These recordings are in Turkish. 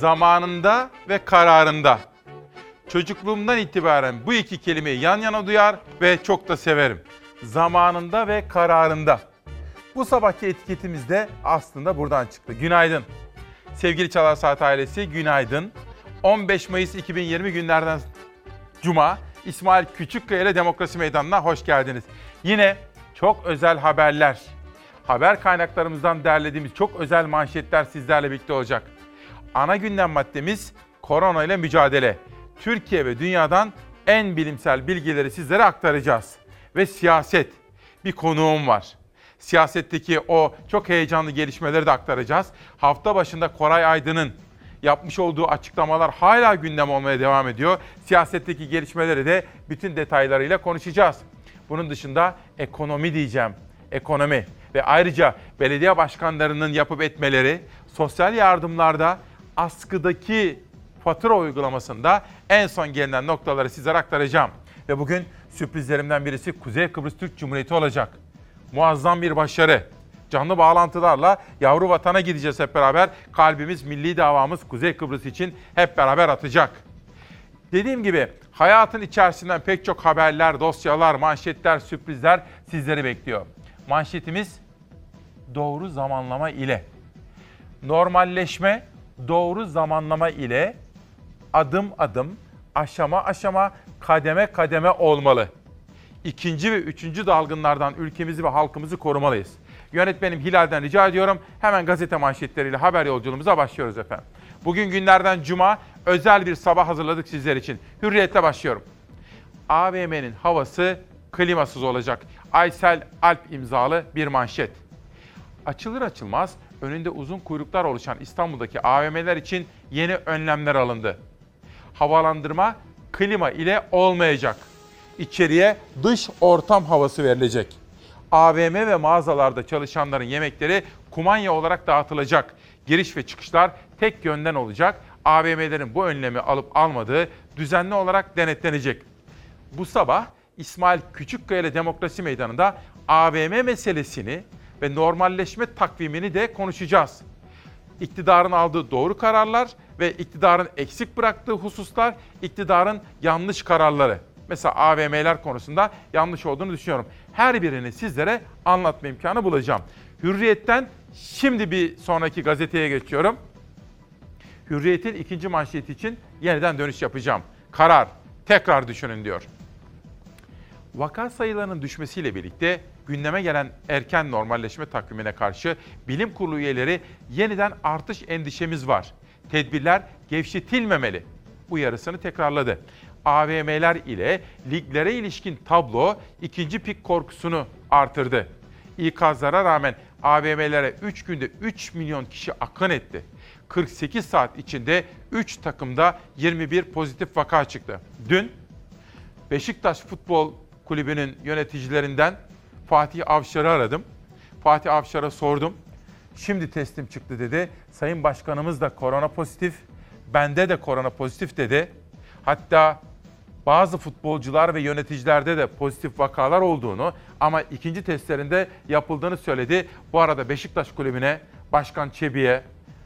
zamanında ve kararında. Çocukluğumdan itibaren bu iki kelimeyi yan yana duyar ve çok da severim. Zamanında ve kararında. Bu sabahki etiketimiz de aslında buradan çıktı. Günaydın. Sevgili Çalar Saat ailesi günaydın. 15 Mayıs 2020 günlerden Cuma İsmail Küçükkaya ile Demokrasi Meydanı'na hoş geldiniz. Yine çok özel haberler, haber kaynaklarımızdan derlediğimiz çok özel manşetler sizlerle birlikte olacak. Ana gündem maddemiz korona ile mücadele. Türkiye ve dünyadan en bilimsel bilgileri sizlere aktaracağız. Ve siyaset. Bir konuğum var. Siyasetteki o çok heyecanlı gelişmeleri de aktaracağız. Hafta başında Koray Aydın'ın yapmış olduğu açıklamalar hala gündem olmaya devam ediyor. Siyasetteki gelişmeleri de bütün detaylarıyla konuşacağız. Bunun dışında ekonomi diyeceğim. Ekonomi ve ayrıca belediye başkanlarının yapıp etmeleri, sosyal yardımlarda askıdaki fatura uygulamasında en son gelinen noktaları sizlere aktaracağım. Ve bugün sürprizlerimden birisi Kuzey Kıbrıs Türk Cumhuriyeti olacak. Muazzam bir başarı. Canlı bağlantılarla yavru vatana gideceğiz hep beraber. Kalbimiz, milli davamız Kuzey Kıbrıs için hep beraber atacak. Dediğim gibi hayatın içerisinden pek çok haberler, dosyalar, manşetler, sürprizler sizleri bekliyor. Manşetimiz doğru zamanlama ile. Normalleşme doğru zamanlama ile adım adım, aşama aşama, kademe kademe olmalı. İkinci ve üçüncü dalgınlardan ülkemizi ve halkımızı korumalıyız. Yönetmenim Hilal'den rica ediyorum. Hemen gazete manşetleriyle haber yolculuğumuza başlıyoruz efendim. Bugün günlerden cuma özel bir sabah hazırladık sizler için. Hürriyet'te başlıyorum. AVM'nin havası klimasız olacak. Aysel Alp imzalı bir manşet. Açılır açılmaz önünde uzun kuyruklar oluşan İstanbul'daki AVM'ler için yeni önlemler alındı. Havalandırma klima ile olmayacak. İçeriye dış ortam havası verilecek. AVM ve mağazalarda çalışanların yemekleri kumanya olarak dağıtılacak. Giriş ve çıkışlar tek yönden olacak. AVM'lerin bu önlemi alıp almadığı düzenli olarak denetlenecek. Bu sabah İsmail Küçükkaya ile Demokrasi Meydanı'nda AVM meselesini ve normalleşme takvimini de konuşacağız. İktidarın aldığı doğru kararlar ve iktidarın eksik bıraktığı hususlar, iktidarın yanlış kararları. Mesela AVM'ler konusunda yanlış olduğunu düşünüyorum. Her birini sizlere anlatma imkanı bulacağım. Hürriyet'ten şimdi bir sonraki gazeteye geçiyorum. Hürriyet'in ikinci manşeti için yeniden dönüş yapacağım. Karar, tekrar düşünün diyor. Vaka sayılarının düşmesiyle birlikte gündeme gelen erken normalleşme takvimine karşı bilim kurulu üyeleri yeniden artış endişemiz var. Tedbirler gevşetilmemeli uyarısını tekrarladı. AVM'ler ile liglere ilişkin tablo ikinci pik korkusunu artırdı. İkazlara rağmen AVM'lere 3 günde 3 milyon kişi akın etti. 48 saat içinde 3 takımda 21 pozitif vaka çıktı. Dün Beşiktaş Futbol Kulübü'nün yöneticilerinden Fatih Avşar'ı aradım. Fatih Avşar'a sordum. Şimdi testim çıktı dedi. Sayın Başkanımız da korona pozitif. Bende de korona pozitif dedi. Hatta bazı futbolcular ve yöneticilerde de pozitif vakalar olduğunu ama ikinci testlerinde yapıldığını söyledi. Bu arada Beşiktaş Kulübü'ne, Başkan Çebi'ye,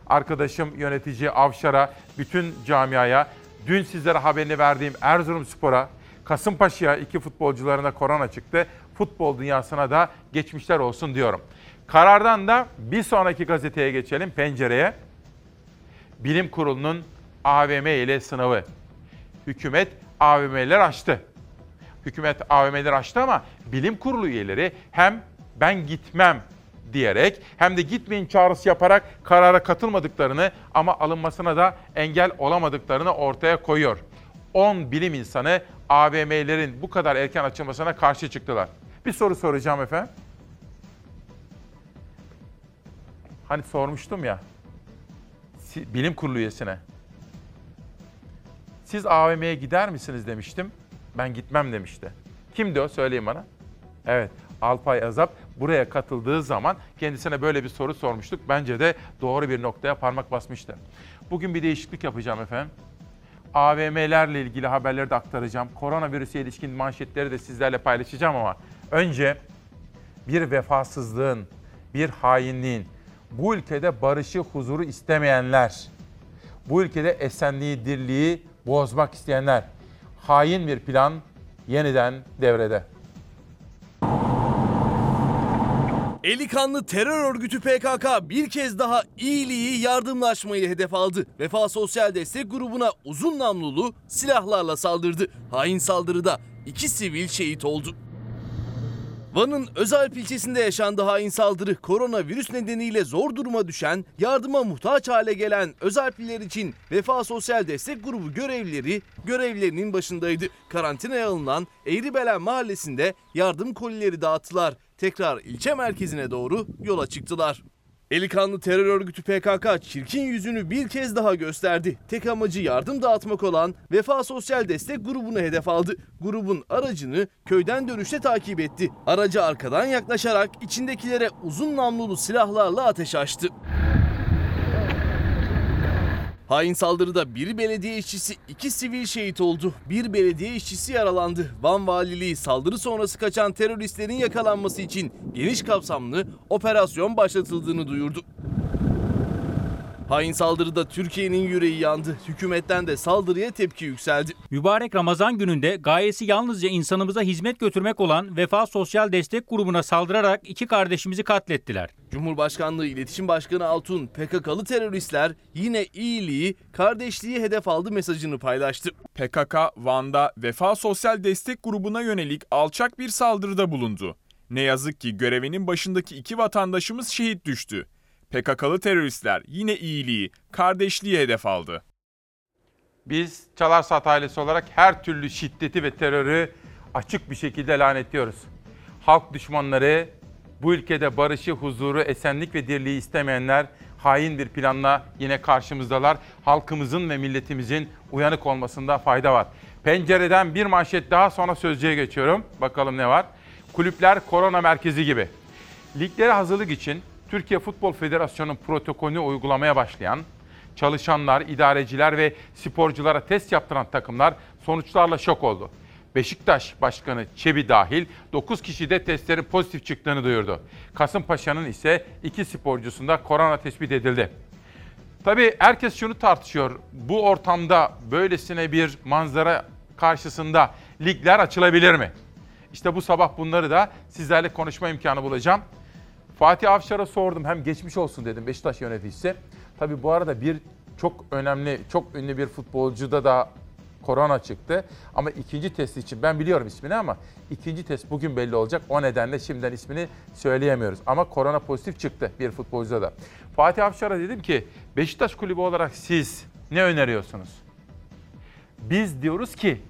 arkadaşım yönetici Avşar'a, bütün camiaya, dün sizlere haberini verdiğim Erzurumspor'a, Kasımpaşa'ya iki futbolcularına korona çıktı. Futbol dünyasına da geçmişler olsun diyorum. Karardan da bir sonraki gazeteye geçelim, pencereye. Bilim Kurulu'nun AVM ile sınavı. Hükümet AVM'ler açtı. Hükümet AVM'ler açtı ama bilim kurulu üyeleri hem ben gitmem diyerek hem de gitmeyin çağrısı yaparak karara katılmadıklarını ama alınmasına da engel olamadıklarını ortaya koyuyor. 10 bilim insanı AVM'lerin bu kadar erken açılmasına karşı çıktılar. Bir soru soracağım efendim. Hani sormuştum ya bilim kurulu üyesine. Siz AVM'ye gider misiniz demiştim. Ben gitmem demişti. Kimdi o söyleyin bana. Evet Alpay Azap buraya katıldığı zaman kendisine böyle bir soru sormuştuk. Bence de doğru bir noktaya parmak basmıştı. Bugün bir değişiklik yapacağım efendim. AVM'lerle ilgili haberleri de aktaracağım. Koronavirüse ilişkin manşetleri de sizlerle paylaşacağım ama önce bir vefasızlığın, bir hainliğin, bu ülkede barışı, huzuru istemeyenler, Bu ülkede esenliği, dirliği bozmak isteyenler. Hain bir plan yeniden devrede. Eli kanlı terör örgütü PKK bir kez daha iyiliği yardımlaşmayı hedef aldı. Vefa Sosyal Destek grubuna uzun namlulu silahlarla saldırdı. Hain saldırıda iki sivil şehit oldu. Van'ın Özalp ilçesinde yaşandı hain saldırı. Koronavirüs nedeniyle zor duruma düşen, yardıma muhtaç hale gelen Özalpliler için Vefa Sosyal Destek Grubu görevlileri görevlerinin başındaydı. Karantinaya alınan Eğribelen mahallesinde yardım kolileri dağıttılar. Tekrar ilçe merkezine doğru yola çıktılar. Elikanlı terör örgütü PKK çirkin yüzünü bir kez daha gösterdi. Tek amacı yardım dağıtmak olan Vefa Sosyal Destek grubunu hedef aldı. Grubun aracını köyden dönüşte takip etti. Aracı arkadan yaklaşarak içindekilere uzun namlulu silahlarla ateş açtı. Hain saldırıda bir belediye işçisi, iki sivil şehit oldu. Bir belediye işçisi yaralandı. Van Valiliği saldırı sonrası kaçan teröristlerin yakalanması için geniş kapsamlı operasyon başlatıldığını duyurdu. Hain saldırıda Türkiye'nin yüreği yandı. Hükümetten de saldırıya tepki yükseldi. Mübarek Ramazan gününde gayesi yalnızca insanımıza hizmet götürmek olan Vefa Sosyal Destek Grubu'na saldırarak iki kardeşimizi katlettiler. Cumhurbaşkanlığı İletişim Başkanı Altun, PKK'lı teröristler yine iyiliği, kardeşliği hedef aldı mesajını paylaştı. PKK, Van'da Vefa Sosyal Destek Grubu'na yönelik alçak bir saldırıda bulundu. Ne yazık ki görevinin başındaki iki vatandaşımız şehit düştü. PKK'lı teröristler yine iyiliği, kardeşliği hedef aldı. Biz Çalarsat ailesi olarak her türlü şiddeti ve terörü açık bir şekilde lanetliyoruz. Halk düşmanları, bu ülkede barışı, huzuru, esenlik ve dirliği istemeyenler hain bir planla yine karşımızdalar. Halkımızın ve milletimizin uyanık olmasında fayda var. Pencereden bir manşet daha sonra sözcüye geçiyorum. Bakalım ne var? Kulüpler korona merkezi gibi. Liglere hazırlık için Türkiye Futbol Federasyonu'nun protokolünü uygulamaya başlayan, çalışanlar, idareciler ve sporculara test yaptıran takımlar sonuçlarla şok oldu. Beşiktaş Başkanı Çebi dahil 9 kişi de testlerin pozitif çıktığını duyurdu. Kasımpaşa'nın ise iki sporcusunda korona tespit edildi. Tabii herkes şunu tartışıyor. Bu ortamda böylesine bir manzara karşısında ligler açılabilir mi? İşte bu sabah bunları da sizlerle konuşma imkanı bulacağım. Fatih Avşar'a sordum. Hem geçmiş olsun dedim Beşiktaş yöneticisi. Tabii bu arada bir çok önemli, çok ünlü bir futbolcuda da korona çıktı. Ama ikinci test için ben biliyorum ismini ama ikinci test bugün belli olacak. O nedenle şimdiden ismini söyleyemiyoruz. Ama korona pozitif çıktı bir futbolcuda da. Fatih Avşar'a dedim ki Beşiktaş kulübü olarak siz ne öneriyorsunuz? Biz diyoruz ki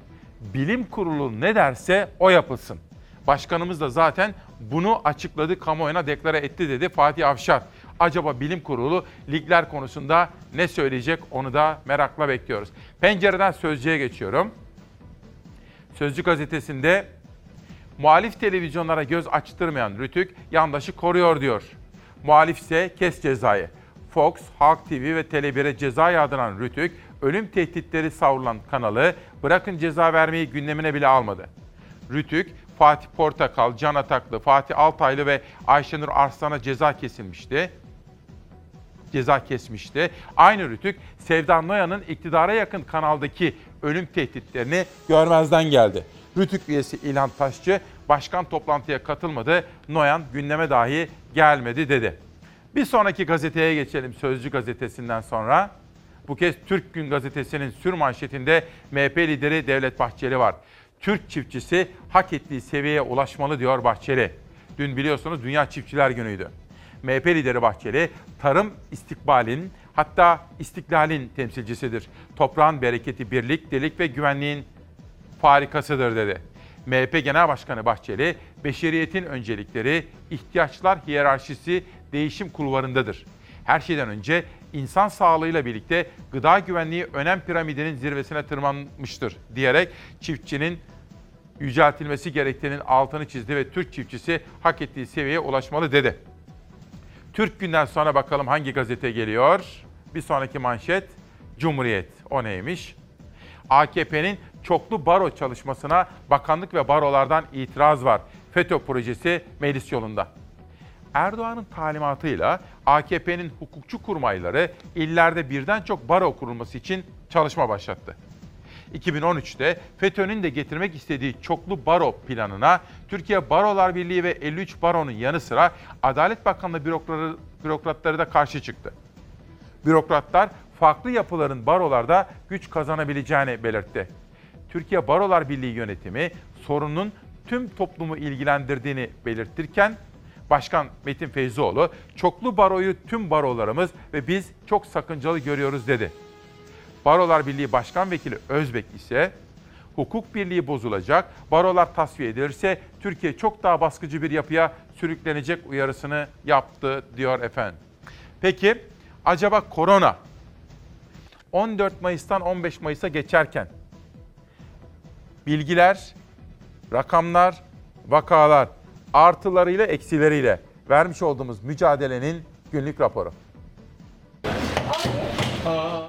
bilim kurulu ne derse o yapılsın. Başkanımız da zaten bunu açıkladı, kamuoyuna deklare etti dedi Fatih Avşar. Acaba bilim kurulu ligler konusunda ne söyleyecek onu da merakla bekliyoruz. Pencereden Sözcü'ye geçiyorum. Sözcü gazetesinde muhalif televizyonlara göz açtırmayan Rütük yandaşı koruyor diyor. Muhalif ise kes cezayı. Fox, Halk TV ve Tele1'e ceza yağdıran Rütük, ölüm tehditleri savrulan kanalı bırakın ceza vermeyi gündemine bile almadı. Rütük, Fatih Portakal, Can Ataklı, Fatih Altaylı ve Ayşenur Arslan'a ceza kesilmişti. Ceza kesmişti. Aynı Rütük, Sevdan Noyan'ın iktidara yakın kanaldaki ölüm tehditlerini görmezden geldi. Rütük üyesi İlhan Taşçı, başkan toplantıya katılmadı, Noyan gündeme dahi gelmedi dedi. Bir sonraki gazeteye geçelim Sözcü gazetesinden sonra. Bu kez Türk Gün gazetesinin sür manşetinde MHP lideri Devlet Bahçeli var. Türk çiftçisi hak ettiği seviyeye ulaşmalı diyor Bahçeli. Dün biliyorsunuz Dünya Çiftçiler Günü'ydü. MHP lideri Bahçeli, tarım istikbalin hatta istiklalin temsilcisidir. Toprağın bereketi birlik, delik ve güvenliğin farikasıdır dedi. MHP Genel Başkanı Bahçeli, beşeriyetin öncelikleri, ihtiyaçlar hiyerarşisi değişim kulvarındadır. Her şeyden önce insan sağlığıyla birlikte gıda güvenliği önem piramidinin zirvesine tırmanmıştır diyerek çiftçinin yüceltilmesi gerektiğinin altını çizdi ve Türk çiftçisi hak ettiği seviyeye ulaşmalı dedi. Türk günden sonra bakalım hangi gazete geliyor? Bir sonraki manşet Cumhuriyet. O neymiş? AKP'nin çoklu baro çalışmasına bakanlık ve barolardan itiraz var. FETÖ projesi meclis yolunda. Erdoğan'ın talimatıyla AKP'nin hukukçu kurmayları illerde birden çok baro kurulması için çalışma başlattı. 2013'te FETÖ'nün de getirmek istediği çoklu baro planına Türkiye Barolar Birliği ve 53 baronun yanı sıra Adalet Bakanlığı bürokratları, bürokratları da karşı çıktı. Bürokratlar farklı yapıların barolarda güç kazanabileceğini belirtti. Türkiye Barolar Birliği yönetimi sorunun tüm toplumu ilgilendirdiğini belirtirken Başkan Metin Feyzioğlu çoklu baroyu tüm barolarımız ve biz çok sakıncalı görüyoruz dedi. Barolar Birliği Başkan Vekili Özbek ise hukuk birliği bozulacak, barolar tasfiye edilirse Türkiye çok daha baskıcı bir yapıya sürüklenecek uyarısını yaptı diyor efendim. Peki acaba korona 14 Mayıs'tan 15 Mayıs'a geçerken bilgiler, rakamlar, vakalar artılarıyla eksileriyle vermiş olduğumuz mücadelenin günlük raporu.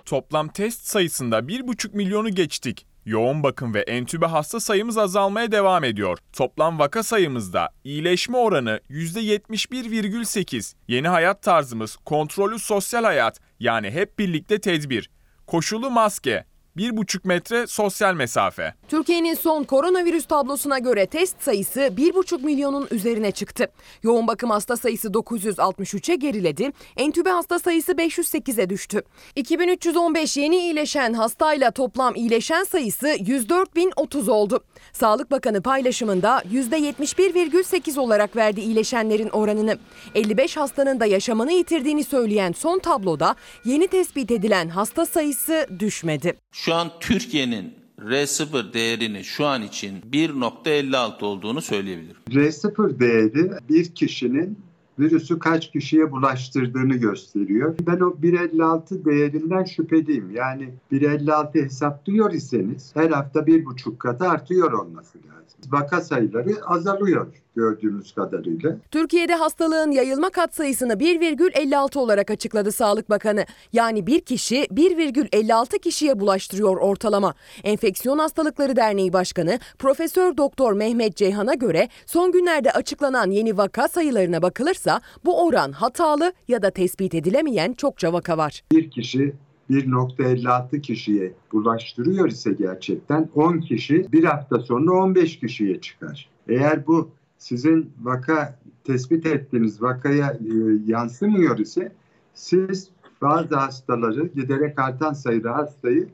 Toplam test sayısında 1,5 milyonu geçtik. Yoğun bakım ve entübe hasta sayımız azalmaya devam ediyor. Toplam vaka sayımızda iyileşme oranı %71,8. Yeni hayat tarzımız kontrollü sosyal hayat yani hep birlikte tedbir. Koşulu maske, 1,5 metre sosyal mesafe. Türkiye'nin son koronavirüs tablosuna göre test sayısı 1,5 milyonun üzerine çıktı. Yoğun bakım hasta sayısı 963'e geriledi. Entübe hasta sayısı 508'e düştü. 2315 yeni iyileşen hastayla toplam iyileşen sayısı 104.030 oldu. Sağlık Bakanı paylaşımında %71,8 olarak verdi iyileşenlerin oranını. 55 hastanın da yaşamını yitirdiğini söyleyen son tabloda yeni tespit edilen hasta sayısı düşmedi. Şu an Türkiye'nin R0 değerini şu an için 1.56 olduğunu söyleyebilirim. R0 değeri bir kişinin virüsü kaç kişiye bulaştırdığını gösteriyor. Ben o 1.56 değerinden şüpheliyim. Yani 1.56 hesaplıyor iseniz her hafta 1.5 katı artıyor olması lazım. Vaka sayıları azalıyor gördüğünüz kadarıyla. Türkiye'de hastalığın yayılma katsayısını 1,56 olarak açıkladı Sağlık Bakanı. Yani bir kişi 1,56 kişiye bulaştırıyor ortalama. Enfeksiyon Hastalıkları Derneği Başkanı Profesör Doktor Mehmet Ceyhan'a göre son günlerde açıklanan yeni vaka sayılarına bakılırsa bu oran hatalı ya da tespit edilemeyen çokça vaka var. Bir kişi 1.56 kişiye bulaştırıyor ise gerçekten 10 kişi bir hafta sonra 15 kişiye çıkar. Eğer bu sizin vaka tespit ettiğiniz vakaya e, yansımıyor ise siz bazı hastaları giderek artan sayıda hastayı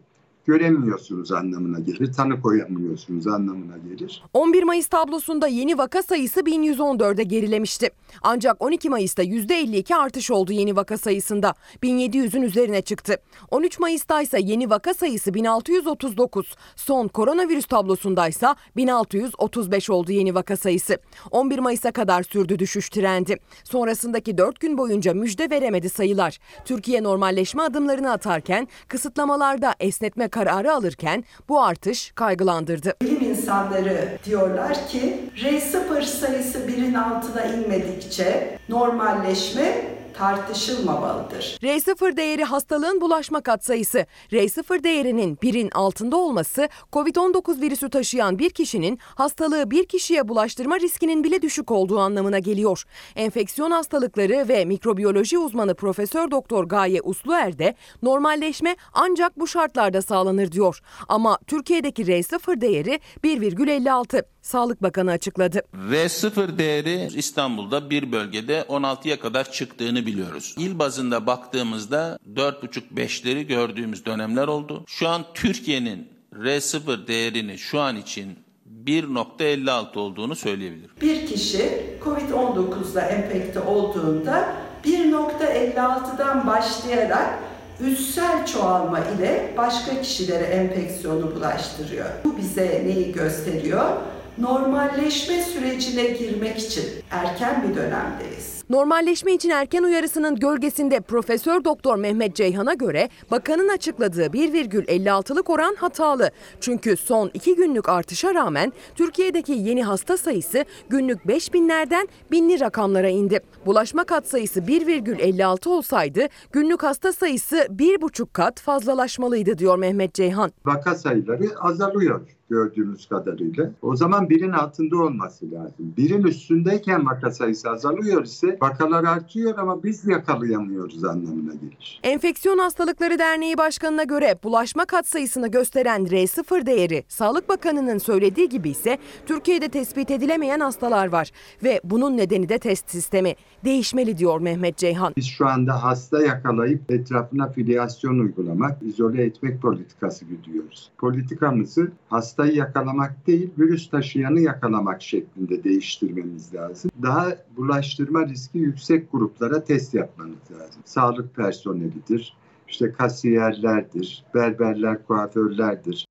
göremiyorsunuz anlamına gelir. Tanı koyamıyorsunuz anlamına gelir. 11 Mayıs tablosunda yeni vaka sayısı 1114'e gerilemişti. Ancak 12 Mayıs'ta %52 artış oldu yeni vaka sayısında. 1700'ün üzerine çıktı. 13 Mayıs'ta ise yeni vaka sayısı 1639. Son koronavirüs tablosundaysa 1635 oldu yeni vaka sayısı. 11 Mayıs'a kadar sürdü düşüş trendi. Sonrasındaki 4 gün boyunca müjde veremedi sayılar. Türkiye normalleşme adımlarını atarken kısıtlamalarda esnetme kararı alırken bu artış kaygılandırdı. Bilim insanları diyorlar ki R0 sayısı birin altına inmedikçe normalleşme tartışılmamalıdır. R0 değeri hastalığın bulaşma katsayısı. R0 değerinin birin altında olması COVID-19 virüsü taşıyan bir kişinin hastalığı bir kişiye bulaştırma riskinin bile düşük olduğu anlamına geliyor. Enfeksiyon hastalıkları ve mikrobiyoloji uzmanı Profesör Doktor Gaye Usluer de normalleşme ancak bu şartlarda sağlanır diyor. Ama Türkiye'deki R0 değeri 1,56. Sağlık Bakanı açıkladı. R0 değeri İstanbul'da bir bölgede 16'ya kadar çıktığını biliyoruz. İl bazında baktığımızda 4,5-5'leri gördüğümüz dönemler oldu. Şu an Türkiye'nin R0 değerini şu an için 1.56 olduğunu söyleyebilirim. Bir kişi COVID-19'la enfekte olduğunda 1.56'dan başlayarak üssel çoğalma ile başka kişilere enfeksiyonu bulaştırıyor. Bu bize neyi gösteriyor? Normalleşme sürecine girmek için erken bir dönemdeyiz. Normalleşme için erken uyarısının gölgesinde Profesör Doktor Mehmet Ceyhan'a göre bakanın açıkladığı 1,56'lık oran hatalı. Çünkü son 2 günlük artışa rağmen Türkiye'deki yeni hasta sayısı günlük 5000'lerden binli rakamlara indi. Bulaşma kat sayısı 1,56 olsaydı günlük hasta sayısı 1,5 kat fazlalaşmalıydı diyor Mehmet Ceyhan. Vaka sayıları azalıyor gördüğünüz kadarıyla. O zaman birin altında olması lazım. Birin üstündeyken vaka sayısı azalıyor ise Vakalar artıyor ama biz yakalayamıyoruz anlamına gelir. Enfeksiyon Hastalıkları Derneği Başkanı'na göre bulaşma katsayısını gösteren R0 değeri Sağlık Bakanı'nın söylediği gibi ise Türkiye'de tespit edilemeyen hastalar var ve bunun nedeni de test sistemi. Değişmeli diyor Mehmet Ceyhan. Biz şu anda hasta yakalayıp etrafına filyasyon uygulamak, izole etmek politikası gidiyoruz. Politikamızı hastayı yakalamak değil, virüs taşıyanı yakalamak şeklinde değiştirmemiz lazım. Daha bulaştırma riski yüksek gruplara test yapmanız lazım. Sağlık personelidir, işte kasiyerlerdir, berberler, kuaförlerdir.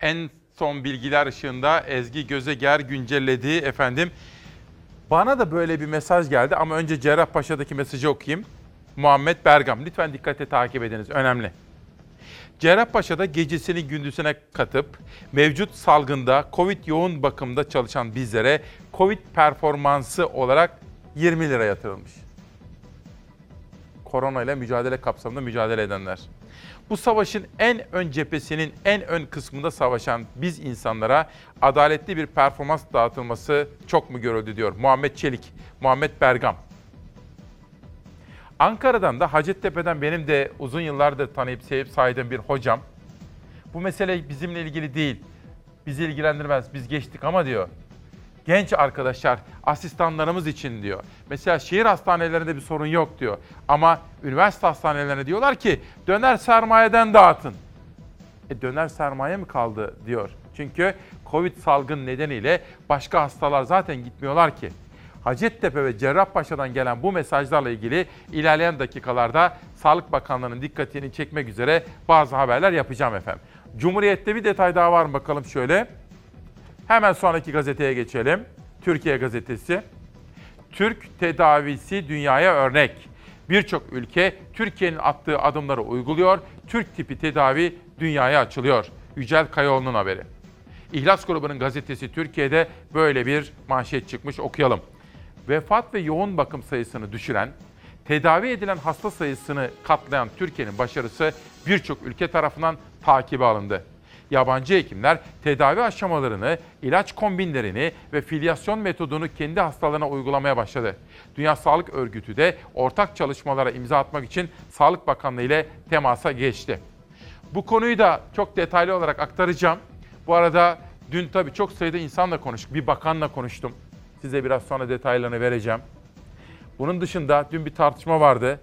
En son bilgiler ışığında Ezgi Gözeger güncellediği efendim. Bana da böyle bir mesaj geldi ama önce Cerrahpaşa'daki mesajı okuyayım. Muhammed Bergam. Lütfen dikkate takip ediniz. Önemli. Cerrahpaşa'da gecesini gündüzüne katıp mevcut salgında Covid yoğun bakımda çalışan bizlere Covid performansı olarak 20 lira yatırılmış. Korona ile mücadele kapsamında mücadele edenler. Bu savaşın en ön cephesinin en ön kısmında savaşan biz insanlara adaletli bir performans dağıtılması çok mu görüldü diyor Muhammed Çelik, Muhammed Bergam. Ankara'dan da Hacettepe'den benim de uzun yıllardır tanıyıp sevip saydığım bir hocam. Bu mesele bizimle ilgili değil. Bizi ilgilendirmez. Biz geçtik ama diyor. Genç arkadaşlar, asistanlarımız için diyor. Mesela şehir hastanelerinde bir sorun yok diyor. Ama üniversite hastanelerine diyorlar ki döner sermayeden dağıtın. E döner sermaye mi kaldı diyor. Çünkü Covid salgın nedeniyle başka hastalar zaten gitmiyorlar ki. Hacettepe ve Cerrahpaşa'dan gelen bu mesajlarla ilgili ilerleyen dakikalarda Sağlık Bakanlığı'nın dikkatini çekmek üzere bazı haberler yapacağım efendim. Cumhuriyet'te bir detay daha var mı bakalım şöyle. Hemen sonraki gazeteye geçelim. Türkiye Gazetesi. Türk tedavisi dünyaya örnek. Birçok ülke Türkiye'nin attığı adımları uyguluyor. Türk tipi tedavi dünyaya açılıyor. Yücel Kayaoğlu'nun haberi. İhlas grubunun gazetesi Türkiye'de böyle bir manşet çıkmış okuyalım. Vefat ve yoğun bakım sayısını düşüren, tedavi edilen hasta sayısını katlayan Türkiye'nin başarısı birçok ülke tarafından takibe alındı. Yabancı hekimler tedavi aşamalarını, ilaç kombinlerini ve filyasyon metodunu kendi hastalarına uygulamaya başladı. Dünya Sağlık Örgütü de ortak çalışmalara imza atmak için Sağlık Bakanlığı ile temasa geçti. Bu konuyu da çok detaylı olarak aktaracağım. Bu arada dün tabii çok sayıda insanla konuştuk. Bir bakanla konuştum. Size biraz sonra detaylarını vereceğim. Bunun dışında dün bir tartışma vardı.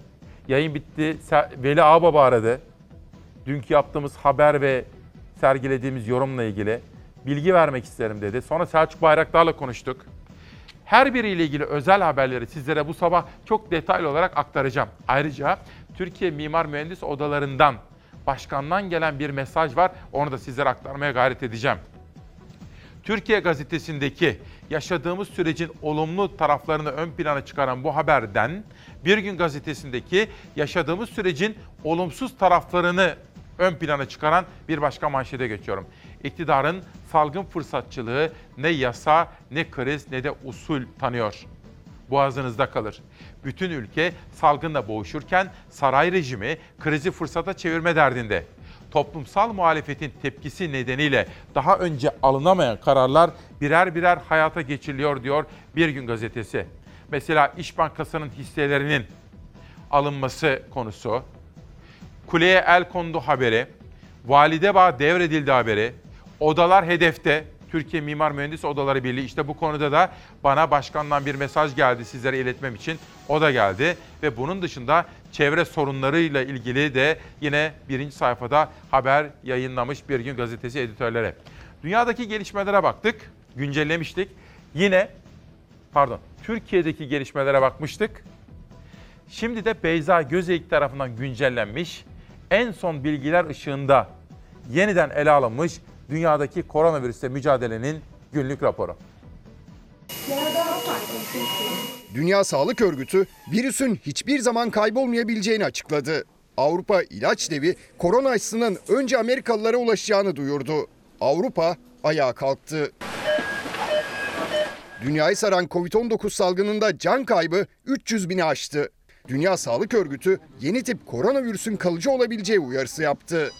Yayın bitti. Veli Ağbaba aradı. Dünkü yaptığımız haber ve sergilediğimiz yorumla ilgili bilgi vermek isterim dedi. Sonra Selçuk Bayraktar'la konuştuk. Her biriyle ilgili özel haberleri sizlere bu sabah çok detaylı olarak aktaracağım. Ayrıca Türkiye Mimar Mühendis Odalarından başkandan gelen bir mesaj var. Onu da sizlere aktarmaya gayret edeceğim. Türkiye Gazetesi'ndeki yaşadığımız sürecin olumlu taraflarını ön plana çıkaran bu haberden Bir Gün Gazetesi'ndeki yaşadığımız sürecin olumsuz taraflarını ön plana çıkaran bir başka manşete geçiyorum. İktidarın salgın fırsatçılığı ne yasa, ne kriz, ne de usul tanıyor. Boğazınızda kalır. Bütün ülke salgınla boğuşurken saray rejimi krizi fırsata çevirme derdinde. Toplumsal muhalefetin tepkisi nedeniyle daha önce alınamayan kararlar birer birer hayata geçiriliyor diyor Bir Gün Gazetesi. Mesela İş Bankası'nın hisselerinin alınması konusu, Kuleye el kondu haberi, Validebağ devredildi haberi, odalar hedefte, Türkiye Mimar Mühendis Odaları Birliği işte bu konuda da bana başkandan bir mesaj geldi sizlere iletmem için. O da geldi ve bunun dışında çevre sorunlarıyla ilgili de yine birinci sayfada haber yayınlamış Bir Gün Gazetesi editörlere. Dünyadaki gelişmelere baktık, güncellemiştik. Yine pardon Türkiye'deki gelişmelere bakmıştık. Şimdi de Beyza Gözeyik tarafından güncellenmiş en son bilgiler ışığında yeniden ele alınmış dünyadaki koronavirüsle mücadelenin günlük raporu. Dünya Sağlık Örgütü virüsün hiçbir zaman kaybolmayabileceğini açıkladı. Avrupa İlaç Devi korona aşısının önce Amerikalılara ulaşacağını duyurdu. Avrupa ayağa kalktı. Dünyayı saran Covid-19 salgınında can kaybı 300 bini aştı. Dünya Sağlık Örgütü yeni tip koronavirüsün kalıcı olabileceği uyarısı yaptı.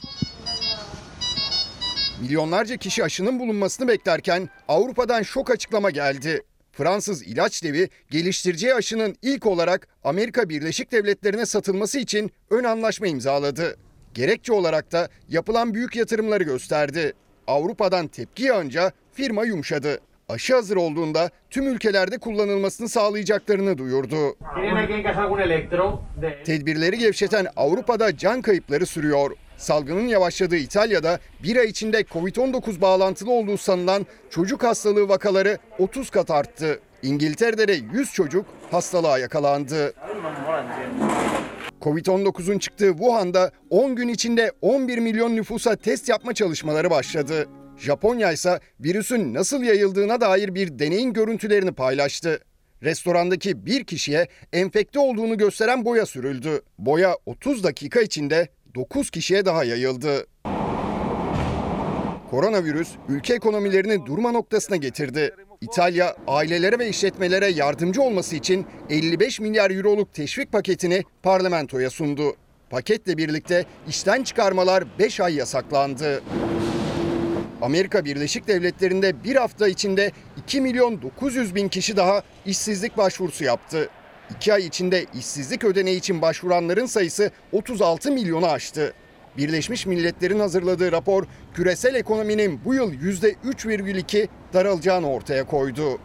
Milyonlarca kişi aşının bulunmasını beklerken Avrupa'dan şok açıklama geldi. Fransız ilaç devi geliştireceği aşının ilk olarak Amerika Birleşik Devletleri'ne satılması için ön anlaşma imzaladı. Gerekçe olarak da yapılan büyük yatırımları gösterdi. Avrupa'dan tepki yağınca firma yumuşadı. Aşı hazır olduğunda tüm ülkelerde kullanılmasını sağlayacaklarını duyurdu. Tedbirleri gevşeten Avrupa'da can kayıpları sürüyor. Salgının yavaşladığı İtalya'da bir ay içinde Covid-19 bağlantılı olduğu sanılan çocuk hastalığı vakaları 30 kat arttı. İngiltere'de de 100 çocuk hastalığa yakalandı. Covid-19'un çıktığı Wuhan'da 10 gün içinde 11 milyon nüfusa test yapma çalışmaları başladı. Japonya ise virüsün nasıl yayıldığına dair bir deneyin görüntülerini paylaştı. Restorandaki bir kişiye enfekte olduğunu gösteren boya sürüldü. Boya 30 dakika içinde 9 kişiye daha yayıldı. Koronavirüs ülke ekonomilerini durma noktasına getirdi. İtalya ailelere ve işletmelere yardımcı olması için 55 milyar euroluk teşvik paketini parlamentoya sundu. Paketle birlikte işten çıkarmalar 5 ay yasaklandı. Amerika Birleşik Devletleri'nde bir hafta içinde 2 milyon 900 bin kişi daha işsizlik başvurusu yaptı. 2 ay içinde işsizlik ödeneği için başvuranların sayısı 36 milyonu aştı. Birleşmiş Milletler'in hazırladığı rapor küresel ekonominin bu yıl %3,2 daralacağını ortaya koydu.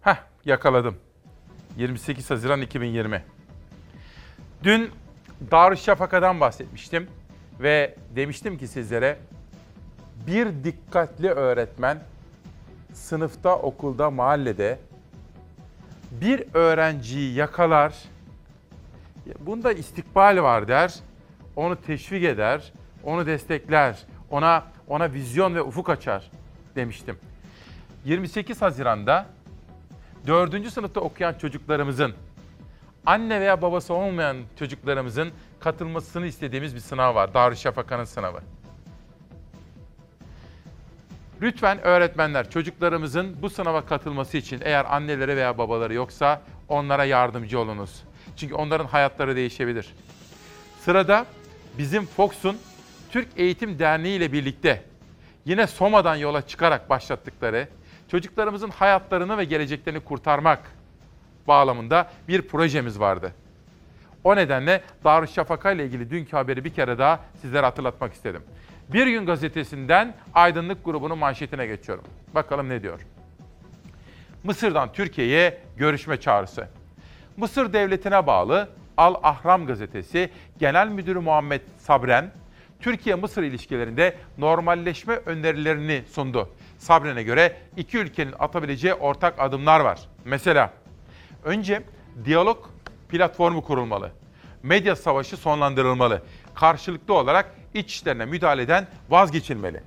Heh yakaladım. 28 Haziran 2020. Dün Darüşşafaka'dan bahsetmiştim ve demiştim ki sizlere bir dikkatli öğretmen sınıfta, okulda, mahallede bir öğrenciyi yakalar, bunda istikbal var der, onu teşvik eder, onu destekler, ona ona vizyon ve ufuk açar demiştim. 28 Haziran'da 4. sınıfta okuyan çocuklarımızın, anne veya babası olmayan çocuklarımızın katılmasını istediğimiz bir sınav var. Darüşşafaka'nın sınavı. Lütfen öğretmenler çocuklarımızın bu sınava katılması için eğer anneleri veya babaları yoksa onlara yardımcı olunuz. Çünkü onların hayatları değişebilir. Sırada bizim Fox'un Türk Eğitim Derneği ile birlikte yine Soma'dan yola çıkarak başlattıkları çocuklarımızın hayatlarını ve geleceklerini kurtarmak bağlamında bir projemiz vardı. O nedenle Darüşşafaka ile ilgili dünkü haberi bir kere daha sizlere hatırlatmak istedim. Bir Gün Gazetesi'nden Aydınlık grubunun manşetine geçiyorum. Bakalım ne diyor. Mısır'dan Türkiye'ye görüşme çağrısı. Mısır devletine bağlı Al Ahram gazetesi Genel Müdürü Muhammed Sabren, Türkiye-Mısır ilişkilerinde normalleşme önerilerini sundu. Sabren'e göre iki ülkenin atabileceği ortak adımlar var. Mesela önce diyalog platformu kurulmalı. Medya savaşı sonlandırılmalı. Karşılıklı olarak iç işlerine müdahaleden vazgeçilmeli.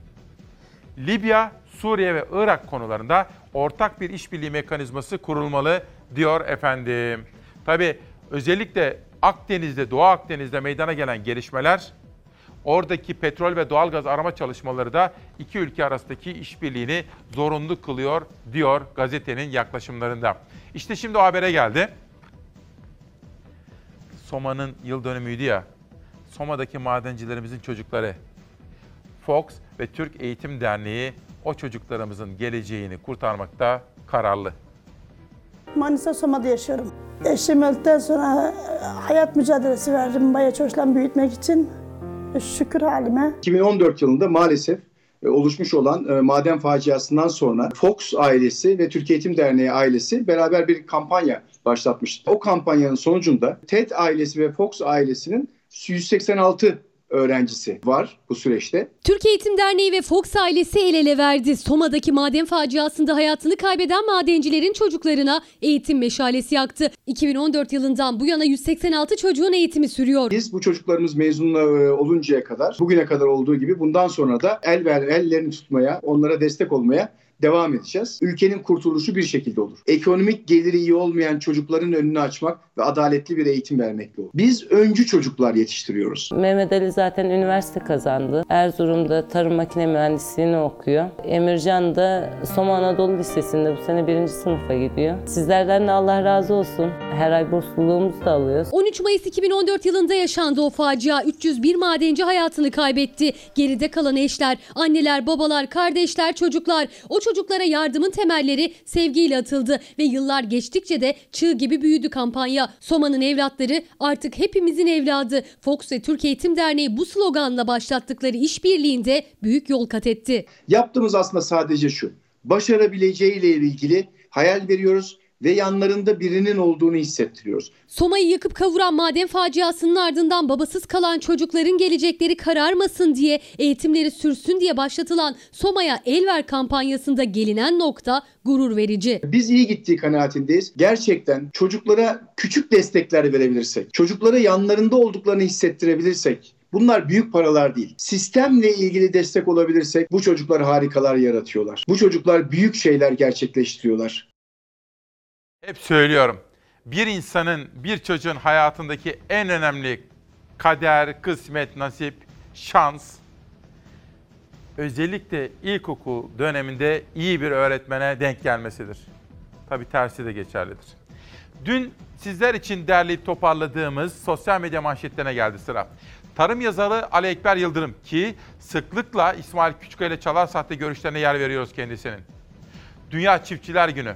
Libya, Suriye ve Irak konularında ortak bir işbirliği mekanizması kurulmalı diyor efendim. Tabi özellikle Akdeniz'de, Doğu Akdeniz'de meydana gelen gelişmeler oradaki petrol ve doğalgaz arama çalışmaları da iki ülke arasındaki işbirliğini zorunlu kılıyor diyor gazetenin yaklaşımlarında. İşte şimdi o habere geldi. Soma'nın yıl dönümüydü ya. Soma'daki madencilerimizin çocukları Fox ve Türk Eğitim Derneği o çocuklarımızın geleceğini kurtarmakta kararlı. Manisa Soma'da yaşıyorum. Eşim öldükten sonra e, hayat mücadelesi verdim Baya Çoşlan büyütmek için. Şükür halime. 2014 yılında maalesef e, oluşmuş olan e, maden faciasından sonra Fox ailesi ve Türkiye Eğitim Derneği ailesi beraber bir kampanya başlatmıştı. O kampanyanın sonucunda TED ailesi ve Fox ailesinin 186 öğrencisi var bu süreçte. Türkiye Eğitim Derneği ve Fox ailesi el ele verdi. Soma'daki maden faciasında hayatını kaybeden madencilerin çocuklarına eğitim meşalesi yaktı. 2014 yılından bu yana 186 çocuğun eğitimi sürüyor. Biz bu çocuklarımız mezun e, oluncaya kadar, bugüne kadar olduğu gibi bundan sonra da el ver ellerini tutmaya, onlara destek olmaya devam edeceğiz. Ülkenin kurtuluşu bir şekilde olur. Ekonomik geliri iyi olmayan çocukların önünü açmak ve adaletli bir eğitim vermekle olur. Biz öncü çocuklar yetiştiriyoruz. Mehmet Ali zaten üniversite kazandı. Erzurum'da tarım makine mühendisliğini okuyor. Emircan da Soma Anadolu Lisesi'nde bu sene birinci sınıfa gidiyor. Sizlerden de Allah razı olsun. Her ay bursluğumuzu da alıyoruz. 13 Mayıs 2014 yılında yaşandı o facia. 301 madenci hayatını kaybetti. Geride kalan eşler, anneler, babalar, kardeşler, çocuklar. O çocuklara yardımın temelleri sevgiyle atıldı ve yıllar geçtikçe de çığ gibi büyüdü kampanya. Soma'nın evlatları artık hepimizin evladı. Fox ve Türk Eğitim Derneği bu sloganla başlattıkları işbirliğinde büyük yol kat etti. Yaptığımız aslında sadece şu. Başarabileceğiyle ilgili hayal veriyoruz ve yanlarında birinin olduğunu hissettiriyoruz. Soma'yı yakıp kavuran maden faciasının ardından babasız kalan çocukların gelecekleri kararmasın diye, eğitimleri sürsün diye başlatılan Soma'ya el ver kampanyasında gelinen nokta gurur verici. Biz iyi gittiği kanaatindeyiz. Gerçekten çocuklara küçük destekler verebilirsek, çocuklara yanlarında olduklarını hissettirebilirsek, Bunlar büyük paralar değil. Sistemle ilgili destek olabilirsek bu çocuklar harikalar yaratıyorlar. Bu çocuklar büyük şeyler gerçekleştiriyorlar. Hep söylüyorum. Bir insanın, bir çocuğun hayatındaki en önemli kader, kısmet, nasip, şans özellikle ilkokul döneminde iyi bir öğretmene denk gelmesidir. Tabii tersi de geçerlidir. Dün sizler için derleyip toparladığımız sosyal medya manşetlerine geldi sıra. Tarım yazarı Ali Ekber Yıldırım ki sıklıkla İsmail Küçükkaya ile Çalar Sahte görüşlerine yer veriyoruz kendisinin. Dünya Çiftçiler Günü.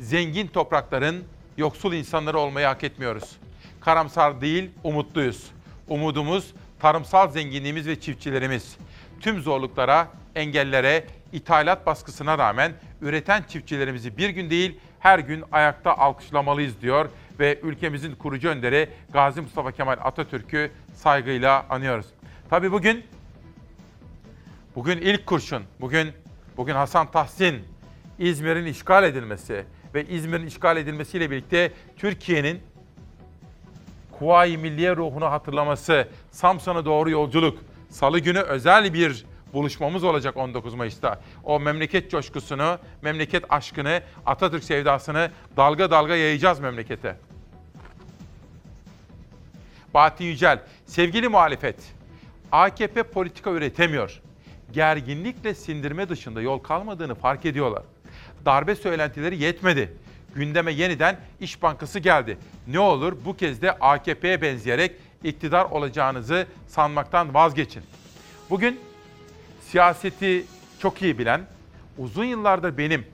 Zengin toprakların yoksul insanları olmayı hak etmiyoruz. Karamsar değil, umutluyuz. Umudumuz tarımsal zenginliğimiz ve çiftçilerimiz. Tüm zorluklara, engellere, ithalat baskısına rağmen üreten çiftçilerimizi bir gün değil her gün ayakta alkışlamalıyız diyor ve ülkemizin kurucu önderi Gazi Mustafa Kemal Atatürk'ü saygıyla anıyoruz. Tabii bugün bugün ilk kurşun, bugün bugün Hasan Tahsin İzmir'in işgal edilmesi ve İzmir'in işgal edilmesiyle birlikte Türkiye'nin Kuvayi Milliye ruhunu hatırlaması, Samsun'a doğru yolculuk, Salı günü özel bir buluşmamız olacak 19 Mayıs'ta. O memleket coşkusunu, memleket aşkını, Atatürk sevdasını dalga dalga yayacağız memlekete. Bahattin Yücel, sevgili muhalefet, AKP politika üretemiyor. Gerginlikle sindirme dışında yol kalmadığını fark ediyorlar. Darbe söylentileri yetmedi. Gündeme yeniden İş Bankası geldi. Ne olur bu kez de AKP'ye benzeyerek iktidar olacağınızı sanmaktan vazgeçin. Bugün siyaseti çok iyi bilen, uzun yıllardır benim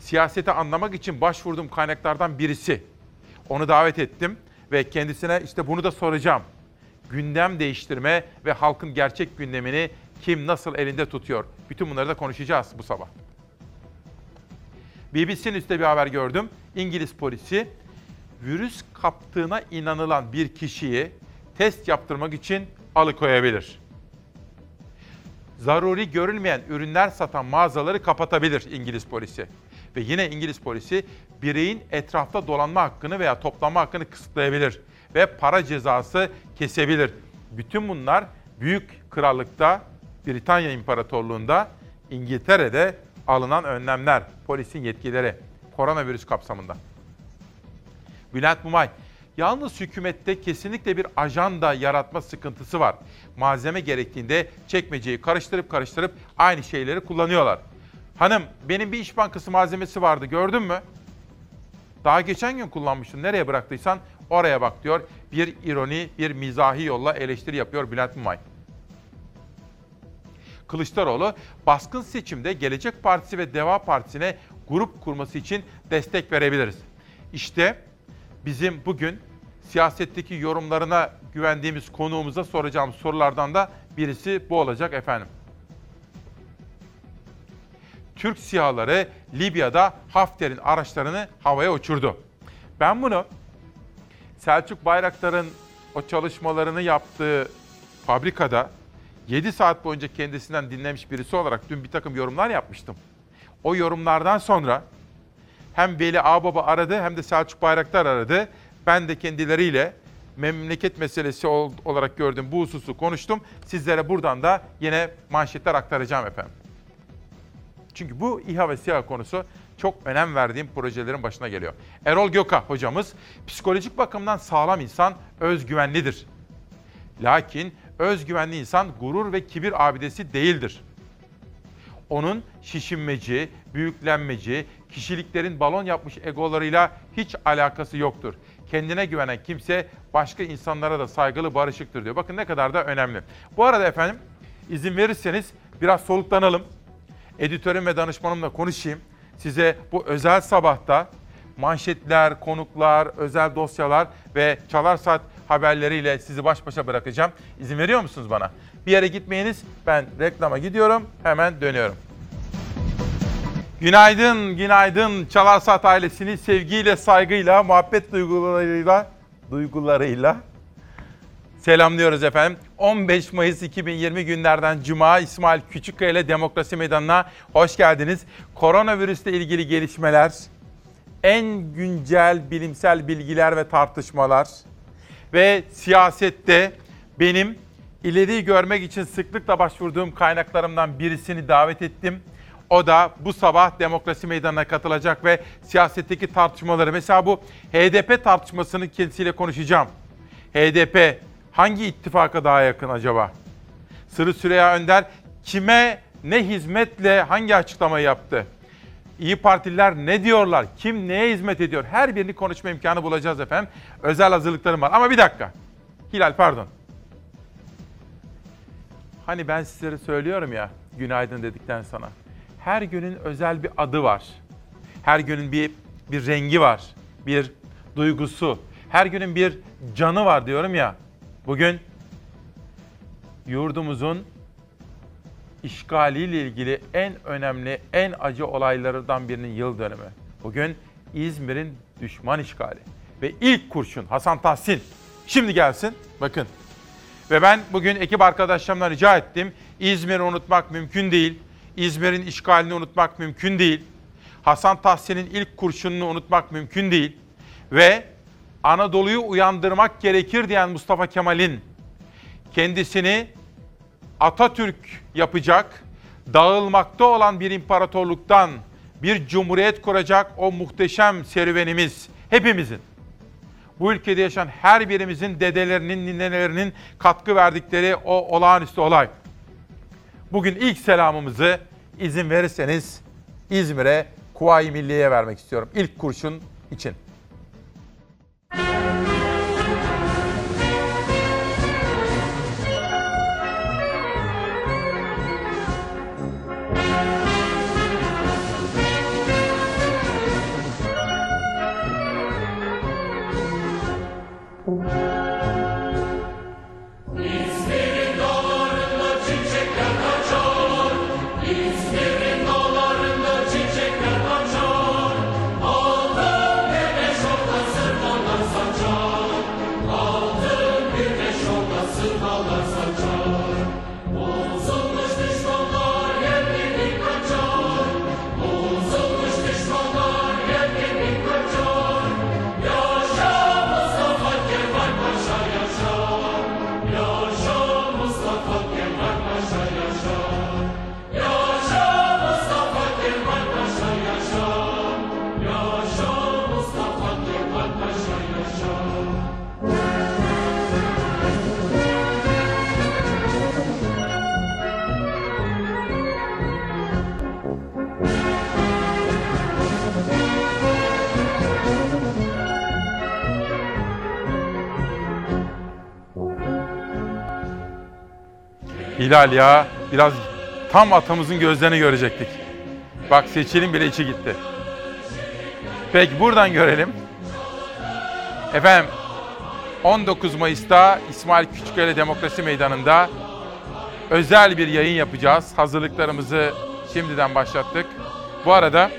siyaseti anlamak için başvurduğum kaynaklardan birisi. Onu davet ettim ve kendisine işte bunu da soracağım. Gündem değiştirme ve halkın gerçek gündemini kim nasıl elinde tutuyor? Bütün bunları da konuşacağız bu sabah. BBC'nin üstte bir haber gördüm. İngiliz polisi virüs kaptığına inanılan bir kişiyi test yaptırmak için alıkoyabilir. Zaruri görülmeyen ürünler satan mağazaları kapatabilir İngiliz polisi. Ve yine İngiliz polisi bireyin etrafta dolanma hakkını veya toplanma hakkını kısıtlayabilir ve para cezası kesebilir. Bütün bunlar büyük krallıkta, Britanya İmparatorluğu'nda, İngiltere'de alınan önlemler, polisin yetkileri koronavirüs kapsamında. Bülent Mumay, yalnız hükümette kesinlikle bir ajanda yaratma sıkıntısı var. Malzeme gerektiğinde çekmeceyi karıştırıp karıştırıp aynı şeyleri kullanıyorlar. Hanım benim bir iş bankası malzemesi vardı gördün mü? Daha geçen gün kullanmıştım. Nereye bıraktıysan oraya bak diyor. Bir ironi, bir mizahi yolla eleştiri yapıyor Bülent Mumay. Kılıçdaroğlu baskın seçimde Gelecek Partisi ve Deva Partisi'ne grup kurması için destek verebiliriz. İşte bizim bugün siyasetteki yorumlarına güvendiğimiz konuğumuza soracağım sorulardan da birisi bu olacak efendim. Türk sihaları Libya'da Hafter'in araçlarını havaya uçurdu. Ben bunu Selçuk Bayraktar'ın o çalışmalarını yaptığı fabrikada 7 saat boyunca kendisinden dinlemiş birisi olarak dün bir takım yorumlar yapmıştım. O yorumlardan sonra hem Veli Ağbaba aradı hem de Selçuk Bayraktar aradı. Ben de kendileriyle memleket meselesi olarak gördüm bu hususu konuştum. Sizlere buradan da yine manşetler aktaracağım efendim. Çünkü bu İHA ve SİHA konusu çok önem verdiğim projelerin başına geliyor. Erol Göka hocamız psikolojik bakımdan sağlam insan özgüvenlidir. Lakin özgüvenli insan gurur ve kibir abidesi değildir. Onun şişinmeci, büyüklenmeci, kişiliklerin balon yapmış egolarıyla hiç alakası yoktur. Kendine güvenen kimse başka insanlara da saygılı, barışıktır diyor. Bakın ne kadar da önemli. Bu arada efendim izin verirseniz biraz soluklanalım. editörüm ve danışmanımla konuşayım. Size bu özel sabahta manşetler, konuklar, özel dosyalar ve Çalar Saat haberleriyle sizi baş başa bırakacağım. İzin veriyor musunuz bana? Bir yere gitmeyiniz. Ben reklama gidiyorum. Hemen dönüyorum. Günaydın, günaydın Çalar Saat ailesini sevgiyle, saygıyla, muhabbet duygularıyla, duygularıyla selamlıyoruz efendim. 15 Mayıs 2020 günlerden Cuma İsmail Küçükkaya ile Demokrasi Meydanı'na hoş geldiniz. Koronavirüsle ilgili gelişmeler, en güncel bilimsel bilgiler ve tartışmalar ve siyasette benim ileriyi görmek için sıklıkla başvurduğum kaynaklarımdan birisini davet ettim. O da bu sabah demokrasi meydanına katılacak ve siyasetteki tartışmaları mesela bu HDP tartışmasını kendisiyle konuşacağım. HDP hangi ittifaka daha yakın acaba? Sırrı Süreyya Önder kime ne hizmetle hangi açıklamayı yaptı? İyi Partililer ne diyorlar? Kim neye hizmet ediyor? Her birini konuşma imkanı bulacağız efendim. Özel hazırlıklarım var. Ama bir dakika. Hilal pardon. Hani ben sizlere söylüyorum ya günaydın dedikten sonra. Her günün özel bir adı var. Her günün bir bir rengi var. Bir duygusu. Her günün bir canı var diyorum ya. Bugün yurdumuzun işgaliyle ilgili en önemli, en acı olaylardan birinin yıl dönümü. Bugün İzmir'in düşman işgali. Ve ilk kurşun Hasan Tahsin. Şimdi gelsin. Bakın. Ve ben bugün ekip arkadaşlarımdan rica ettim. İzmir'i unutmak mümkün değil. İzmir'in işgalini unutmak mümkün değil. Hasan Tahsin'in ilk kurşununu unutmak mümkün değil. Ve Anadolu'yu uyandırmak gerekir diyen Mustafa Kemal'in kendisini Atatürk yapacak, dağılmakta olan bir imparatorluktan bir cumhuriyet kuracak o muhteşem serüvenimiz hepimizin. Bu ülkede yaşayan her birimizin dedelerinin, ninelerinin katkı verdikleri o olağanüstü olay. Bugün ilk selamımızı izin verirseniz İzmir'e Kuvayi Milliye'ye vermek istiyorum. İlk kurşun için. Hilal ya biraz tam atamızın gözlerini görecektik. Bak seçilin bile içi gitti. Peki buradan görelim. Efendim 19 Mayıs'ta İsmail Küçükkaya Demokrasi Meydanı'nda özel bir yayın yapacağız. Hazırlıklarımızı şimdiden başlattık. Bu arada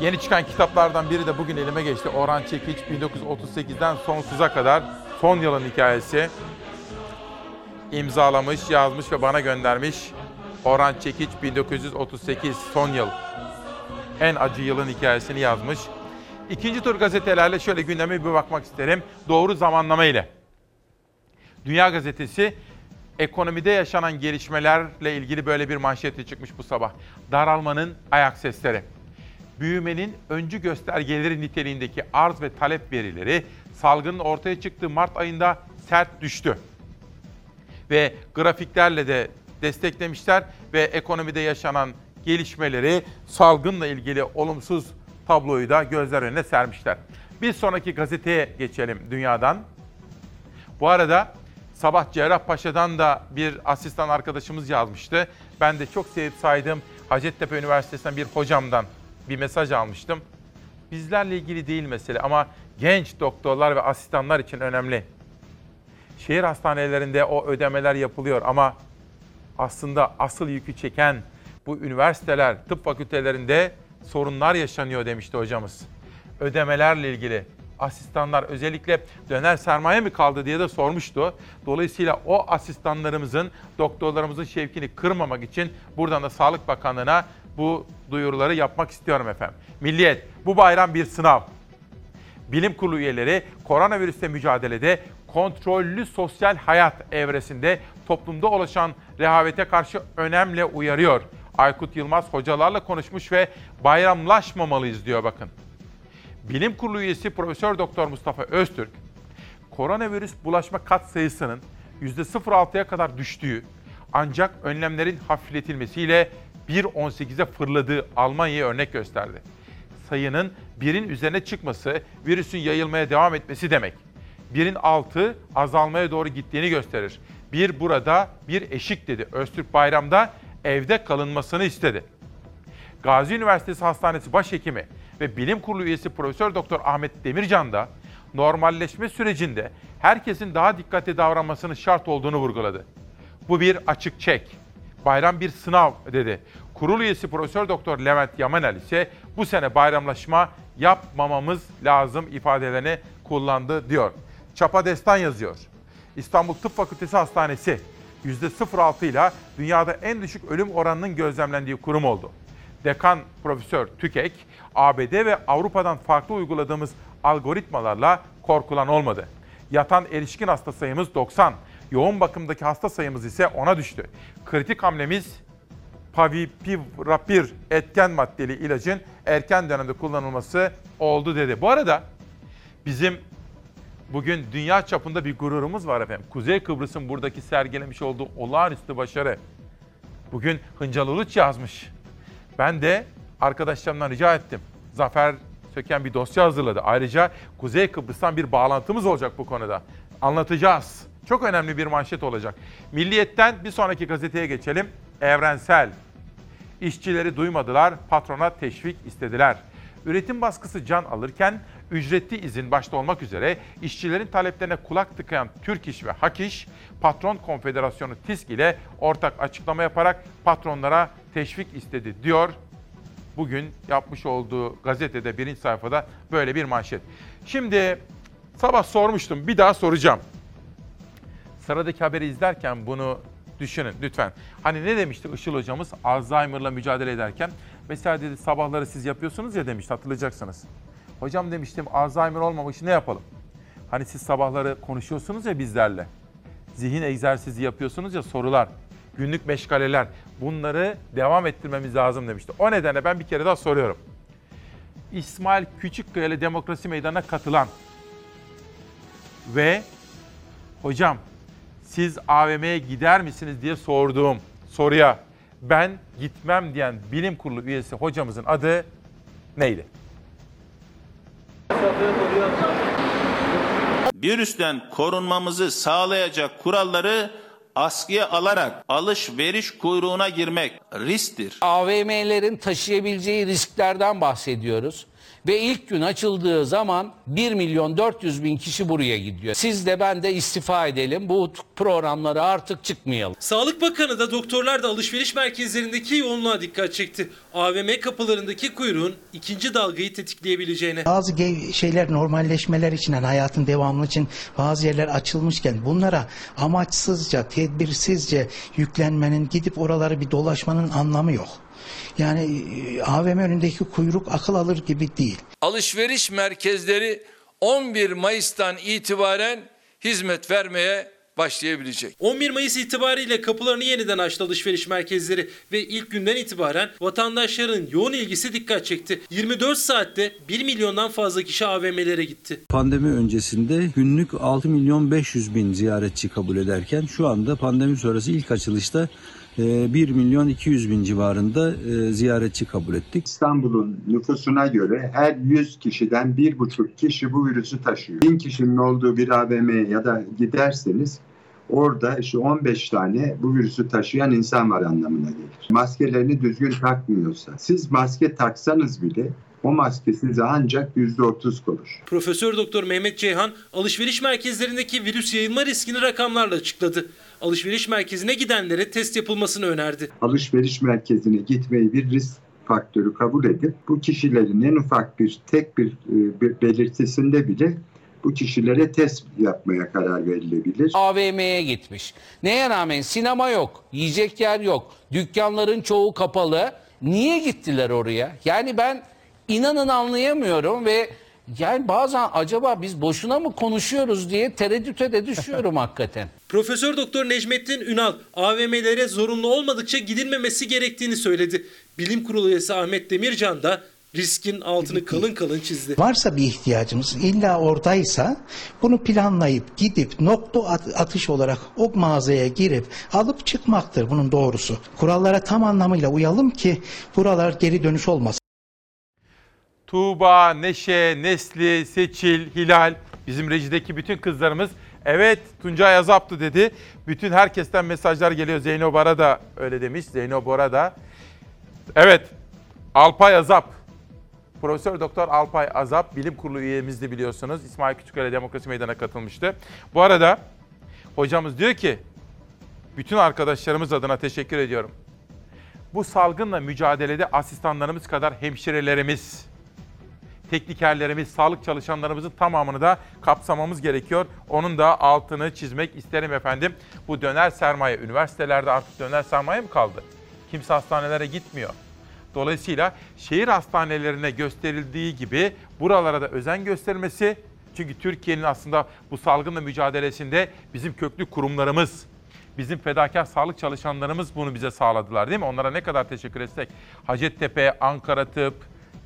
yeni çıkan kitaplardan biri de bugün elime geçti. Orhan Çekiç 1938'den sonsuza kadar son yılın hikayesi imzalamış, yazmış ve bana göndermiş. Orhan Çekiç 1938 son yıl. En acı yılın hikayesini yazmış. İkinci tur gazetelerle şöyle gündeme bir bakmak isterim. Doğru zamanlama ile. Dünya Gazetesi ekonomide yaşanan gelişmelerle ilgili böyle bir manşetle çıkmış bu sabah. Daralmanın ayak sesleri. Büyümenin öncü göstergeleri niteliğindeki arz ve talep verileri salgının ortaya çıktığı Mart ayında sert düştü ve grafiklerle de desteklemişler ve ekonomide yaşanan gelişmeleri salgınla ilgili olumsuz tabloyu da gözler önüne sermişler. Bir sonraki gazeteye geçelim dünyadan. Bu arada Sabah Cerrahpaşa'dan da bir asistan arkadaşımız yazmıştı. Ben de çok sevip saydığım Hacettepe Üniversitesi'nden bir hocamdan bir mesaj almıştım. Bizlerle ilgili değil mesele ama genç doktorlar ve asistanlar için önemli. Şehir hastanelerinde o ödemeler yapılıyor ama aslında asıl yükü çeken bu üniversiteler, tıp fakültelerinde sorunlar yaşanıyor demişti hocamız. Ödemelerle ilgili asistanlar özellikle döner sermaye mi kaldı diye de sormuştu. Dolayısıyla o asistanlarımızın, doktorlarımızın şevkini kırmamak için buradan da Sağlık Bakanlığı'na bu duyuruları yapmak istiyorum efendim. Milliyet, bu bayram bir sınav. Bilim kurulu üyeleri koronavirüsle mücadelede kontrollü sosyal hayat evresinde toplumda oluşan rehavete karşı önemli uyarıyor. Aykut Yılmaz hocalarla konuşmuş ve bayramlaşmamalıyız diyor bakın. Bilim Kurulu üyesi Profesör Doktor Mustafa Öztürk, koronavirüs bulaşma kat sayısının %0.6'ya kadar düştüğü ancak önlemlerin hafifletilmesiyle 1.18'e fırladığı Almanya'ya örnek gösterdi. Sayının birin üzerine çıkması virüsün yayılmaya devam etmesi demek. Birin altı azalmaya doğru gittiğini gösterir. Bir burada, bir eşik dedi. Öztürk Bayram'da evde kalınmasını istedi. Gazi Üniversitesi Hastanesi Başhekimi ve Bilim Kurulu üyesi Profesör Doktor Ahmet Demircan da normalleşme sürecinde herkesin daha dikkatli davranmasının şart olduğunu vurguladı. Bu bir açık çek. Bayram bir sınav dedi. Kurul üyesi Profesör Doktor Levent Yamanel ise bu sene bayramlaşma yapmamamız lazım ifadelerini kullandı diyor. Çapa Destan yazıyor. İstanbul Tıp Fakültesi Hastanesi %06 ile dünyada en düşük ölüm oranının gözlemlendiği kurum oldu. Dekan Profesör Tükek, ABD ve Avrupa'dan farklı uyguladığımız algoritmalarla korkulan olmadı. Yatan erişkin hasta sayımız 90, yoğun bakımdaki hasta sayımız ise 10'a düştü. Kritik hamlemiz Favipiravir etken maddeli ilacın erken dönemde kullanılması oldu dedi. Bu arada bizim bugün dünya çapında bir gururumuz var efendim. Kuzey Kıbrıs'ın buradaki sergilemiş olduğu olağanüstü başarı. Bugün Hıncal Uluç yazmış. Ben de arkadaşlarımdan rica ettim. Zafer Söken bir dosya hazırladı. Ayrıca Kuzey Kıbrıs'tan bir bağlantımız olacak bu konuda. Anlatacağız. Çok önemli bir manşet olacak. Milliyetten bir sonraki gazeteye geçelim. Evrensel. İşçileri duymadılar, patrona teşvik istediler. Üretim baskısı can alırken ücretli izin başta olmak üzere işçilerin taleplerine kulak tıkayan Türk İş ve Hak İş, Patron Konfederasyonu TİSK ile ortak açıklama yaparak patronlara teşvik istedi diyor. Bugün yapmış olduğu gazetede birinci sayfada böyle bir manşet. Şimdi sabah sormuştum bir daha soracağım. Sıradaki haberi izlerken bunu düşünün lütfen. Hani ne demişti Işıl hocamız Alzheimer'la mücadele ederken? Mesela dedi sabahları siz yapıyorsunuz ya demişti hatırlayacaksınız. Hocam demiştim Alzheimer olmamış ne yapalım? Hani siz sabahları konuşuyorsunuz ya bizlerle. Zihin egzersizi yapıyorsunuz ya sorular, günlük meşgaleler. Bunları devam ettirmemiz lazım demişti. O nedenle ben bir kere daha soruyorum. İsmail Küçükkaya ile Demokrasi Meydanı'na katılan ve hocam siz AVM'ye gider misiniz diye sorduğum soruya ben gitmem diyen bilim kurulu üyesi hocamızın adı neydi? Virüsten korunmamızı sağlayacak kuralları askıya alarak alışveriş kuyruğuna girmek risktir. AVM'lerin taşıyabileceği risklerden bahsediyoruz. Ve ilk gün açıldığı zaman 1 milyon 400 bin kişi buraya gidiyor. Siz de ben de istifa edelim. Bu programlara artık çıkmayalım. Sağlık Bakanı da doktorlar da alışveriş merkezlerindeki yoğunluğa dikkat çekti. AVM kapılarındaki kuyruğun ikinci dalgayı tetikleyebileceğine. Bazı şeyler normalleşmeler için yani hayatın devamı için bazı yerler açılmışken bunlara amaçsızca, tedbirsizce yüklenmenin gidip oraları bir dolaşmanın anlamı yok. Yani e, AVM önündeki kuyruk akıl alır gibi değil. Alışveriş merkezleri 11 Mayıs'tan itibaren hizmet vermeye başlayabilecek. 11 Mayıs itibariyle kapılarını yeniden açtı alışveriş merkezleri ve ilk günden itibaren vatandaşların yoğun ilgisi dikkat çekti. 24 saatte 1 milyondan fazla kişi AVM'lere gitti. Pandemi öncesinde günlük 6 milyon 500 bin ziyaretçi kabul ederken şu anda pandemi sonrası ilk açılışta 1 milyon 200 bin civarında e, ziyaretçi kabul ettik. İstanbul'un nüfusuna göre her 100 kişiden 1,5 kişi bu virüsü taşıyor. 1000 kişinin olduğu bir AVM'ye ya da giderseniz Orada işte 15 tane bu virüsü taşıyan insan var anlamına gelir. Maskelerini düzgün takmıyorsa, siz maske taksanız bile o maske size ancak %30 korur. Profesör Doktor Mehmet Ceyhan alışveriş merkezlerindeki virüs yayılma riskini rakamlarla açıkladı. Alışveriş merkezine gidenlere test yapılmasını önerdi. Alışveriş merkezine gitmeyi bir risk faktörü kabul edip bu kişilerin en ufak bir tek bir, e, bir belirtisinde bile bu kişilere test yapmaya karar verilebilir. AVM'ye gitmiş. Neye rağmen sinema yok, yiyecek yer yok, dükkanların çoğu kapalı. Niye gittiler oraya? Yani ben inanın anlayamıyorum ve yani bazen acaba biz boşuna mı konuşuyoruz diye tereddüte de düşüyorum hakikaten. Profesör Doktor Necmettin Ünal AVM'lere zorunlu olmadıkça gidilmemesi gerektiğini söyledi. Bilim Kurulu üyesi Ahmet Demircan da riskin altını kalın kalın çizdi. Varsa bir ihtiyacımız illa oradaysa bunu planlayıp gidip nokta at- atış olarak o mağazaya girip alıp çıkmaktır bunun doğrusu. Kurallara tam anlamıyla uyalım ki buralar geri dönüş olmasın. Tuğba, Neşe, Nesli, Seçil, Hilal, bizim rejideki bütün kızlarımız evet Tuncay Azap'tı dedi. Bütün herkesten mesajlar geliyor. Zeyno Bora da öyle demiş. Zeyno Bora da. Evet Alpay Azap. Profesör Doktor Alpay Azap bilim kurulu üyemizdi biliyorsunuz. İsmail Küçüköy'le Demokrasi Meydanı'na katılmıştı. Bu arada hocamız diyor ki bütün arkadaşlarımız adına teşekkür ediyorum. Bu salgınla mücadelede asistanlarımız kadar hemşirelerimiz, teknikerlerimiz, sağlık çalışanlarımızın tamamını da kapsamamız gerekiyor. Onun da altını çizmek isterim efendim. Bu döner sermaye, üniversitelerde artık döner sermaye mi kaldı? Kimse hastanelere gitmiyor. Dolayısıyla şehir hastanelerine gösterildiği gibi buralara da özen gösterilmesi, çünkü Türkiye'nin aslında bu salgınla mücadelesinde bizim köklü kurumlarımız, bizim fedakar sağlık çalışanlarımız bunu bize sağladılar değil mi? Onlara ne kadar teşekkür etsek. Hacettepe, Ankara Tıp,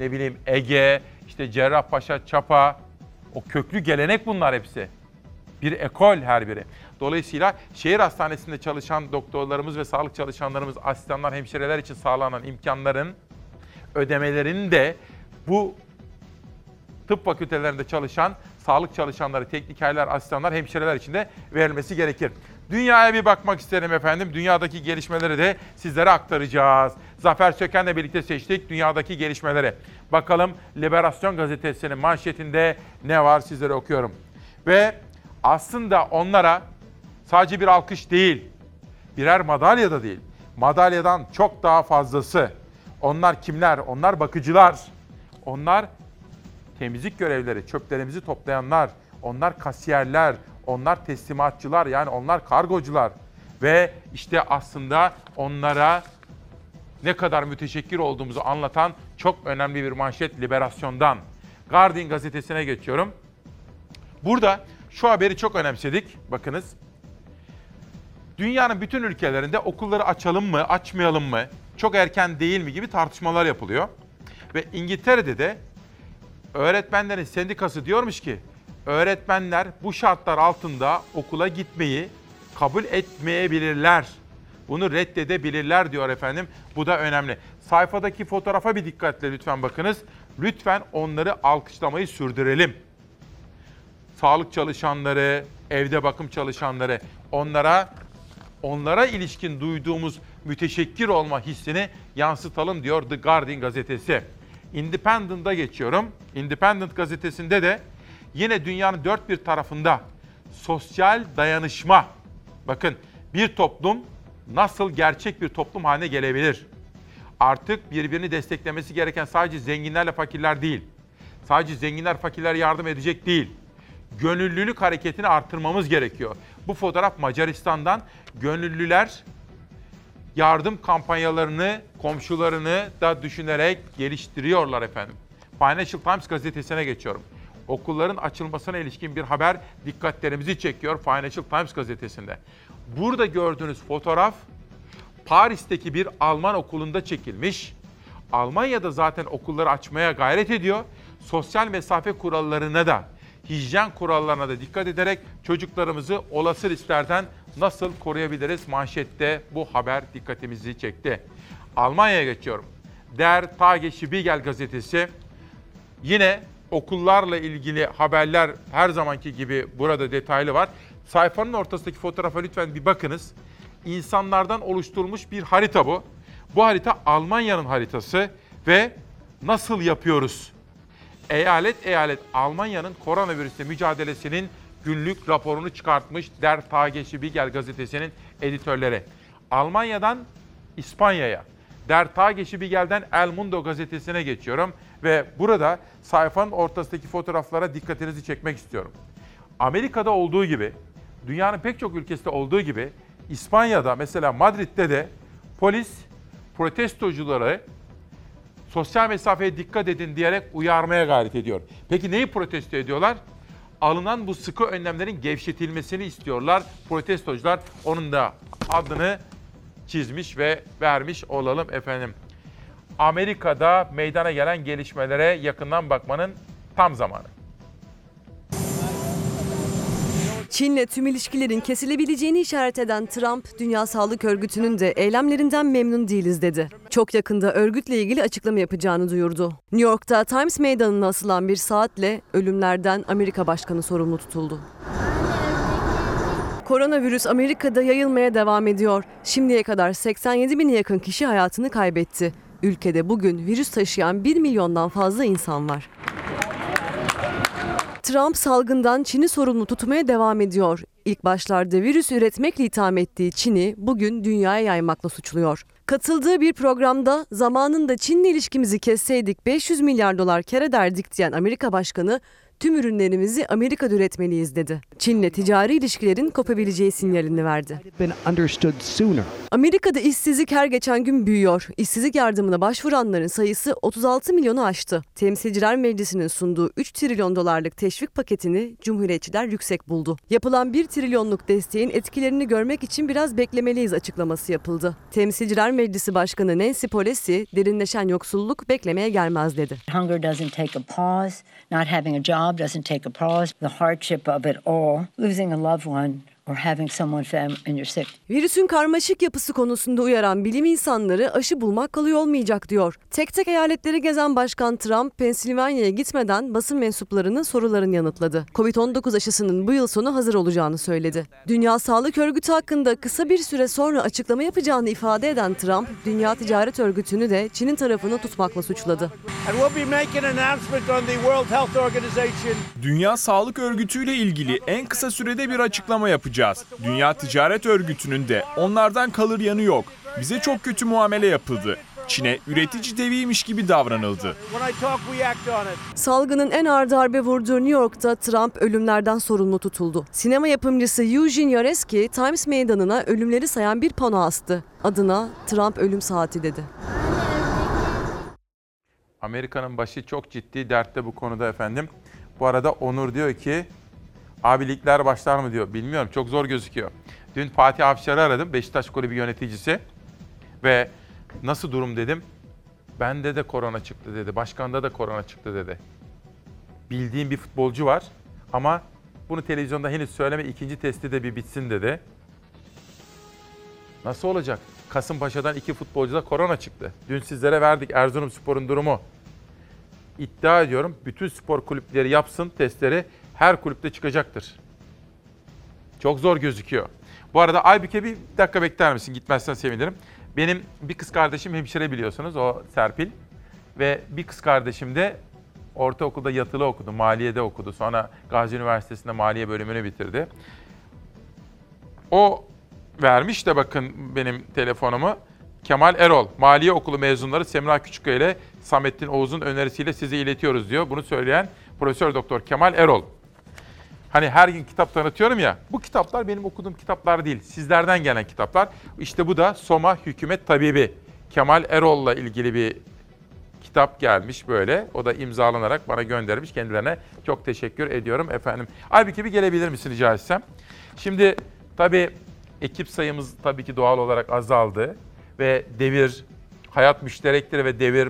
ne bileyim Ege, işte Cerrahpaşa, Çapa, o köklü gelenek bunlar hepsi. Bir ekol her biri. Dolayısıyla şehir hastanesinde çalışan doktorlarımız ve sağlık çalışanlarımız, asistanlar, hemşireler için sağlanan imkanların ödemelerinin de bu tıp fakültelerinde çalışan sağlık çalışanları, teknikerler, asistanlar, hemşireler için de verilmesi gerekir. Dünyaya bir bakmak isterim efendim. Dünyadaki gelişmeleri de sizlere aktaracağız. Zafer Söken'le birlikte seçtik dünyadaki gelişmeleri. Bakalım Liberasyon gazetesinin manşetinde ne var sizlere okuyorum. Ve aslında onlara sadece bir alkış değil, birer madalya da değil. Madalyadan çok daha fazlası. Onlar kimler? Onlar bakıcılar. Onlar temizlik görevlileri, çöplerimizi toplayanlar, onlar kasiyerler, onlar teslimatçılar yani onlar kargocular. Ve işte aslında onlara ne kadar müteşekkir olduğumuzu anlatan çok önemli bir manşet Liberasyon'dan. Guardian gazetesine geçiyorum. Burada şu haberi çok önemsedik. Bakınız. Dünyanın bütün ülkelerinde okulları açalım mı, açmayalım mı, çok erken değil mi gibi tartışmalar yapılıyor. Ve İngiltere'de de öğretmenlerin sendikası diyormuş ki öğretmenler bu şartlar altında okula gitmeyi kabul etmeyebilirler. Bunu reddedebilirler diyor efendim. Bu da önemli. Sayfadaki fotoğrafa bir dikkatle lütfen bakınız. Lütfen onları alkışlamayı sürdürelim. Sağlık çalışanları, evde bakım çalışanları onlara onlara ilişkin duyduğumuz müteşekkir olma hissini yansıtalım diyor The Guardian gazetesi. Independent'a geçiyorum. Independent gazetesinde de yine dünyanın dört bir tarafında sosyal dayanışma. Bakın bir toplum nasıl gerçek bir toplum haline gelebilir? Artık birbirini desteklemesi gereken sadece zenginlerle fakirler değil. Sadece zenginler fakirler yardım edecek değil. Gönüllülük hareketini artırmamız gerekiyor. Bu fotoğraf Macaristan'dan gönüllüler yardım kampanyalarını, komşularını da düşünerek geliştiriyorlar efendim. Financial Times gazetesine geçiyorum. Okulların açılmasına ilişkin bir haber dikkatlerimizi çekiyor Financial Times gazetesinde. Burada gördüğünüz fotoğraf Paris'teki bir Alman okulunda çekilmiş. Almanya'da zaten okulları açmaya gayret ediyor. Sosyal mesafe kurallarına da, hijyen kurallarına da dikkat ederek çocuklarımızı olası risklerden nasıl koruyabiliriz? Manşette bu haber dikkatimizi çekti. Almanya'ya geçiyorum. Der Tage Spiegel gazetesi yine okullarla ilgili haberler her zamanki gibi burada detaylı var. Sayfanın ortasındaki fotoğrafa lütfen bir bakınız. İnsanlardan oluşturulmuş bir harita bu. Bu harita Almanya'nın haritası ve nasıl yapıyoruz? Eyalet eyalet Almanya'nın koronavirüsle mücadelesinin günlük raporunu çıkartmış Der Tagesspiegel gazetesinin editörleri. Almanya'dan İspanya'ya, Der Tagesspiegel'den El Mundo gazetesine geçiyorum ve burada sayfanın ortasındaki fotoğraflara dikkatinizi çekmek istiyorum. Amerika'da olduğu gibi, dünyanın pek çok ülkesinde olduğu gibi İspanya'da mesela Madrid'de de polis protestocuları sosyal mesafeye dikkat edin diyerek uyarmaya gayret ediyor. Peki neyi protesto ediyorlar? Alınan bu sıkı önlemlerin gevşetilmesini istiyorlar protestocular. Onun da adını çizmiş ve vermiş olalım efendim. Amerika'da meydana gelen gelişmelere yakından bakmanın tam zamanı. Çin'le tüm ilişkilerin kesilebileceğini işaret eden Trump, Dünya Sağlık Örgütü'nün de eylemlerinden memnun değiliz dedi. Çok yakında örgütle ilgili açıklama yapacağını duyurdu. New York'ta Times Meydanı'na asılan bir saatle ölümlerden Amerika Başkanı sorumlu tutuldu. Koronavirüs Amerika'da yayılmaya devam ediyor. Şimdiye kadar 87 bine yakın kişi hayatını kaybetti. Ülkede bugün virüs taşıyan 1 milyondan fazla insan var. Trump salgından Çin'i sorumlu tutmaya devam ediyor. İlk başlarda virüs üretmekle itham ettiği Çin'i bugün dünyaya yaymakla suçluyor. Katıldığı bir programda zamanında Çin'le ilişkimizi kesseydik 500 milyar dolar kar ederdik diyen Amerika Başkanı tüm ürünlerimizi Amerika'da üretmeliyiz dedi. Çin'le ticari ilişkilerin kopabileceği sinyalini verdi. Amerika'da işsizlik her geçen gün büyüyor. İşsizlik yardımına başvuranların sayısı 36 milyonu aştı. Temsilciler Meclisi'nin sunduğu 3 trilyon dolarlık teşvik paketini Cumhuriyetçiler yüksek buldu. Yapılan 1 trilyonluk desteğin etkilerini görmek için biraz beklemeliyiz açıklaması yapıldı. Temsilciler Meclisi Başkanı Nancy Pelosi derinleşen yoksulluk beklemeye gelmez dedi. Hunger doesn't take a pause. Not having a job doesn't take a pause. The hardship of it all, losing a loved one or having someone fam- in your sick Virüsün karmaşık yapısı konusunda uyaran bilim insanları aşı bulmak kolay olmayacak diyor. Tek tek eyaletleri gezen Başkan Trump, Pensilvanya'ya gitmeden basın mensuplarının sorularını yanıtladı. Covid-19 aşısının bu yıl sonu hazır olacağını söyledi. Dünya Sağlık Örgütü hakkında kısa bir süre sonra açıklama yapacağını ifade eden Trump, Dünya Ticaret Örgütü'nü de Çin'in tarafını tutmakla suçladı. Dünya Sağlık Örgütü ile ilgili en kısa sürede bir açıklama yapacağız. Dünya Ticaret Örgütü'nün de onlardan kalır yanı yok. Bize çok kötü muamele yapıldı. Çin'e üretici deviymiş gibi davranıldı. Salgının en ağır darbe vurduğu New York'ta Trump ölümlerden sorumlu tutuldu. Sinema yapımcısı Eugene Yareski Times Meydanı'na ölümleri sayan bir pano astı. Adına Trump ölüm saati dedi. Amerika'nın başı çok ciddi dertte bu konuda efendim. Bu arada Onur diyor ki abilikler başlar mı diyor. Bilmiyorum çok zor gözüküyor. Dün Fatih Afşar'ı aradım Beşiktaş Kulübü yöneticisi ve nasıl durum dedim. Bende de korona çıktı dedi. Başkanda da korona çıktı dedi. Bildiğim bir futbolcu var ama bunu televizyonda henüz söyleme ikinci testi de bir bitsin dedi. Nasıl olacak? Kasımpaşa'dan iki futbolcuda korona çıktı. Dün sizlere verdik Erzurumspor'un durumu. İddia ediyorum bütün spor kulüpleri yapsın testleri her kulüpte çıkacaktır. Çok zor gözüküyor. Bu arada Aybüke bir dakika bekler misin? Gitmezsen sevinirim. Benim bir kız kardeşim hemşire biliyorsunuz o Serpil. Ve bir kız kardeşim de ortaokulda yatılı okudu, maliyede okudu. Sonra Gazi Üniversitesi'nde maliye bölümünü bitirdi. O vermiş de bakın benim telefonumu. Kemal Erol, Maliye Okulu mezunları Semra Küçükkaya ile Samettin Oğuz'un önerisiyle size iletiyoruz diyor. Bunu söyleyen Profesör Doktor Kemal Erol. Hani her gün kitap tanıtıyorum ya. Bu kitaplar benim okuduğum kitaplar değil. Sizlerden gelen kitaplar. İşte bu da Soma Hükümet Tabibi. Kemal Erol'la ilgili bir kitap gelmiş böyle. O da imzalanarak bana göndermiş. Kendilerine çok teşekkür ediyorum efendim. Halbuki bir gelebilir misin rica etsem? Şimdi tabii ekip sayımız tabii ki doğal olarak azaldı. Ve devir, hayat müşterektir ve devir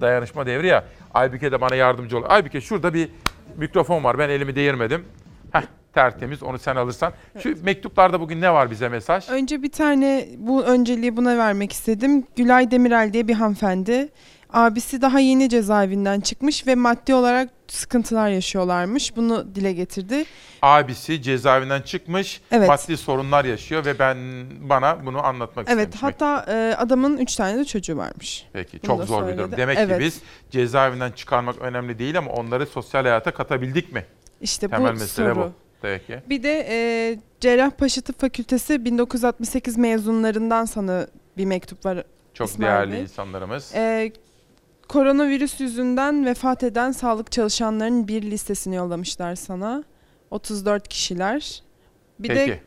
dayanışma devri ya. Aybüke de bana yardımcı oluyor. Aybüke şurada bir mikrofon var. Ben elimi değirmedim. Heh, tertemiz onu sen alırsan. Şu mektuplarda bugün ne var bize mesaj? Önce bir tane bu önceliği buna vermek istedim. Gülay Demirel diye bir hanımefendi. Abisi daha yeni cezaevinden çıkmış ve maddi olarak sıkıntılar yaşıyorlarmış. Bunu dile getirdi. Abisi cezaevinden çıkmış, Evet. maddi sorunlar yaşıyor ve ben bana bunu anlatmak Evet istemiş. hatta e, adamın 3 tane de çocuğu varmış. Peki Bunu çok zor bir söyledi. durum. Demek Evet. ki biz cezaevinden çıkarmak önemli değil ama onları sosyal hayata katabildik mi? İşte bu Temel mesele soru. bu. Peki. Bir de e, Cerrahpaşa Tıp Fakültesi 1968 mezunlarından sana bir mektup var. Çok İsmail değerli Bey. insanlarımız. E, koronavirüs yüzünden vefat eden sağlık çalışanlarının bir listesini yollamışlar sana. 34 kişiler. Bir Peki. de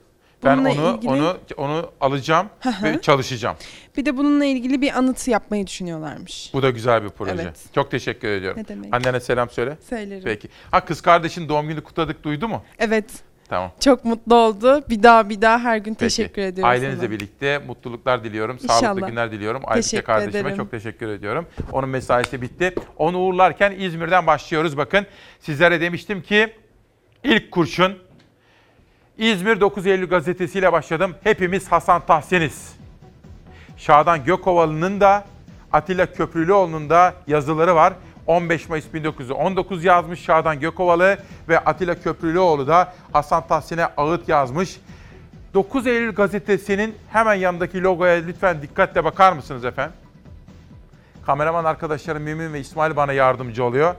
ben onu ilgili- onu onu alacağım ve çalışacağım. bir de bununla ilgili bir anıt yapmayı düşünüyorlarmış. Bu da güzel bir proje. Evet. Çok teşekkür ediyorum. Ne demek. Annene selam söyle. Söylerim. Peki. Ha kız kardeşin doğum günü kutladık duydu mu? Evet. Tamam. Çok mutlu oldu. Bir daha bir daha her gün Peki. teşekkür ediyorum Ailenizle sana. birlikte mutluluklar diliyorum. İnşallah. Sağlıklı günler diliyorum. Teşekkür kardeşime ederim. çok teşekkür ediyorum. Onun mesaisi bitti. Onu uğurlarken İzmir'den başlıyoruz. Bakın sizlere demiştim ki ilk kurşun İzmir 9 Eylül gazetesiyle başladım. Hepimiz Hasan Tahsin'iz. Şadan Gökovalı'nın da Atilla Köprülüoğlu'nun da yazıları var. 15 Mayıs 1919 yazmış Şadan Gökovalı ve Atilla Köprülüoğlu da Hasan Tahsin'e ağıt yazmış. 9 Eylül gazetesinin hemen yanındaki logoya lütfen dikkatle bakar mısınız efendim? Kameraman arkadaşlarım Mümin ve İsmail bana yardımcı oluyor.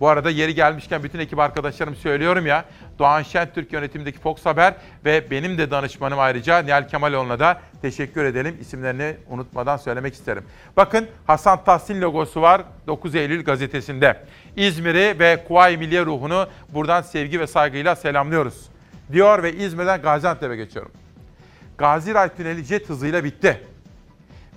Bu arada yeri gelmişken bütün ekip arkadaşlarım söylüyorum ya. Doğan Şentürk yönetimindeki Fox Haber ve benim de danışmanım ayrıca Nihal Kemaloğlu'na da teşekkür edelim. İsimlerini unutmadan söylemek isterim. Bakın Hasan Tahsin logosu var 9 Eylül gazetesinde. İzmir'i ve Kuvayi Milliye ruhunu buradan sevgi ve saygıyla selamlıyoruz. Diyor ve İzmir'den Gaziantep'e geçiyorum. Gaziray Tüneli jet hızıyla bitti.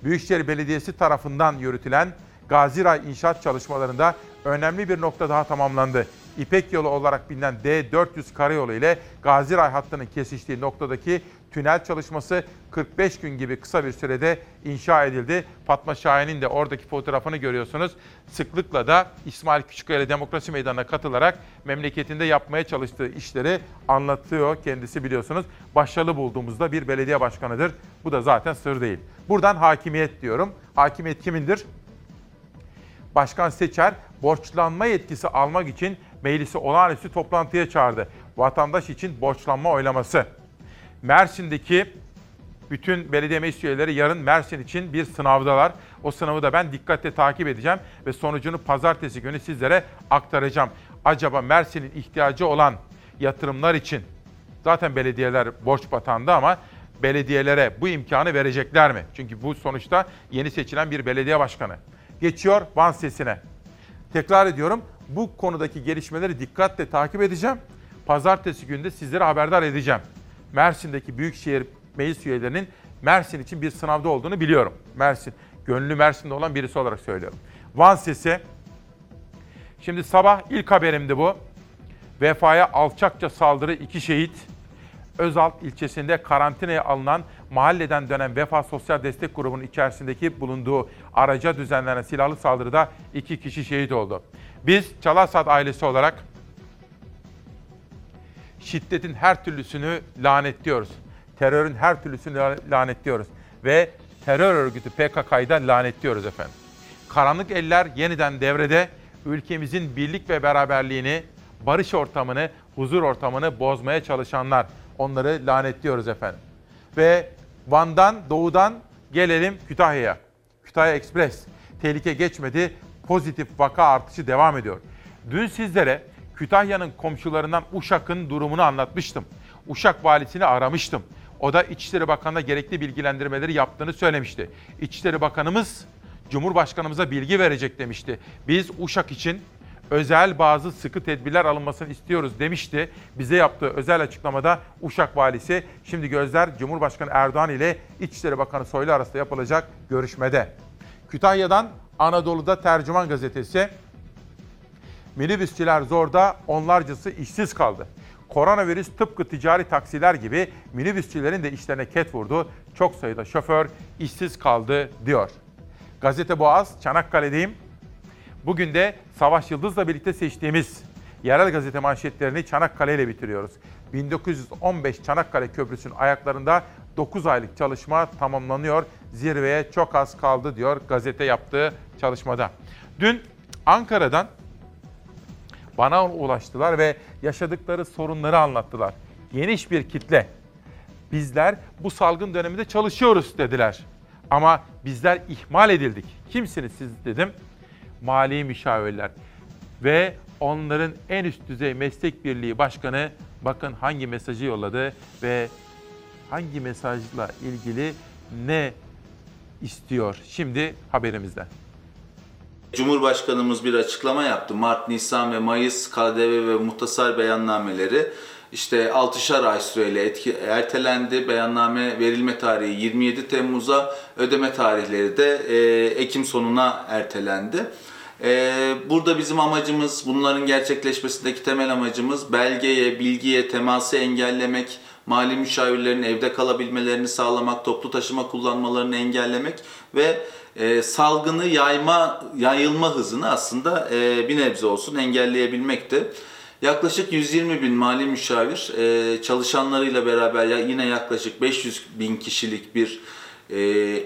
Büyükşehir Belediyesi tarafından yürütülen Gaziray inşaat çalışmalarında önemli bir nokta daha tamamlandı. İpek yolu olarak bilinen D400 karayolu ile Gaziray hattının kesiştiği noktadaki tünel çalışması 45 gün gibi kısa bir sürede inşa edildi. Fatma Şahin'in de oradaki fotoğrafını görüyorsunuz. Sıklıkla da İsmail Küçükkaya Demokrasi Meydanı'na katılarak memleketinde yapmaya çalıştığı işleri anlatıyor kendisi biliyorsunuz. Başarılı bulduğumuzda bir belediye başkanıdır. Bu da zaten sır değil. Buradan hakimiyet diyorum. Hakimiyet kimindir? Başkan seçer borçlanma yetkisi almak için meclisi olağanüstü toplantıya çağırdı. Vatandaş için borçlanma oylaması. Mersin'deki bütün belediye meclis üyeleri yarın Mersin için bir sınavdalar. O sınavı da ben dikkatle takip edeceğim ve sonucunu pazartesi günü sizlere aktaracağım. Acaba Mersin'in ihtiyacı olan yatırımlar için zaten belediyeler borç batağında ama belediyelere bu imkanı verecekler mi? Çünkü bu sonuçta yeni seçilen bir belediye başkanı. Geçiyor Van sesine. Tekrar ediyorum bu konudaki gelişmeleri dikkatle takip edeceğim. Pazartesi günü de sizlere haberdar edeceğim. Mersin'deki Büyükşehir Meclis üyelerinin Mersin için bir sınavda olduğunu biliyorum. Mersin, gönlü Mersin'de olan birisi olarak söylüyorum. Van sesi. Şimdi sabah ilk haberimdi bu. Vefaya alçakça saldırı iki şehit. Özalt ilçesinde karantinaya alınan mahalleden dönen Vefa Sosyal Destek Grubu'nun içerisindeki bulunduğu araca düzenlenen silahlı saldırıda iki kişi şehit oldu. Biz Çalarsat ailesi olarak şiddetin her türlüsünü lanetliyoruz. Terörün her türlüsünü la- lanetliyoruz. Ve terör örgütü PKK'yı da lanetliyoruz efendim. Karanlık eller yeniden devrede ülkemizin birlik ve beraberliğini, barış ortamını, huzur ortamını bozmaya çalışanlar. Onları lanetliyoruz efendim. Ve Van'dan, doğudan gelelim Kütahya'ya. Kütahya Ekspres. Tehlike geçmedi. Pozitif vaka artışı devam ediyor. Dün sizlere Kütahya'nın komşularından Uşak'ın durumunu anlatmıştım. Uşak valisini aramıştım. O da İçişleri Bakanı'na gerekli bilgilendirmeleri yaptığını söylemişti. İçişleri Bakanımız Cumhurbaşkanımıza bilgi verecek demişti. Biz Uşak için özel bazı sıkı tedbirler alınmasını istiyoruz demişti. Bize yaptığı özel açıklamada Uşak valisi şimdi gözler Cumhurbaşkanı Erdoğan ile İçişleri Bakanı Soylu arasında yapılacak görüşmede. Kütahya'dan Anadolu'da Tercüman Gazetesi minibüsçüler zorda onlarcası işsiz kaldı. Koronavirüs tıpkı ticari taksiler gibi minibüsçülerin de işlerine ket vurdu. Çok sayıda şoför işsiz kaldı diyor. Gazete Boğaz, Çanakkale'deyim. Bugün de Savaş Yıldız'la birlikte seçtiğimiz yerel gazete manşetlerini Çanakkale ile bitiriyoruz. 1915 Çanakkale Köprüsü'nün ayaklarında 9 aylık çalışma tamamlanıyor. Zirveye çok az kaldı diyor gazete yaptığı çalışmada. Dün Ankara'dan bana ulaştılar ve yaşadıkları sorunları anlattılar. Geniş bir kitle. Bizler bu salgın döneminde çalışıyoruz dediler. Ama bizler ihmal edildik. Kimsiniz siz dedim. Mali müşavirler ve onların en üst düzey meslek birliği başkanı bakın hangi mesajı yolladı ve hangi mesajla ilgili ne istiyor? Şimdi haberimizden. Cumhurbaşkanımız bir açıklama yaptı. Mart, Nisan ve Mayıs KDV ve muhtasar beyannameleri işte 6'şar ay süreyle etki, ertelendi. Beyanname verilme tarihi 27 Temmuz'a, ödeme tarihleri de e, Ekim sonuna ertelendi. E, burada bizim amacımız, bunların gerçekleşmesindeki temel amacımız belgeye, bilgiye, teması engellemek, mali müşavirlerin evde kalabilmelerini sağlamak, toplu taşıma kullanmalarını engellemek ve e, salgını yayma, yayılma hızını aslında e, bir nebze olsun engelleyebilmekti. Yaklaşık 120 bin mali müşavir e, çalışanlarıyla beraber yine yaklaşık 500 bin kişilik bir e,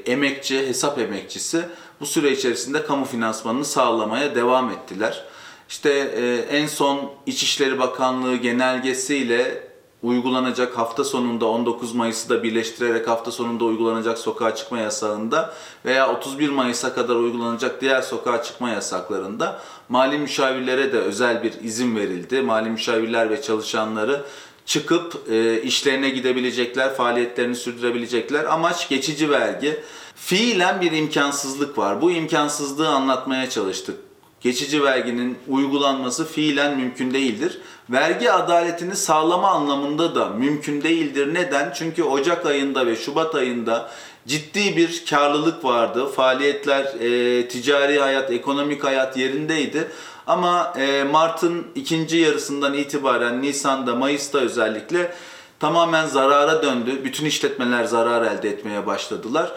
emekçi, hesap emekçisi bu süre içerisinde kamu finansmanını sağlamaya devam ettiler. İşte e, en son İçişleri Bakanlığı genelgesiyle uygulanacak hafta sonunda 19 Mayıs'ı da birleştirerek hafta sonunda uygulanacak sokağa çıkma yasağında veya 31 Mayıs'a kadar uygulanacak diğer sokağa çıkma yasaklarında mali müşavirlere de özel bir izin verildi. Mali müşavirler ve çalışanları çıkıp e, işlerine gidebilecekler, faaliyetlerini sürdürebilecekler. Amaç geçici vergi. Fiilen bir imkansızlık var. Bu imkansızlığı anlatmaya çalıştık geçici verginin uygulanması fiilen mümkün değildir. Vergi adaletini sağlama anlamında da mümkün değildir. Neden? Çünkü Ocak ayında ve Şubat ayında ciddi bir karlılık vardı. Faaliyetler, e, ticari hayat, ekonomik hayat yerindeydi. Ama e, Mart'ın ikinci yarısından itibaren Nisan'da, Mayıs'ta özellikle tamamen zarara döndü. Bütün işletmeler zarar elde etmeye başladılar.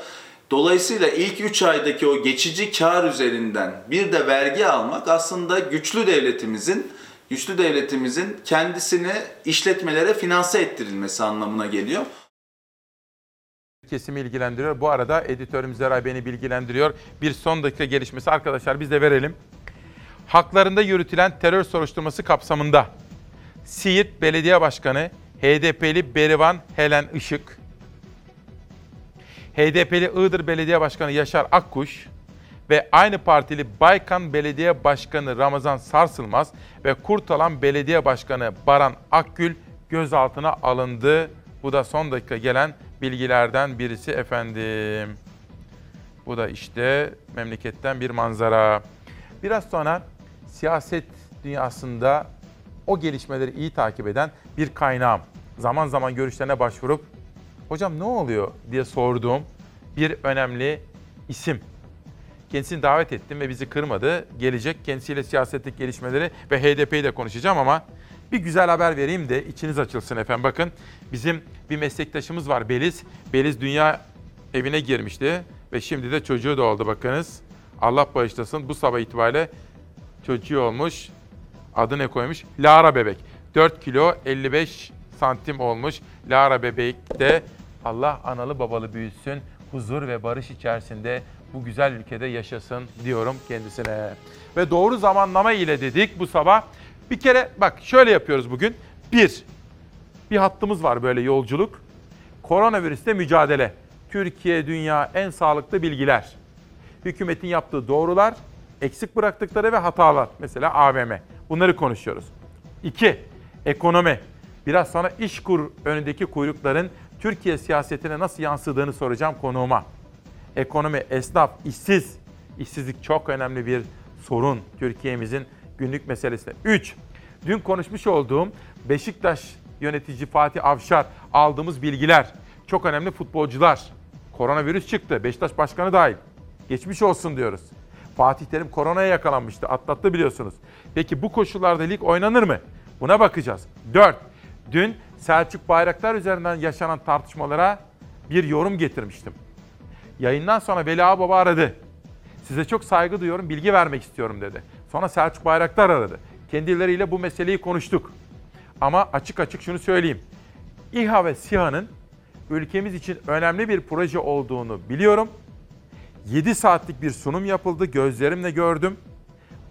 Dolayısıyla ilk 3 aydaki o geçici kar üzerinden bir de vergi almak aslında güçlü devletimizin güçlü devletimizin kendisini işletmelere finanse ettirilmesi anlamına geliyor. Kesimi ilgilendiriyor. Bu arada editörümüz Eray beni bilgilendiriyor. Bir son dakika gelişmesi arkadaşlar biz de verelim. Haklarında yürütülen terör soruşturması kapsamında Siirt Belediye Başkanı HDP'li Berivan Helen Işık, HDP'li Iğdır Belediye Başkanı Yaşar Akkuş ve aynı partili Baykan Belediye Başkanı Ramazan Sarsılmaz ve Kurtalan Belediye Başkanı Baran Akgül gözaltına alındı. Bu da son dakika gelen bilgilerden birisi efendim. Bu da işte memleketten bir manzara. Biraz sonra siyaset dünyasında o gelişmeleri iyi takip eden bir kaynağım. Zaman zaman görüşlerine başvurup hocam ne oluyor diye sorduğum bir önemli isim. Kendisini davet ettim ve bizi kırmadı. Gelecek kendisiyle siyasetlik gelişmeleri ve HDP'yi de konuşacağım ama bir güzel haber vereyim de içiniz açılsın efendim. Bakın bizim bir meslektaşımız var Beliz. Beliz dünya evine girmişti ve şimdi de çocuğu da oldu bakınız. Allah bağışlasın bu sabah itibariyle çocuğu olmuş. Adı ne koymuş? Lara bebek. 4 kilo 55 santim olmuş. Lara bebek de Allah analı babalı büyütsün. Huzur ve barış içerisinde bu güzel ülkede yaşasın diyorum kendisine. Ve doğru zamanlama ile dedik bu sabah. Bir kere bak şöyle yapıyoruz bugün. Bir, bir hattımız var böyle yolculuk. Koronavirüste mücadele. Türkiye, dünya en sağlıklı bilgiler. Hükümetin yaptığı doğrular, eksik bıraktıkları ve hatalar. Mesela AVM. Bunları konuşuyoruz. İki, ekonomi. Biraz sonra iş kur önündeki kuyrukların Türkiye siyasetine nasıl yansıdığını soracağım konuğuma. Ekonomi, esnaf, işsiz. İşsizlik çok önemli bir sorun Türkiye'mizin günlük meselesi. 3. Dün konuşmuş olduğum Beşiktaş yönetici Fatih Avşar aldığımız bilgiler. Çok önemli futbolcular. Koronavirüs çıktı. Beşiktaş başkanı dahil. Geçmiş olsun diyoruz. Fatih Terim koronaya yakalanmıştı. Atlattı biliyorsunuz. Peki bu koşullarda lig oynanır mı? Buna bakacağız. 4. Dün Selçuk Bayraktar üzerinden yaşanan tartışmalara bir yorum getirmiştim. Yayından sonra Veli Ağbaba aradı. Size çok saygı duyuyorum, bilgi vermek istiyorum dedi. Sonra Selçuk Bayraktar aradı. Kendileriyle bu meseleyi konuştuk. Ama açık açık şunu söyleyeyim. İHA ve SİHA'nın ülkemiz için önemli bir proje olduğunu biliyorum. 7 saatlik bir sunum yapıldı, gözlerimle gördüm.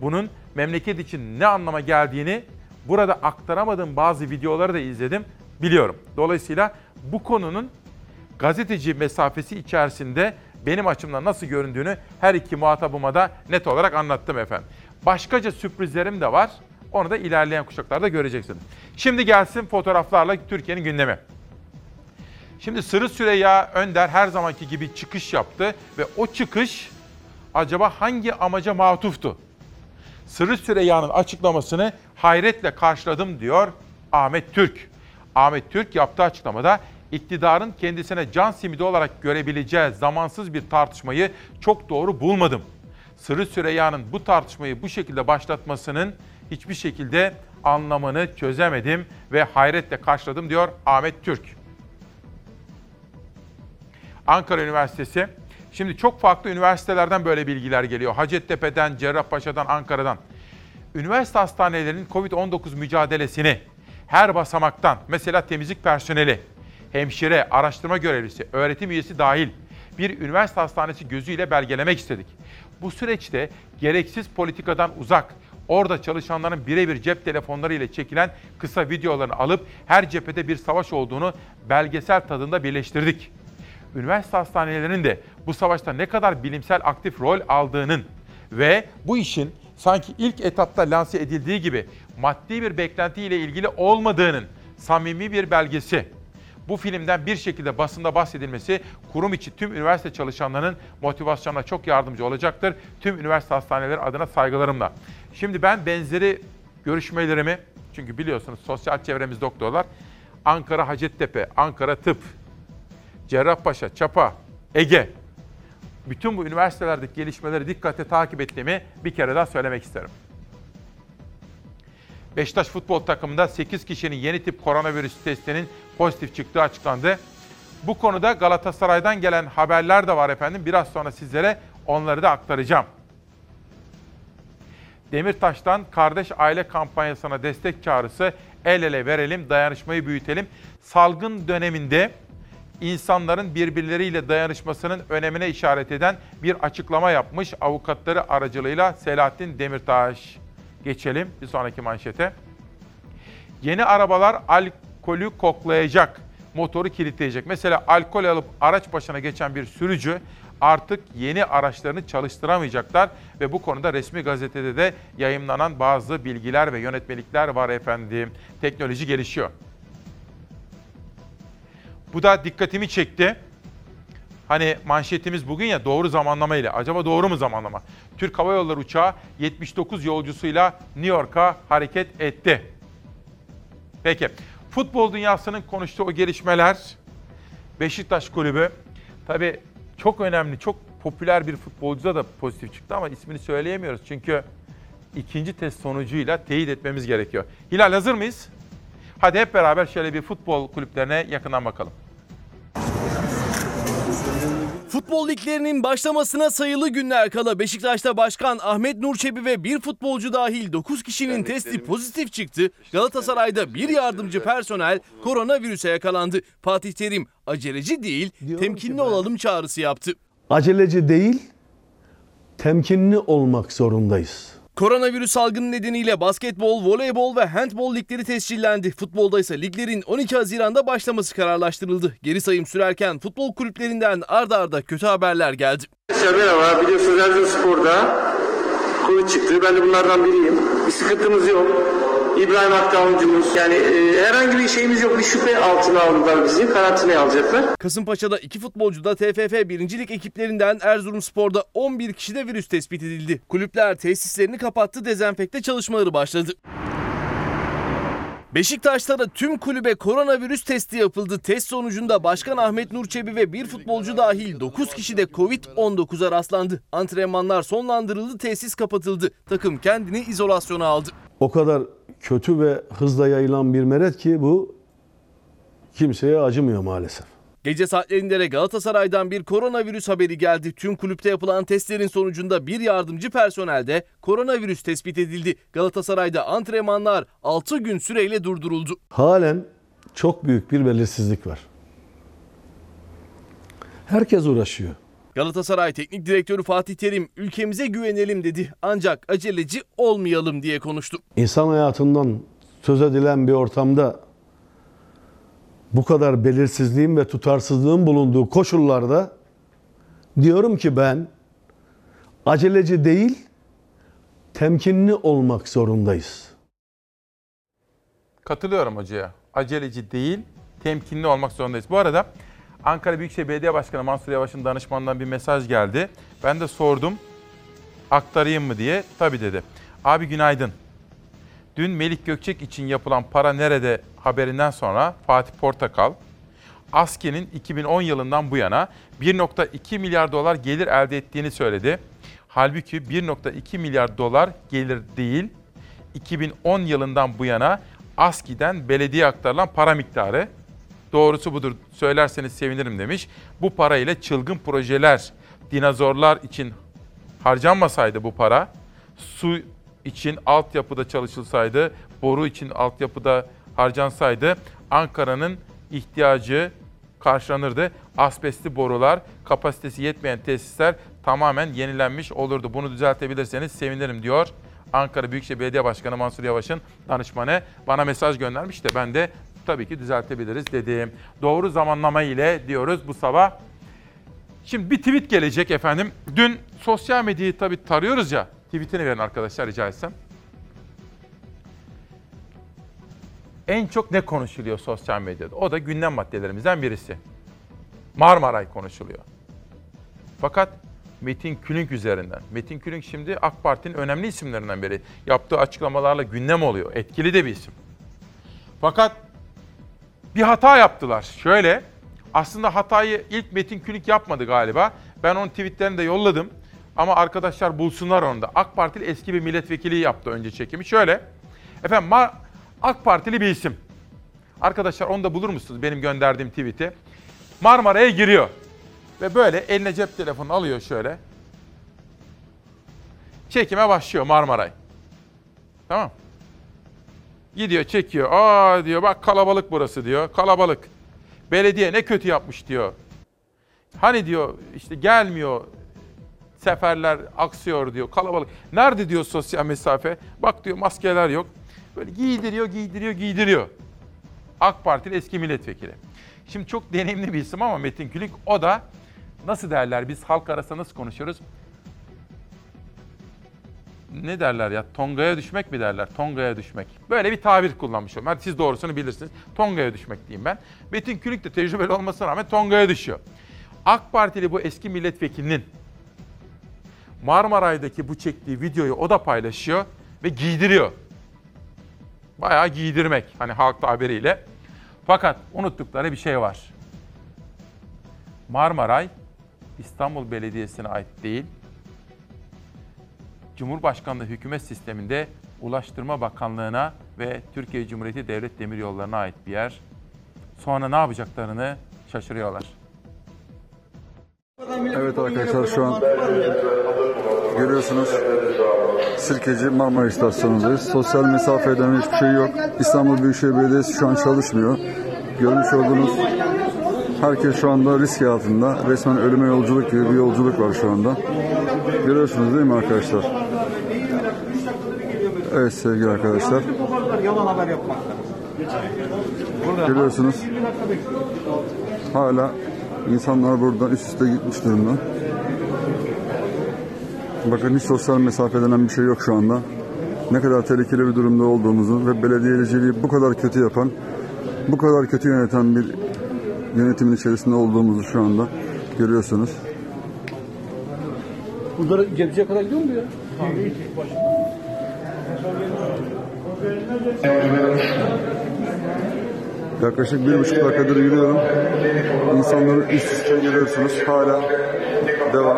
Bunun memleket için ne anlama geldiğini burada aktaramadığım bazı videoları da izledim, biliyorum. Dolayısıyla bu konunun gazeteci mesafesi içerisinde benim açımdan nasıl göründüğünü her iki muhatabıma da net olarak anlattım efendim. Başkaca sürprizlerim de var. Onu da ilerleyen kuşaklarda göreceksiniz. Şimdi gelsin fotoğraflarla Türkiye'nin gündemi. Şimdi Sırrı Süreyya Önder her zamanki gibi çıkış yaptı ve o çıkış acaba hangi amaca matuftu? Sırrı Süreyya'nın açıklamasını hayretle karşıladım diyor Ahmet Türk. Ahmet Türk yaptığı açıklamada iktidarın kendisine can simidi olarak görebileceği zamansız bir tartışmayı çok doğru bulmadım. Sırrı Süreyya'nın bu tartışmayı bu şekilde başlatmasının hiçbir şekilde anlamını çözemedim ve hayretle karşıladım diyor Ahmet Türk. Ankara Üniversitesi. Şimdi çok farklı üniversitelerden böyle bilgiler geliyor. Hacettepe'den, Cerrahpaşa'dan, Ankara'dan. Üniversite hastanelerinin COVID-19 mücadelesini her basamaktan, mesela temizlik personeli, hemşire, araştırma görevlisi, öğretim üyesi dahil bir üniversite hastanesi gözüyle belgelemek istedik. Bu süreçte gereksiz politikadan uzak, orada çalışanların birebir cep telefonları ile çekilen kısa videolarını alıp her cephede bir savaş olduğunu belgesel tadında birleştirdik. Üniversite hastanelerinin de bu savaşta ne kadar bilimsel aktif rol aldığının ve bu işin sanki ilk etapta lanse edildiği gibi maddi bir beklentiyle ilgili olmadığının samimi bir belgesi. Bu filmden bir şekilde basında bahsedilmesi kurum içi tüm üniversite çalışanlarının motivasyonuna çok yardımcı olacaktır. Tüm üniversite hastaneleri adına saygılarımla. Şimdi ben benzeri görüşmelerimi, çünkü biliyorsunuz sosyal çevremiz doktorlar, Ankara Hacettepe, Ankara Tıp, Cerrahpaşa, Çapa, Ege, bütün bu üniversitelerdeki gelişmeleri dikkatle takip ettiğimi bir kere daha söylemek isterim. Beşiktaş futbol takımında 8 kişinin yeni tip koronavirüs testinin pozitif çıktığı açıklandı. Bu konuda Galatasaray'dan gelen haberler de var efendim. Biraz sonra sizlere onları da aktaracağım. Demirtaş'tan kardeş aile kampanyasına destek çağrısı el ele verelim, dayanışmayı büyütelim. Salgın döneminde insanların birbirleriyle dayanışmasının önemine işaret eden bir açıklama yapmış avukatları aracılığıyla Selahattin Demirtaş. Geçelim bir sonraki manşete. Yeni arabalar alkolü koklayacak, motoru kilitleyecek. Mesela alkol alıp araç başına geçen bir sürücü artık yeni araçlarını çalıştıramayacaklar ve bu konuda resmi gazetede de yayımlanan bazı bilgiler ve yönetmelikler var efendim. Teknoloji gelişiyor. Bu da dikkatimi çekti. Hani manşetimiz bugün ya doğru zamanlama ile. Acaba doğru mu zamanlama? Türk Hava Yolları uçağı 79 yolcusuyla New York'a hareket etti. Peki. Futbol dünyasının konuştuğu o gelişmeler Beşiktaş Kulübü tabii çok önemli, çok popüler bir futbolcuda da pozitif çıktı ama ismini söyleyemiyoruz. Çünkü ikinci test sonucuyla teyit etmemiz gerekiyor. Hilal hazır mıyız? Hadi hep beraber şöyle bir futbol kulüplerine yakından bakalım. Futbol liglerinin başlamasına sayılı günler kala Beşiktaş'ta başkan Ahmet Nur Çebi ve bir futbolcu dahil 9 kişinin testi pozitif çıktı. Galatasaray'da bir yardımcı personel koronavirüse yakalandı. Fatih Terim aceleci değil, temkinli olalım çağrısı yaptı. Aceleci değil, temkinli olmak zorundayız. Koronavirüs salgını nedeniyle basketbol, voleybol ve handbol ligleri tescillendi. Futbolda ise liglerin 12 Haziran'da başlaması kararlaştırıldı. Geri sayım sürerken futbol kulüplerinden ardarda arda kötü haberler geldi. Merhaba, biliyorsunuz Erzurumspor'da Covid çıktı. Ben de bunlardan biriyim. Bir sıkıntımız yok. İbrahim Hakkı oyuncumuz. Yani e, herhangi bir şeyimiz yok. Bir şüphe altına aldılar bizi. Karantinaya alacaklar. Kasımpaşa'da iki futbolcu da TFF 1. Lig ekiplerinden Erzurumspor'da 11 kişide virüs tespit edildi. Kulüpler tesislerini kapattı, dezenfekte çalışmaları başladı. Beşiktaş'ta da tüm kulübe koronavirüs testi yapıldı. Test sonucunda Başkan Ahmet Nur Çebi ve bir futbolcu dahil 9 kişi de Covid-19'a rastlandı. Antrenmanlar sonlandırıldı, tesis kapatıldı. Takım kendini izolasyona aldı. O kadar kötü ve hızla yayılan bir meret ki bu kimseye acımıyor maalesef. Gece saatlerinde de Galatasaray'dan bir koronavirüs haberi geldi. Tüm kulüpte yapılan testlerin sonucunda bir yardımcı personelde koronavirüs tespit edildi. Galatasaray'da antrenmanlar 6 gün süreyle durduruldu. Halen çok büyük bir belirsizlik var. Herkes uğraşıyor. Galatasaray Teknik Direktörü Fatih Terim ülkemize güvenelim dedi ancak aceleci olmayalım diye konuştu. İnsan hayatından söz edilen bir ortamda bu kadar belirsizliğin ve tutarsızlığın bulunduğu koşullarda diyorum ki ben aceleci değil temkinli olmak zorundayız. Katılıyorum hocaya. Aceleci değil, temkinli olmak zorundayız. Bu arada Ankara Büyükşehir Belediye Başkanı Mansur Yavaş'ın danışmanından bir mesaj geldi. Ben de sordum, aktarayım mı diye. Tabii dedi. Abi günaydın. Dün Melik Gökçek için yapılan para nerede haberinden sonra Fatih Portakal, ASKİ'nin 2010 yılından bu yana 1.2 milyar dolar gelir elde ettiğini söyledi. Halbuki 1.2 milyar dolar gelir değil, 2010 yılından bu yana ASKİ'den belediye aktarılan para miktarı. Doğrusu budur söylerseniz sevinirim demiş. Bu para ile çılgın projeler, dinozorlar için harcanmasaydı bu para, su için altyapıda çalışılsaydı, boru için altyapıda harcansaydı Ankara'nın ihtiyacı karşılanırdı. Asbestli borular, kapasitesi yetmeyen tesisler tamamen yenilenmiş olurdu. Bunu düzeltebilirseniz sevinirim diyor. Ankara Büyükşehir Belediye Başkanı Mansur Yavaş'ın danışmanı bana mesaj göndermiş de ben de tabii ki düzeltebiliriz dedim. Doğru zamanlama ile diyoruz bu sabah. Şimdi bir tweet gelecek efendim. Dün sosyal medyayı tabii tarıyoruz ya. Tweetini verin arkadaşlar rica etsem. En çok ne konuşuluyor sosyal medyada? O da gündem maddelerimizden birisi. Marmaray konuşuluyor. Fakat Metin Külünk üzerinden. Metin Külünk şimdi AK Parti'nin önemli isimlerinden biri. Yaptığı açıklamalarla gündem oluyor. Etkili de bir isim. Fakat bir hata yaptılar. Şöyle, aslında hatayı ilk Metin Külünk yapmadı galiba. Ben onun tweetlerini de yolladım. Ama arkadaşlar bulsunlar onu da. AK Partili eski bir milletvekili yaptı önce çekimi. Şöyle, efendim AK Partili bir isim. Arkadaşlar onu da bulur musunuz benim gönderdiğim tweet'i? Marmara'ya giriyor. Ve böyle eline cep telefonu alıyor şöyle. Çekime başlıyor Marmaray. Tamam. Gidiyor çekiyor. Aa diyor bak kalabalık burası diyor. Kalabalık. Belediye ne kötü yapmış diyor. Hani diyor işte gelmiyor seferler aksıyor diyor kalabalık. Nerede diyor sosyal mesafe? Bak diyor maskeler yok. Böyle giydiriyor, giydiriyor, giydiriyor. AK Partili eski milletvekili. Şimdi çok deneyimli bir isim ama Metin Külünk o da nasıl derler biz halk arasında nasıl konuşuyoruz? Ne derler ya? Tonga'ya düşmek mi derler? Tonga'ya düşmek. Böyle bir tabir kullanmış. Hadi siz doğrusunu bilirsiniz. Tonga'ya düşmek diyeyim ben. Metin Külünk de tecrübeli olmasına rağmen Tonga'ya düşüyor. AK Partili bu eski milletvekilinin Marmaray'daki bu çektiği videoyu o da paylaşıyor ve giydiriyor. Bayağı giydirmek hani halk tabiriyle. Fakat unuttukları bir şey var. Marmaray İstanbul Belediyesi'ne ait değil. Cumhurbaşkanlığı hükümet sisteminde Ulaştırma Bakanlığı'na ve Türkiye Cumhuriyeti Devlet Demiryolları'na ait bir yer. Sonra ne yapacaklarını şaşırıyorlar. Evet arkadaşlar şu an görüyorsunuz Sirkeci Marmara İstasyonu'ndayız. Sosyal mesafe denen hiçbir şey yok. İstanbul Büyükşehir Belediyesi şu an çalışmıyor. Görmüş olduğunuz herkes şu anda risk altında. Resmen ölüme yolculuk gibi bir yolculuk var şu anda. Görüyorsunuz değil mi arkadaşlar? Evet sevgili arkadaşlar. Yalan haber yapmakta. Görüyorsunuz. Hala insanlar burada üst üste gitmiş durumda. Bakın hiç sosyal mesafe denen bir şey yok şu anda. Ne kadar tehlikeli bir durumda olduğumuzu ve belediyeciliği bu kadar kötü yapan, bu kadar kötü yöneten bir yönetimin içerisinde olduğumuzu şu anda görüyorsunuz. Bunları Gebze'ye kadar gidiyor mu ya? Yaklaşık bir buçuk dakikadır yürüyorum. İnsanları üst üste görüyorsunuz. Hala devam.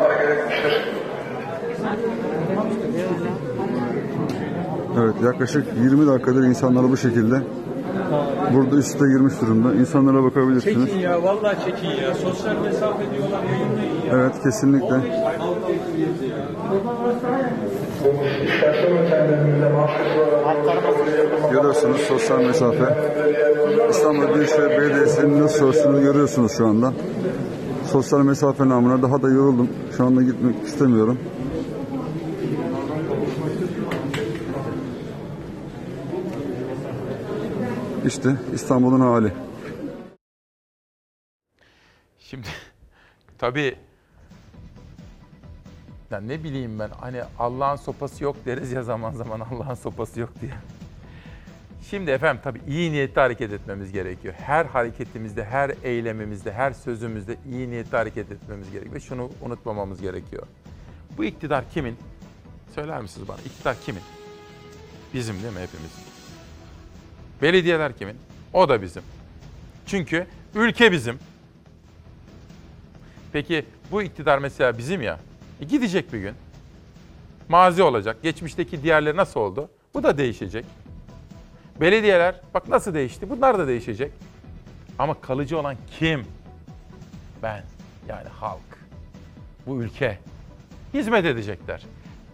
Evet yaklaşık 20 dakikadır insanlar bu şekilde burada üst üste girmiş durumda. İnsanlara bakabilirsiniz. Çekin ya vallahi çekin ya. Sosyal mesafe diyorlar yayınlayın ya. Evet kesinlikle. Görüyorsunuz sosyal mesafe. İstanbul Büyükşehir Belediyesi'nin nasıl çalıştığını görüyorsunuz şu anda. Sosyal mesafe namına daha da yoruldum. Şu anda gitmek istemiyorum. İşte İstanbul'un hali. Şimdi tabii ya ne bileyim ben hani Allah'ın sopası yok deriz ya zaman zaman Allah'ın sopası yok diye. Şimdi efendim tabii iyi niyetli hareket etmemiz gerekiyor. Her hareketimizde, her eylemimizde, her sözümüzde iyi niyetli hareket etmemiz gerekiyor. Ve şunu unutmamamız gerekiyor. Bu iktidar kimin? Söyler misiniz bana? İktidar kimin? Bizim değil mi hepimiz? Belediyeler kimin? O da bizim. Çünkü ülke bizim. Peki bu iktidar mesela bizim ya. E gidecek bir gün. Mazi olacak. Geçmişteki diğerleri nasıl oldu? Bu da değişecek. Belediyeler bak nasıl değişti. Bunlar da değişecek. Ama kalıcı olan kim? Ben. Yani halk. Bu ülke. Hizmet edecekler.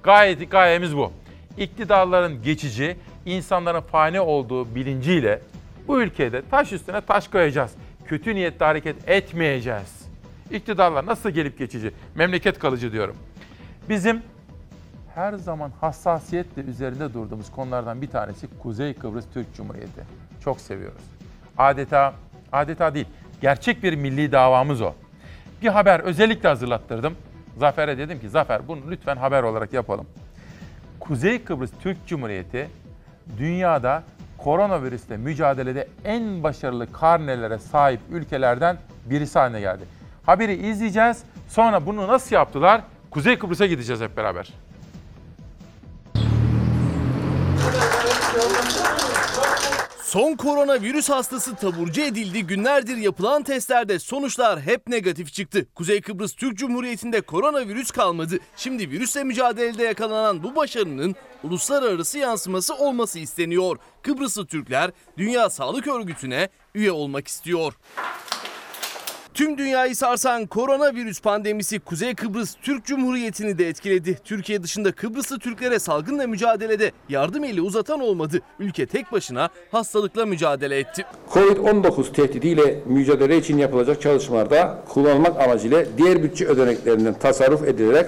Gayet gayemiz bu. İktidarların geçici, insanların fani olduğu bilinciyle bu ülkede taş üstüne taş koyacağız. Kötü niyetle hareket etmeyeceğiz. İktidarlar nasıl gelip geçici? Memleket kalıcı diyorum. Bizim her zaman hassasiyetle üzerinde durduğumuz konulardan bir tanesi Kuzey Kıbrıs Türk Cumhuriyeti. Çok seviyoruz. Adeta, adeta değil, gerçek bir milli davamız o. Bir haber özellikle hazırlattırdım. Zafer'e dedim ki Zafer bunu lütfen haber olarak yapalım. Kuzey Kıbrıs Türk Cumhuriyeti dünyada koronavirüsle mücadelede en başarılı karnelere sahip ülkelerden birisi haline geldi. Haberi izleyeceğiz. Sonra bunu nasıl yaptılar? Kuzey Kıbrıs'a gideceğiz hep beraber. Son koronavirüs hastası taburcu edildi. Günlerdir yapılan testlerde sonuçlar hep negatif çıktı. Kuzey Kıbrıs Türk Cumhuriyeti'nde koronavirüs kalmadı. Şimdi virüsle mücadelede yakalanan bu başarının uluslararası yansıması olması isteniyor. Kıbrıslı Türkler Dünya Sağlık Örgütü'ne üye olmak istiyor. Tüm dünyayı sarsan koronavirüs pandemisi Kuzey Kıbrıs Türk Cumhuriyeti'ni de etkiledi. Türkiye dışında Kıbrıslı Türklere salgınla mücadelede yardım eli uzatan olmadı. Ülke tek başına hastalıkla mücadele etti. Covid-19 tehdidiyle mücadele için yapılacak çalışmalarda kullanılmak amacıyla diğer bütçe ödeneklerinden tasarruf edilerek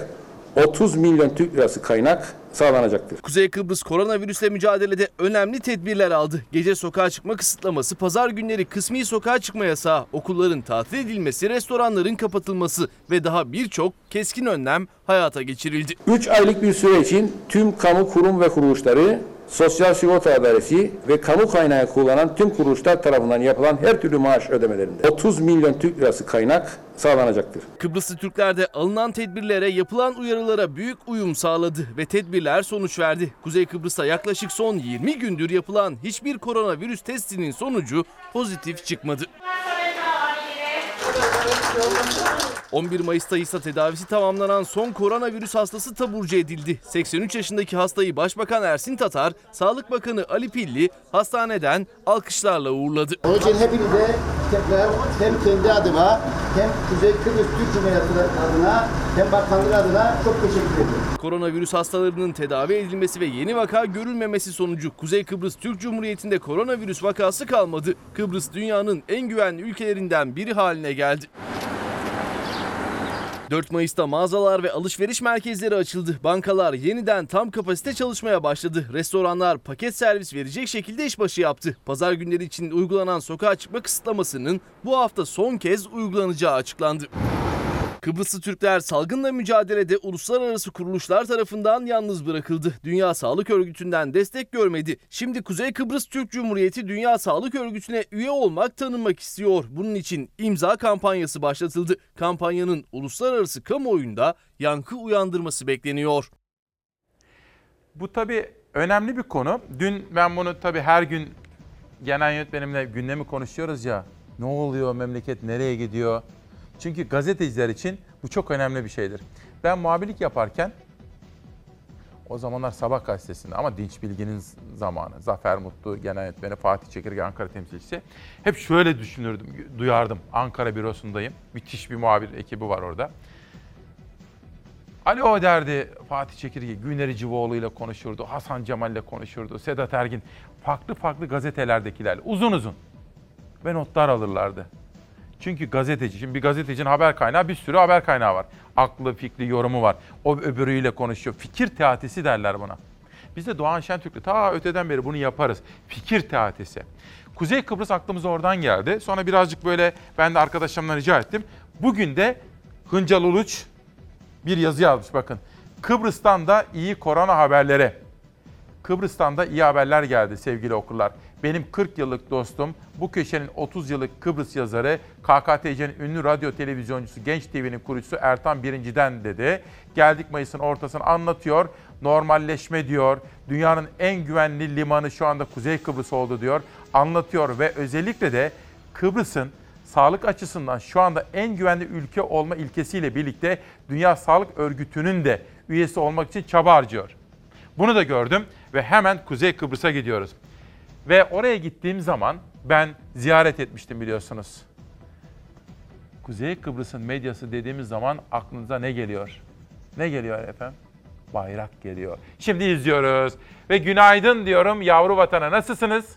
30 milyon Türk lirası kaynak sağlanacaktır. Kuzey Kıbrıs koronavirüsle mücadelede önemli tedbirler aldı. Gece sokağa çıkma kısıtlaması, pazar günleri kısmi sokağa çıkma yasağı, okulların tatil edilmesi, restoranların kapatılması ve daha birçok keskin önlem hayata geçirildi. 3 aylık bir süre için tüm kamu kurum ve kuruluşları Sosyal Sigorta Adaleti ve kamu kaynağı kullanan tüm kuruluşlar tarafından yapılan her türlü maaş ödemelerinde 30 milyon Türk lirası kaynak sağlanacaktır. Kıbrıslı Türkler de alınan tedbirlere, yapılan uyarılara büyük uyum sağladı ve tedbirler sonuç verdi. Kuzey Kıbrıs'ta yaklaşık son 20 gündür yapılan hiçbir koronavirüs testinin sonucu pozitif çıkmadı. 11 Mayıs'ta ise tedavisi tamamlanan son koronavirüs hastası taburcu edildi. 83 yaşındaki hastayı Başbakan Ersin Tatar, Sağlık Bakanı Ali Pilli hastaneden alkışlarla uğurladı. Onun için hepinize tekrar hem kendi adıma hem Kuzey Kıbrıs Türk Cumhuriyeti adına hem bakanlık adına çok teşekkür ederim. Koronavirüs hastalarının tedavi edilmesi ve yeni vaka görülmemesi sonucu Kuzey Kıbrıs Türk Cumhuriyeti'nde koronavirüs vakası kalmadı. Kıbrıs dünyanın en güvenli ülkelerinden biri haline geldi. 4 Mayıs'ta mağazalar ve alışveriş merkezleri açıldı. Bankalar yeniden tam kapasite çalışmaya başladı. Restoranlar paket servis verecek şekilde işbaşı yaptı. Pazar günleri için uygulanan sokağa çıkma kısıtlamasının bu hafta son kez uygulanacağı açıklandı. Kıbrıslı Türkler salgınla mücadelede uluslararası kuruluşlar tarafından yalnız bırakıldı. Dünya Sağlık Örgütü'nden destek görmedi. Şimdi Kuzey Kıbrıs Türk Cumhuriyeti Dünya Sağlık Örgütü'ne üye olmak tanınmak istiyor. Bunun için imza kampanyası başlatıldı. Kampanyanın uluslararası kamuoyunda yankı uyandırması bekleniyor. Bu tabii önemli bir konu. Dün ben bunu tabii her gün genel yönetmenimle gündemi konuşuyoruz ya. Ne oluyor memleket nereye gidiyor? Çünkü gazeteciler için bu çok önemli bir şeydir. Ben muhabirlik yaparken o zamanlar Sabah gazetesinde ama Dinç Bilgin'in zamanı. Zafer Mutlu, genel yönetmeni, Fatih Çekirge, Ankara temsilcisi. Hep şöyle düşünürdüm, duyardım. Ankara bürosundayım. Müthiş bir muhabir ekibi var orada. Alo derdi Fatih Çekirge, Güneri Civoğlu ile konuşurdu, Hasan Cemal ile konuşurdu, Sedat Ergin. Farklı farklı gazetelerdekilerle uzun uzun ve notlar alırlardı. Çünkü gazeteci, şimdi bir gazetecinin haber kaynağı bir sürü haber kaynağı var. Aklı, fikri, yorumu var. O öbürüyle konuşuyor. Fikir teatisi derler buna. Biz de Doğan Şentürk'le ta öteden beri bunu yaparız. Fikir teatisi. Kuzey Kıbrıs aklımıza oradan geldi. Sonra birazcık böyle ben de arkadaşlarımdan rica ettim. Bugün de Hıncal Uluç bir yazı yazmış bakın. Kıbrıs'tan da iyi korona haberleri. Kıbrıs'tan da iyi haberler geldi sevgili okurlar. Benim 40 yıllık dostum, bu köşenin 30 yıllık Kıbrıs yazarı, KKTC'nin ünlü radyo televizyoncusu, Genç TV'nin kurucusu Ertan Birinci'den dedi. Geldik Mayıs'ın ortasını anlatıyor. Normalleşme diyor. Dünyanın en güvenli limanı şu anda Kuzey Kıbrıs oldu diyor. Anlatıyor ve özellikle de Kıbrıs'ın sağlık açısından şu anda en güvenli ülke olma ilkesiyle birlikte Dünya Sağlık Örgütü'nün de üyesi olmak için çaba harcıyor. Bunu da gördüm ve hemen Kuzey Kıbrıs'a gidiyoruz. Ve oraya gittiğim zaman ben ziyaret etmiştim biliyorsunuz. Kuzey Kıbrıs'ın medyası dediğimiz zaman aklınıza ne geliyor? Ne geliyor efendim? Bayrak geliyor. Şimdi izliyoruz. Ve günaydın diyorum yavru vatana. Nasılsınız?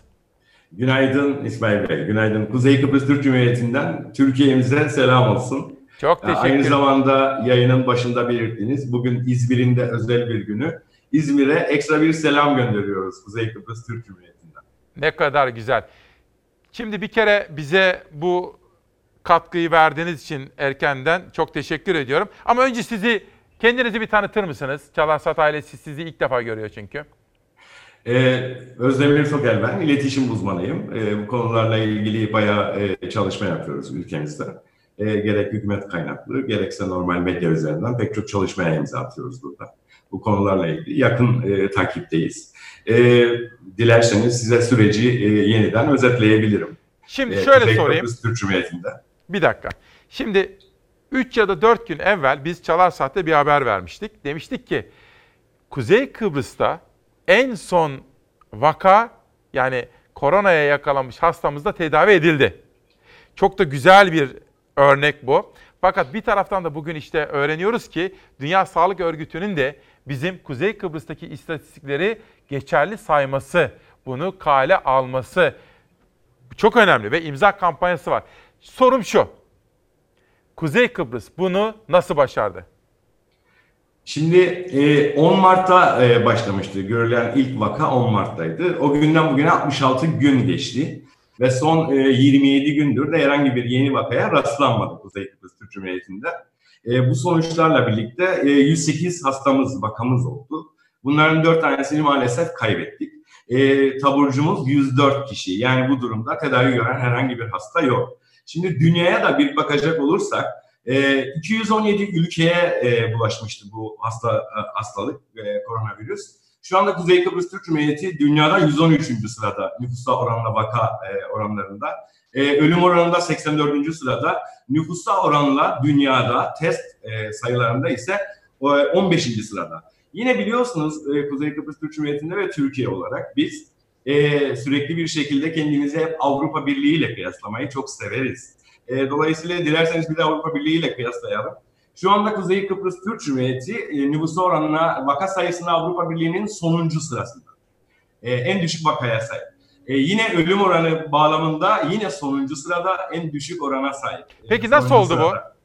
Günaydın İsmail Bey. Günaydın. Kuzey Kıbrıs Türk Cumhuriyeti'nden Türkiye'mize selam olsun. Çok teşekkür Aynı zamanda yayının başında belirttiniz. Bugün İzmir'in de özel bir günü. İzmir'e ekstra bir selam gönderiyoruz Kuzey Kıbrıs Türk Cumhuriyeti'nden. Ne kadar güzel. Şimdi bir kere bize bu katkıyı verdiğiniz için erkenden çok teşekkür ediyorum. Ama önce sizi kendinizi bir tanıtır mısınız? Çalarsat ailesi sizi ilk defa görüyor çünkü. Ee, Özdemir Sokel ben, iletişim uzmanıyım. Ee, bu konularla ilgili bayağı e, çalışma yapıyoruz ülkemizde. E, gerek hükümet kaynaklı, gerekse normal medya üzerinden pek çok çalışmaya imza atıyoruz burada. Bu konularla ilgili yakın e, takipteyiz. E, dilerseniz size süreci e, yeniden özetleyebilirim. Şimdi E, şöyle Kuzey sorayım. Kıbrıs Türk Cumhuriyeti'nde. Bir dakika. Şimdi 3 ya da 4 gün evvel biz Çalar Saat'te bir haber vermiştik. Demiştik ki Kuzey Kıbrıs'ta en son vaka yani koronaya yakalanmış hastamız da tedavi edildi. Çok da güzel bir örnek bu. Fakat bir taraftan da bugün işte öğreniyoruz ki Dünya Sağlık Örgütü'nün de bizim Kuzey Kıbrıs'taki istatistikleri geçerli sayması, bunu kale alması çok önemli ve imza kampanyası var. Sorum şu. Kuzey Kıbrıs bunu nasıl başardı? Şimdi e, 10 Mart'ta e, başlamıştı. Görülen ilk vaka 10 Mart'taydı. O günden bugüne 66 gün geçti. Ve son e, 27 gündür de herhangi bir yeni vakaya rastlanmadı Kuzey Kıbrıs Türk Cumhuriyeti'nde. E, bu sonuçlarla birlikte e, 108 hastamız, vakamız oldu. Bunların 4 tanesini maalesef kaybettik. E, taburcumuz 104 kişi. Yani bu durumda tedavi gören herhangi bir hasta yok. Şimdi dünyaya da bir bakacak olursak e, 217 ülkeye e, bulaşmıştı bu hasta e, hastalık, e, koronavirüs. Şu anda Kuzey Kıbrıs Türk Cumhuriyeti dünyada 113. sırada nüfusa oranla vaka e, oranlarında. E, ölüm oranında 84. sırada. Nüfusa oranla dünyada test e, sayılarında ise e, 15. sırada. Yine biliyorsunuz e, Kuzey Kıbrıs Türk Cumhuriyeti'nde ve Türkiye olarak biz e, sürekli bir şekilde kendimizi hep Avrupa Birliği ile kıyaslamayı çok severiz. E, dolayısıyla dilerseniz bir de Avrupa Birliği ile kıyaslayalım. Şu anda Kuzey Kıbrıs Türk Cumhuriyeti e, nüfusu oranına vaka sayısında Avrupa Birliği'nin sonuncu sırasında. E, en düşük vakaya sahip. E, yine ölüm oranı bağlamında yine sonuncu sırada en düşük orana sahip. Peki nasıl sonuncu oldu bu? sırada.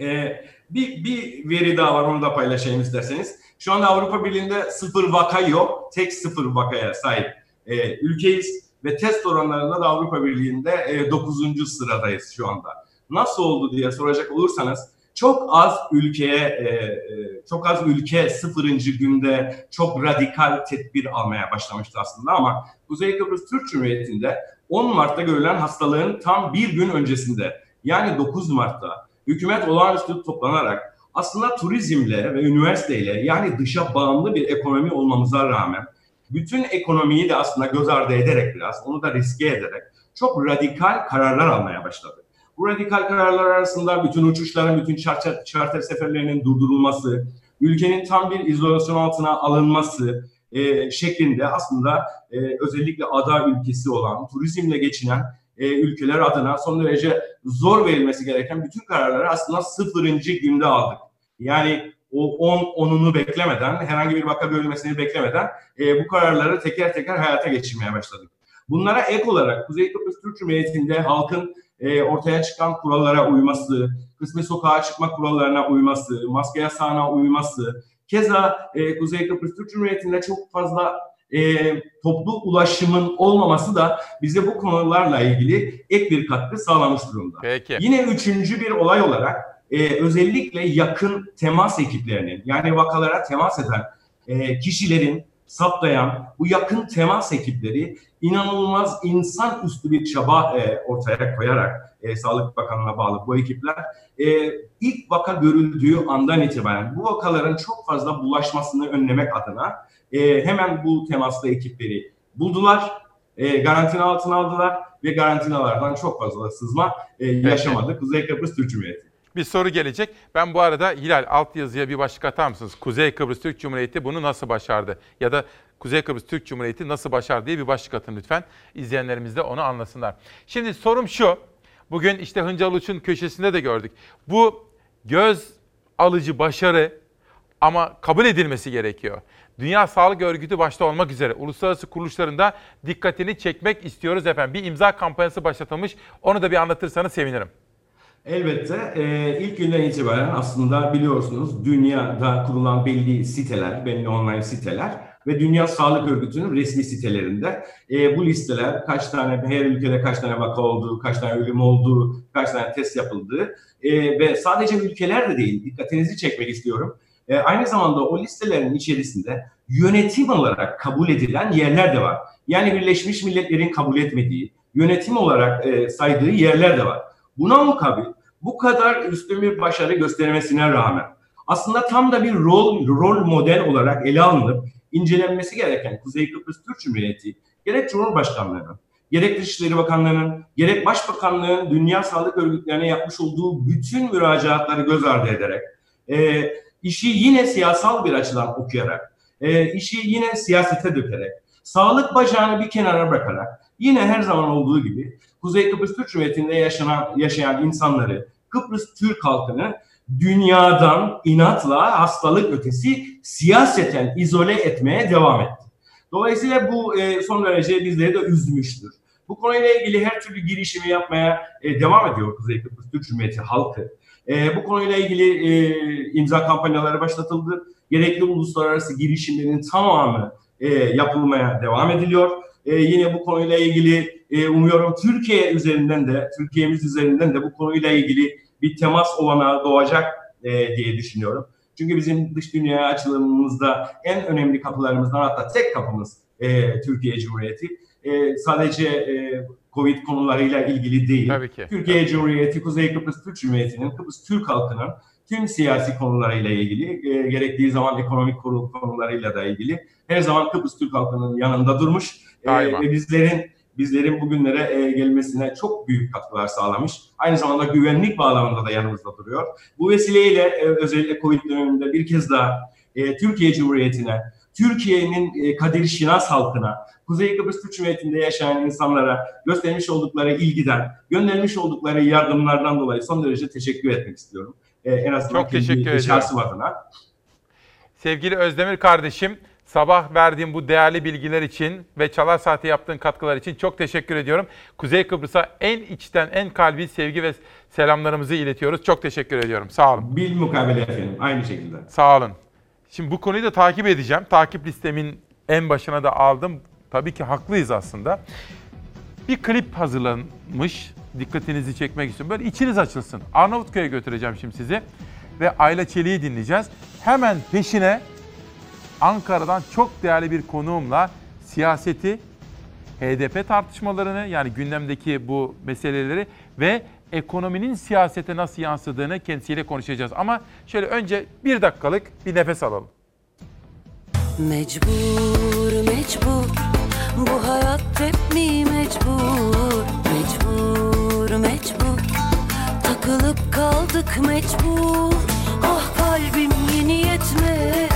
E, bir, bir veri daha var onu da paylaşayım isterseniz. Şu anda Avrupa Birliği'nde sıfır vaka yok. Tek sıfır vakaya sahip e, ülkeyiz. Ve test oranlarında da Avrupa Birliği'nde e, 9. sıradayız şu anda. Nasıl oldu diye soracak olursanız çok az ülkeye e, e, çok az ülke sıfırıncı günde çok radikal tedbir almaya başlamıştı aslında ama Kuzey Kıbrıs Türk Cumhuriyeti'nde 10 Mart'ta görülen hastalığın tam bir gün öncesinde yani 9 Mart'ta hükümet olağanüstü toplanarak aslında turizmle ve üniversiteyle yani dışa bağımlı bir ekonomi olmamıza rağmen bütün ekonomiyi de aslında göz ardı ederek biraz onu da riske ederek çok radikal kararlar almaya başladı. Bu radikal kararlar arasında bütün uçuşların, bütün charter, charter seferlerinin durdurulması, ülkenin tam bir izolasyon altına alınması e, şeklinde aslında e, özellikle ada ülkesi olan, turizmle geçinen e, ülkeler adına son derece zor verilmesi gereken bütün kararları aslında sıfırıncı günde aldık. Yani o 10 onunu beklemeden, herhangi bir vaka görülmesini beklemeden e, bu kararları teker teker hayata geçirmeye başladık. Bunlara ek olarak Kuzey Kıbrıs Türk Cumhuriyeti'nde halkın e, ortaya çıkan kurallara uyması, kısmi sokağa çıkma kurallarına uyması, maske yasağına uyması, keza e, Kuzey Kıbrıs Türk Cumhuriyeti'nde çok fazla e, toplu ulaşımın olmaması da bize bu konularla ilgili ek bir katkı sağlamış durumda. Peki. Yine üçüncü bir olay olarak e, özellikle yakın temas ekiplerinin yani vakalara temas eden e, kişilerin saptayan bu yakın temas ekipleri inanılmaz insan üstü bir çaba e, ortaya koyarak e, Sağlık Bakanlığı'na bağlı bu ekipler e, ilk vaka görüldüğü andan itibaren bu vakaların çok fazla bulaşmasını önlemek adına e, hemen bu temaslı ekipleri buldular, e, garantina altına aldılar ve garantinalardan çok fazla sızma e, yaşamadı Kuzey Kıbrıs Türk Cumhuriyeti. Bir soru gelecek. Ben bu arada Hilal altyazıya bir başlık atar mısınız? Kuzey Kıbrıs Türk Cumhuriyeti bunu nasıl başardı? Ya da Kuzey Kıbrıs Türk Cumhuriyeti nasıl başardı diye bir başlık atın lütfen. İzleyenlerimiz de onu anlasınlar. Şimdi sorum şu. Bugün işte Hıncal Uç'un köşesinde de gördük. Bu göz alıcı başarı ama kabul edilmesi gerekiyor. Dünya Sağlık Örgütü başta olmak üzere uluslararası kuruluşlarında dikkatini çekmek istiyoruz efendim. Bir imza kampanyası başlatılmış. Onu da bir anlatırsanız sevinirim. Elbette e, ilk günden itibaren aslında biliyorsunuz dünyada kurulan belli siteler, belli online siteler ve Dünya Sağlık Örgütü'nün resmi sitelerinde e, bu listeler kaç tane her ülkede kaç tane vaka olduğu, kaç tane ölüm olduğu, kaç tane test yapıldığı e, ve sadece ülkeler de değil dikkatinizi çekmek istiyorum. E, aynı zamanda o listelerin içerisinde yönetim olarak kabul edilen yerler de var. Yani Birleşmiş Milletler'in kabul etmediği, yönetim olarak e, saydığı yerler de var. Buna mukabil bu kadar üstün bir başarı göstermesine rağmen aslında tam da bir rol rol model olarak ele alınıp incelenmesi gereken Kuzey Kıbrıs Türk Cumhuriyeti gerek Cumhurbaşkanlığı'nın, gerek Dışişleri Bakanlığı'nın, gerek Başbakanlığı'nın Dünya Sağlık Örgütlerine yapmış olduğu bütün müracaatları göz ardı ederek e, işi yine siyasal bir açıdan okuyarak, e, işi yine siyasete dökerek, sağlık bacağını bir kenara bırakarak yine her zaman olduğu gibi Kuzey Kıbrıs Türk Cumhuriyeti'nde yaşanan, yaşayan insanları, Kıbrıs Türk halkını dünyadan inatla hastalık ötesi siyaseten izole etmeye devam etti. Dolayısıyla bu e, son derece bizleri de üzmüştür. Bu konuyla ilgili her türlü girişimi yapmaya e, devam ediyor Kuzey Kıbrıs Türk Cumhuriyeti halkı. E, bu konuyla ilgili e, imza kampanyaları başlatıldı. Gerekli uluslararası girişimlerin tamamı e, yapılmaya devam ediliyor. E, yine bu konuyla ilgili e, umuyorum Türkiye üzerinden de, Türkiye'miz üzerinden de bu konuyla ilgili bir temas olanağı doğacak e, diye düşünüyorum. Çünkü bizim dış dünyaya açılımımızda en önemli kapılarımızdan hatta tek kapımız e, Türkiye Cumhuriyeti. E, sadece e, Covid konularıyla ilgili değil. Tabii ki. Türkiye. Cumhuriyeti, Kuzey Kıbrıs Türk Cumhuriyeti'nin, Kıbrıs Türk halkının tüm siyasi konularıyla ilgili, e, gerektiği zaman ekonomik konu- konularıyla da ilgili her zaman Kıbrıs Türk halkının yanında durmuş e, ve bizlerin bizlerin bugünlere e, gelmesine çok büyük katkılar sağlamış. Aynı zamanda güvenlik bağlamında da yanımızda duruyor. Bu vesileyle e, özellikle Covid döneminde bir kez daha e, Türkiye Cumhuriyeti'ne, Türkiye'nin Kadir Şinas halkına, Kuzey Kıbrıs Türk Cumhuriyeti'nde yaşayan insanlara göstermiş oldukları ilgiden, göndermiş oldukları yardımlardan dolayı son derece teşekkür etmek istiyorum. En azından Çok teşekkür şahsım adına. Sevgili Özdemir kardeşim, sabah verdiğin bu değerli bilgiler için ve Çalar Saat'e yaptığın katkılar için çok teşekkür ediyorum. Kuzey Kıbrıs'a en içten, en kalbi sevgi ve selamlarımızı iletiyoruz. Çok teşekkür ediyorum. Sağ olun. Bil mukabele efendim. Aynı şekilde. Sağ olun. Şimdi bu konuyu da takip edeceğim. Takip listemin en başına da aldım. Tabii ki haklıyız aslında. Bir klip hazırlanmış. Dikkatinizi çekmek istiyorum. Böyle içiniz açılsın. Arnavutköy'e götüreceğim şimdi sizi. Ve Ayla Çelik'i dinleyeceğiz. Hemen peşine Ankara'dan çok değerli bir konuğumla siyaseti, HDP tartışmalarını yani gündemdeki bu meseleleri ve ekonominin siyasete nasıl yansıdığını kendisiyle konuşacağız. Ama şöyle önce bir dakikalık bir nefes alalım. Mecbur mecbur. Bu hayat hep mi mecbur? Mecbur mecbur. Takılıp kaldık mecbur. Ah kalbim yeni yetme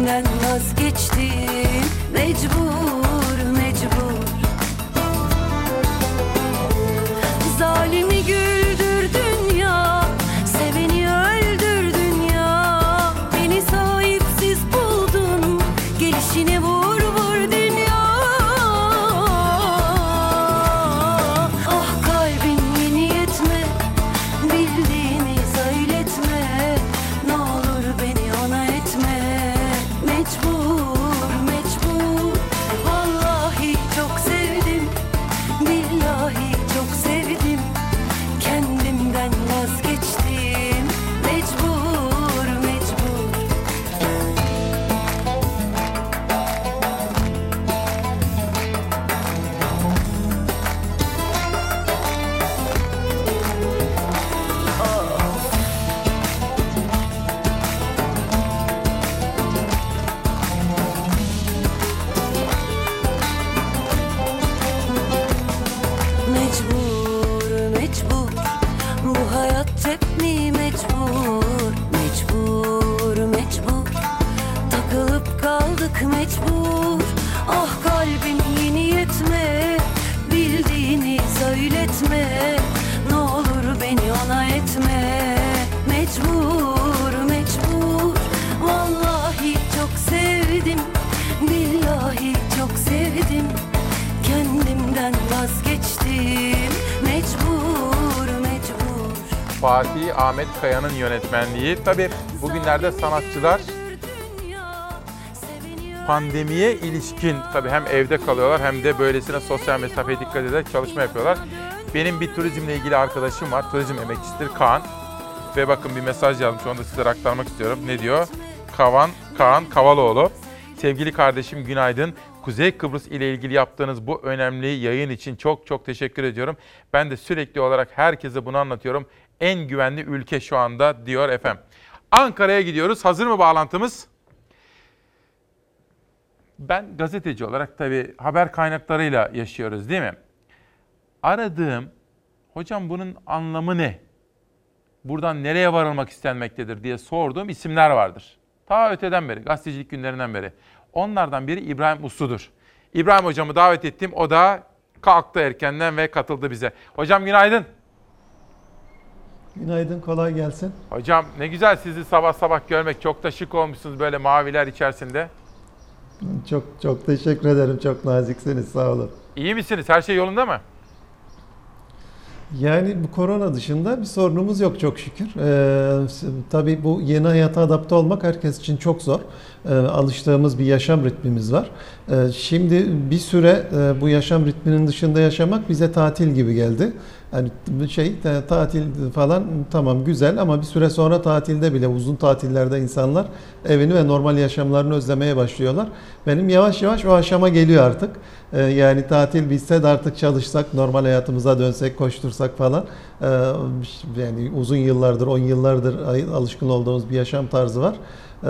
Kendimden vazgeçtim. Mecbur Ahmet Kaya'nın yönetmenliği. Tabii bugünlerde sanatçılar pandemiye ilişkin tabii hem evde kalıyorlar hem de böylesine sosyal mesafeye dikkat ederek çalışma yapıyorlar. Benim bir turizmle ilgili arkadaşım var. Turizm emekçisidir Kaan. Ve bakın bir mesaj yazmış onu da size aktarmak istiyorum. Ne diyor? Kavan, Kaan Kavaloğlu. Sevgili kardeşim günaydın. Kuzey Kıbrıs ile ilgili yaptığınız bu önemli yayın için çok çok teşekkür ediyorum. Ben de sürekli olarak herkese bunu anlatıyorum. En güvenli ülke şu anda diyor efendim. Ankara'ya gidiyoruz. Hazır mı bağlantımız? Ben gazeteci olarak tabii haber kaynaklarıyla yaşıyoruz değil mi? Aradığım, hocam bunun anlamı ne? Buradan nereye varılmak istenmektedir diye sorduğum isimler vardır. Ta öteden beri, gazetecilik günlerinden beri. Onlardan biri İbrahim Uslu'dur. İbrahim hocamı davet ettim. O da kalktı erkenden ve katıldı bize. Hocam günaydın. Günaydın, kolay gelsin. Hocam ne güzel sizi sabah sabah görmek. Çok da şık olmuşsunuz böyle maviler içerisinde. Çok çok teşekkür ederim. Çok naziksiniz. Sağ olun. İyi misiniz? Her şey yolunda mı? Yani bu korona dışında bir sorunumuz yok çok şükür. Ee, tabii bu yeni hayata adapte olmak herkes için çok zor. Ee, alıştığımız bir yaşam ritmimiz var. Ee, şimdi bir süre e, bu yaşam ritminin dışında yaşamak bize tatil gibi geldi. Yani şey tatil falan tamam güzel ama bir süre sonra tatilde bile uzun tatillerde insanlar evini ve normal yaşamlarını özlemeye başlıyorlar. Benim yavaş yavaş o aşama geliyor artık. Ee, yani tatil bitse de artık çalışsak, normal hayatımıza dönsek, koştursak falan. Ee, yani uzun yıllardır, 10 yıllardır alışkın olduğumuz bir yaşam tarzı var. Ee,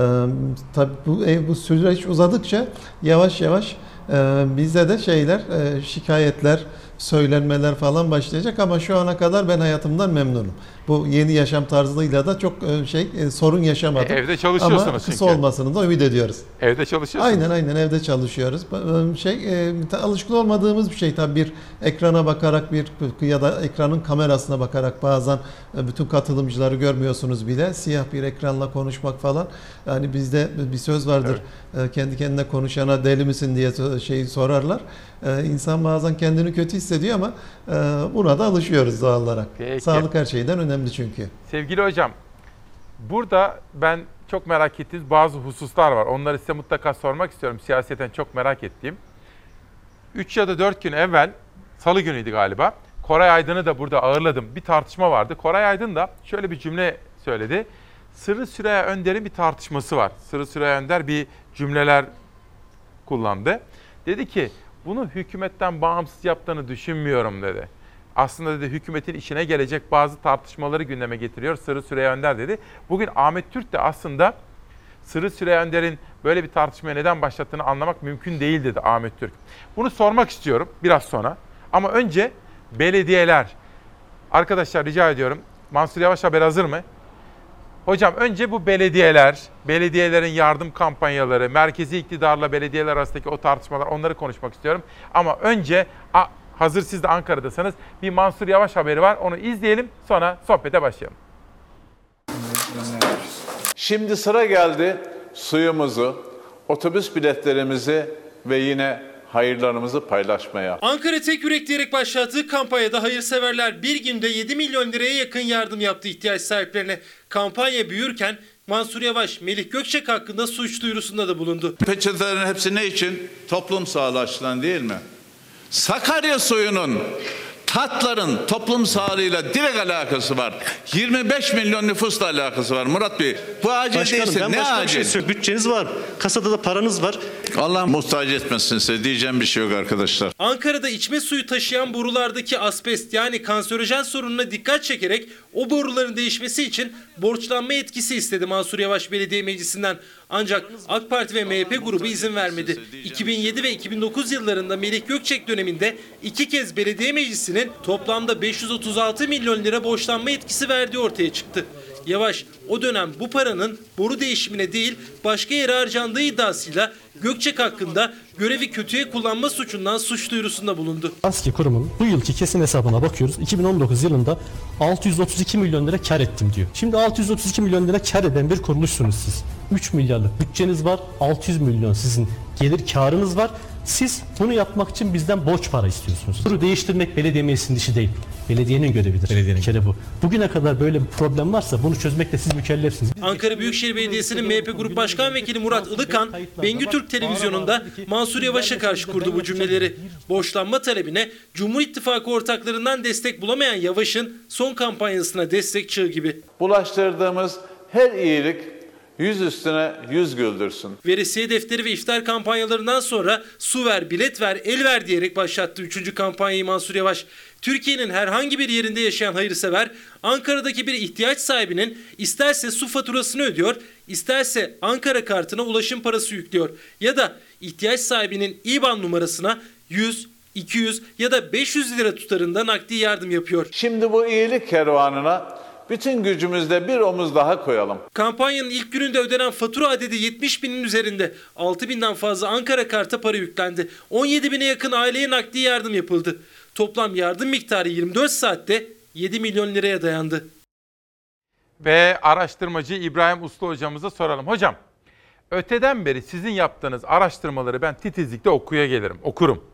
tabii bu, bu süreç uzadıkça yavaş yavaş e, bize de şeyler, e, şikayetler, söylenmeler falan başlayacak ama şu ana kadar ben hayatımdan memnunum. Bu yeni yaşam tarzıyla da çok şey sorun yaşamadım. E, evde çalışıyorsunuz ama kısa çünkü. olmasını da ümit ediyoruz. Evde çalışıyorsunuz. Aynen aynen evde çalışıyoruz. Şey alışkın olmadığımız bir şey tabii bir ekrana bakarak bir ya da ekranın kamerasına bakarak bazen bütün katılımcıları görmüyorsunuz bile. Siyah bir ekranla konuşmak falan. Yani bizde bir söz vardır. Evet. Kendi kendine konuşana deli misin diye şeyi sorarlar. İnsan bazen kendini kötü hissediyor ama buna da alışıyoruz doğal olarak. Peki. Sağlık her şeyden önemli çünkü. Sevgili hocam, burada ben çok merak ettiğiniz bazı hususlar var. Onları size mutlaka sormak istiyorum. Siyaseten çok merak ettiğim. 3 ya da 4 gün evvel, salı günüydü galiba, Koray Aydın'ı da burada ağırladım. Bir tartışma vardı. Koray Aydın da şöyle bir cümle söyledi. Sırrı Süreyya Önder'in bir tartışması var. Sırrı Süreyya Önder bir cümleler kullandı. Dedi ki bunu hükümetten bağımsız yaptığını düşünmüyorum dedi. Aslında dedi hükümetin işine gelecek bazı tartışmaları gündeme getiriyor Sırrı Süreyya Önder dedi. Bugün Ahmet Türk de aslında Sırrı Süreyya Önder'in böyle bir tartışmaya neden başlattığını anlamak mümkün değil dedi Ahmet Türk. Bunu sormak istiyorum biraz sonra. Ama önce belediyeler. Arkadaşlar rica ediyorum. Mansur Yavaş haber hazır mı? Hocam önce bu belediyeler, belediyelerin yardım kampanyaları, merkezi iktidarla belediyeler arasındaki o tartışmalar onları konuşmak istiyorum. Ama önce hazır siz de Ankara'dasanız bir Mansur Yavaş haberi var. Onu izleyelim sonra sohbete başlayalım. Şimdi sıra geldi suyumuzu, otobüs biletlerimizi ve yine hayırlarımızı paylaşmaya. Ankara Tek Yürek diyerek başlattığı kampanyada hayırseverler bir günde 7 milyon liraya yakın yardım yaptı ihtiyaç sahiplerine. Kampanya büyürken Mansur Yavaş, Melih Gökçek hakkında suç duyurusunda da bulundu. Peçetelerin hepsi ne için? Toplum sağlığı açısından değil mi? Sakarya suyunun tatların toplum sağlığıyla direkt alakası var. 25 milyon nüfusla alakası var Murat Bey. Bu acil Başkanım, değilse ben ne başka bir acil? şey söyleyeyim. Bütçeniz var. Kasada da paranız var. Allah muhtaç etmesin size diyeceğim bir şey yok arkadaşlar. Ankara'da içme suyu taşıyan borulardaki asbest yani kanserojen sorununa dikkat çekerek o boruların değişmesi için borçlanma etkisi istedi Mansur Yavaş Belediye Meclisi'nden. Ancak AK Parti ve MHP grubu izin vermedi. 2007 ve 2009 yıllarında Melih Gökçek döneminde iki kez belediye meclisinin toplamda 536 milyon lira borçlanma etkisi verdiği ortaya çıktı. Yavaş o dönem bu paranın boru değişimine değil başka yere harcandığı iddiasıyla Gökçek hakkında görevi kötüye kullanma suçundan suç duyurusunda bulundu. ASKİ kurumunun bu yılki kesin hesabına bakıyoruz. 2019 yılında 632 milyon lira kar ettim diyor. Şimdi 632 milyon lira kar eden bir kuruluşsunuz siz. 3 milyarlık bütçeniz var, 600 milyon sizin gelir karınız var Siz bunu yapmak için bizden borç para istiyorsunuz. Bunu değiştirmek belediye meclisinin işi değil. Belediyenin görevidir. Belediyenin. Bir kere bu. Bugüne kadar böyle bir problem varsa bunu çözmekle siz mükellefsiniz. Biz Ankara Büyükşehir Belediyesi'nin MHP Grup Başkan Vekili Murat Ilıkan, Bengü Türk Televizyonunda Mansur Yavaş'a karşı kurdu bu cümleleri. Borçlanma talebine Cumhur İttifakı ortaklarından destek bulamayan Yavaş'ın son kampanyasına destek çığı gibi. Bulaştırdığımız her iyilik yüz üstüne yüz güldürsün. Veresiye defteri ve iftar kampanyalarından sonra su ver, bilet ver, el ver diyerek başlattı 3. kampanyayı Mansur Yavaş. Türkiye'nin herhangi bir yerinde yaşayan hayırsever Ankara'daki bir ihtiyaç sahibinin isterse su faturasını ödüyor, isterse Ankara kartına ulaşım parası yüklüyor ya da ihtiyaç sahibinin IBAN numarasına 100, 200 ya da 500 lira tutarında nakdi yardım yapıyor. Şimdi bu iyilik kervanına bütün gücümüzle bir omuz daha koyalım. Kampanyanın ilk gününde ödenen fatura adedi 70 binin üzerinde. 6 binden fazla Ankara karta para yüklendi. 17 bine yakın aileye nakdi yardım yapıldı. Toplam yardım miktarı 24 saatte 7 milyon liraya dayandı. Ve araştırmacı İbrahim Uslu hocamıza soralım. Hocam, öteden beri sizin yaptığınız araştırmaları ben titizlikle okuya gelirim, okurum.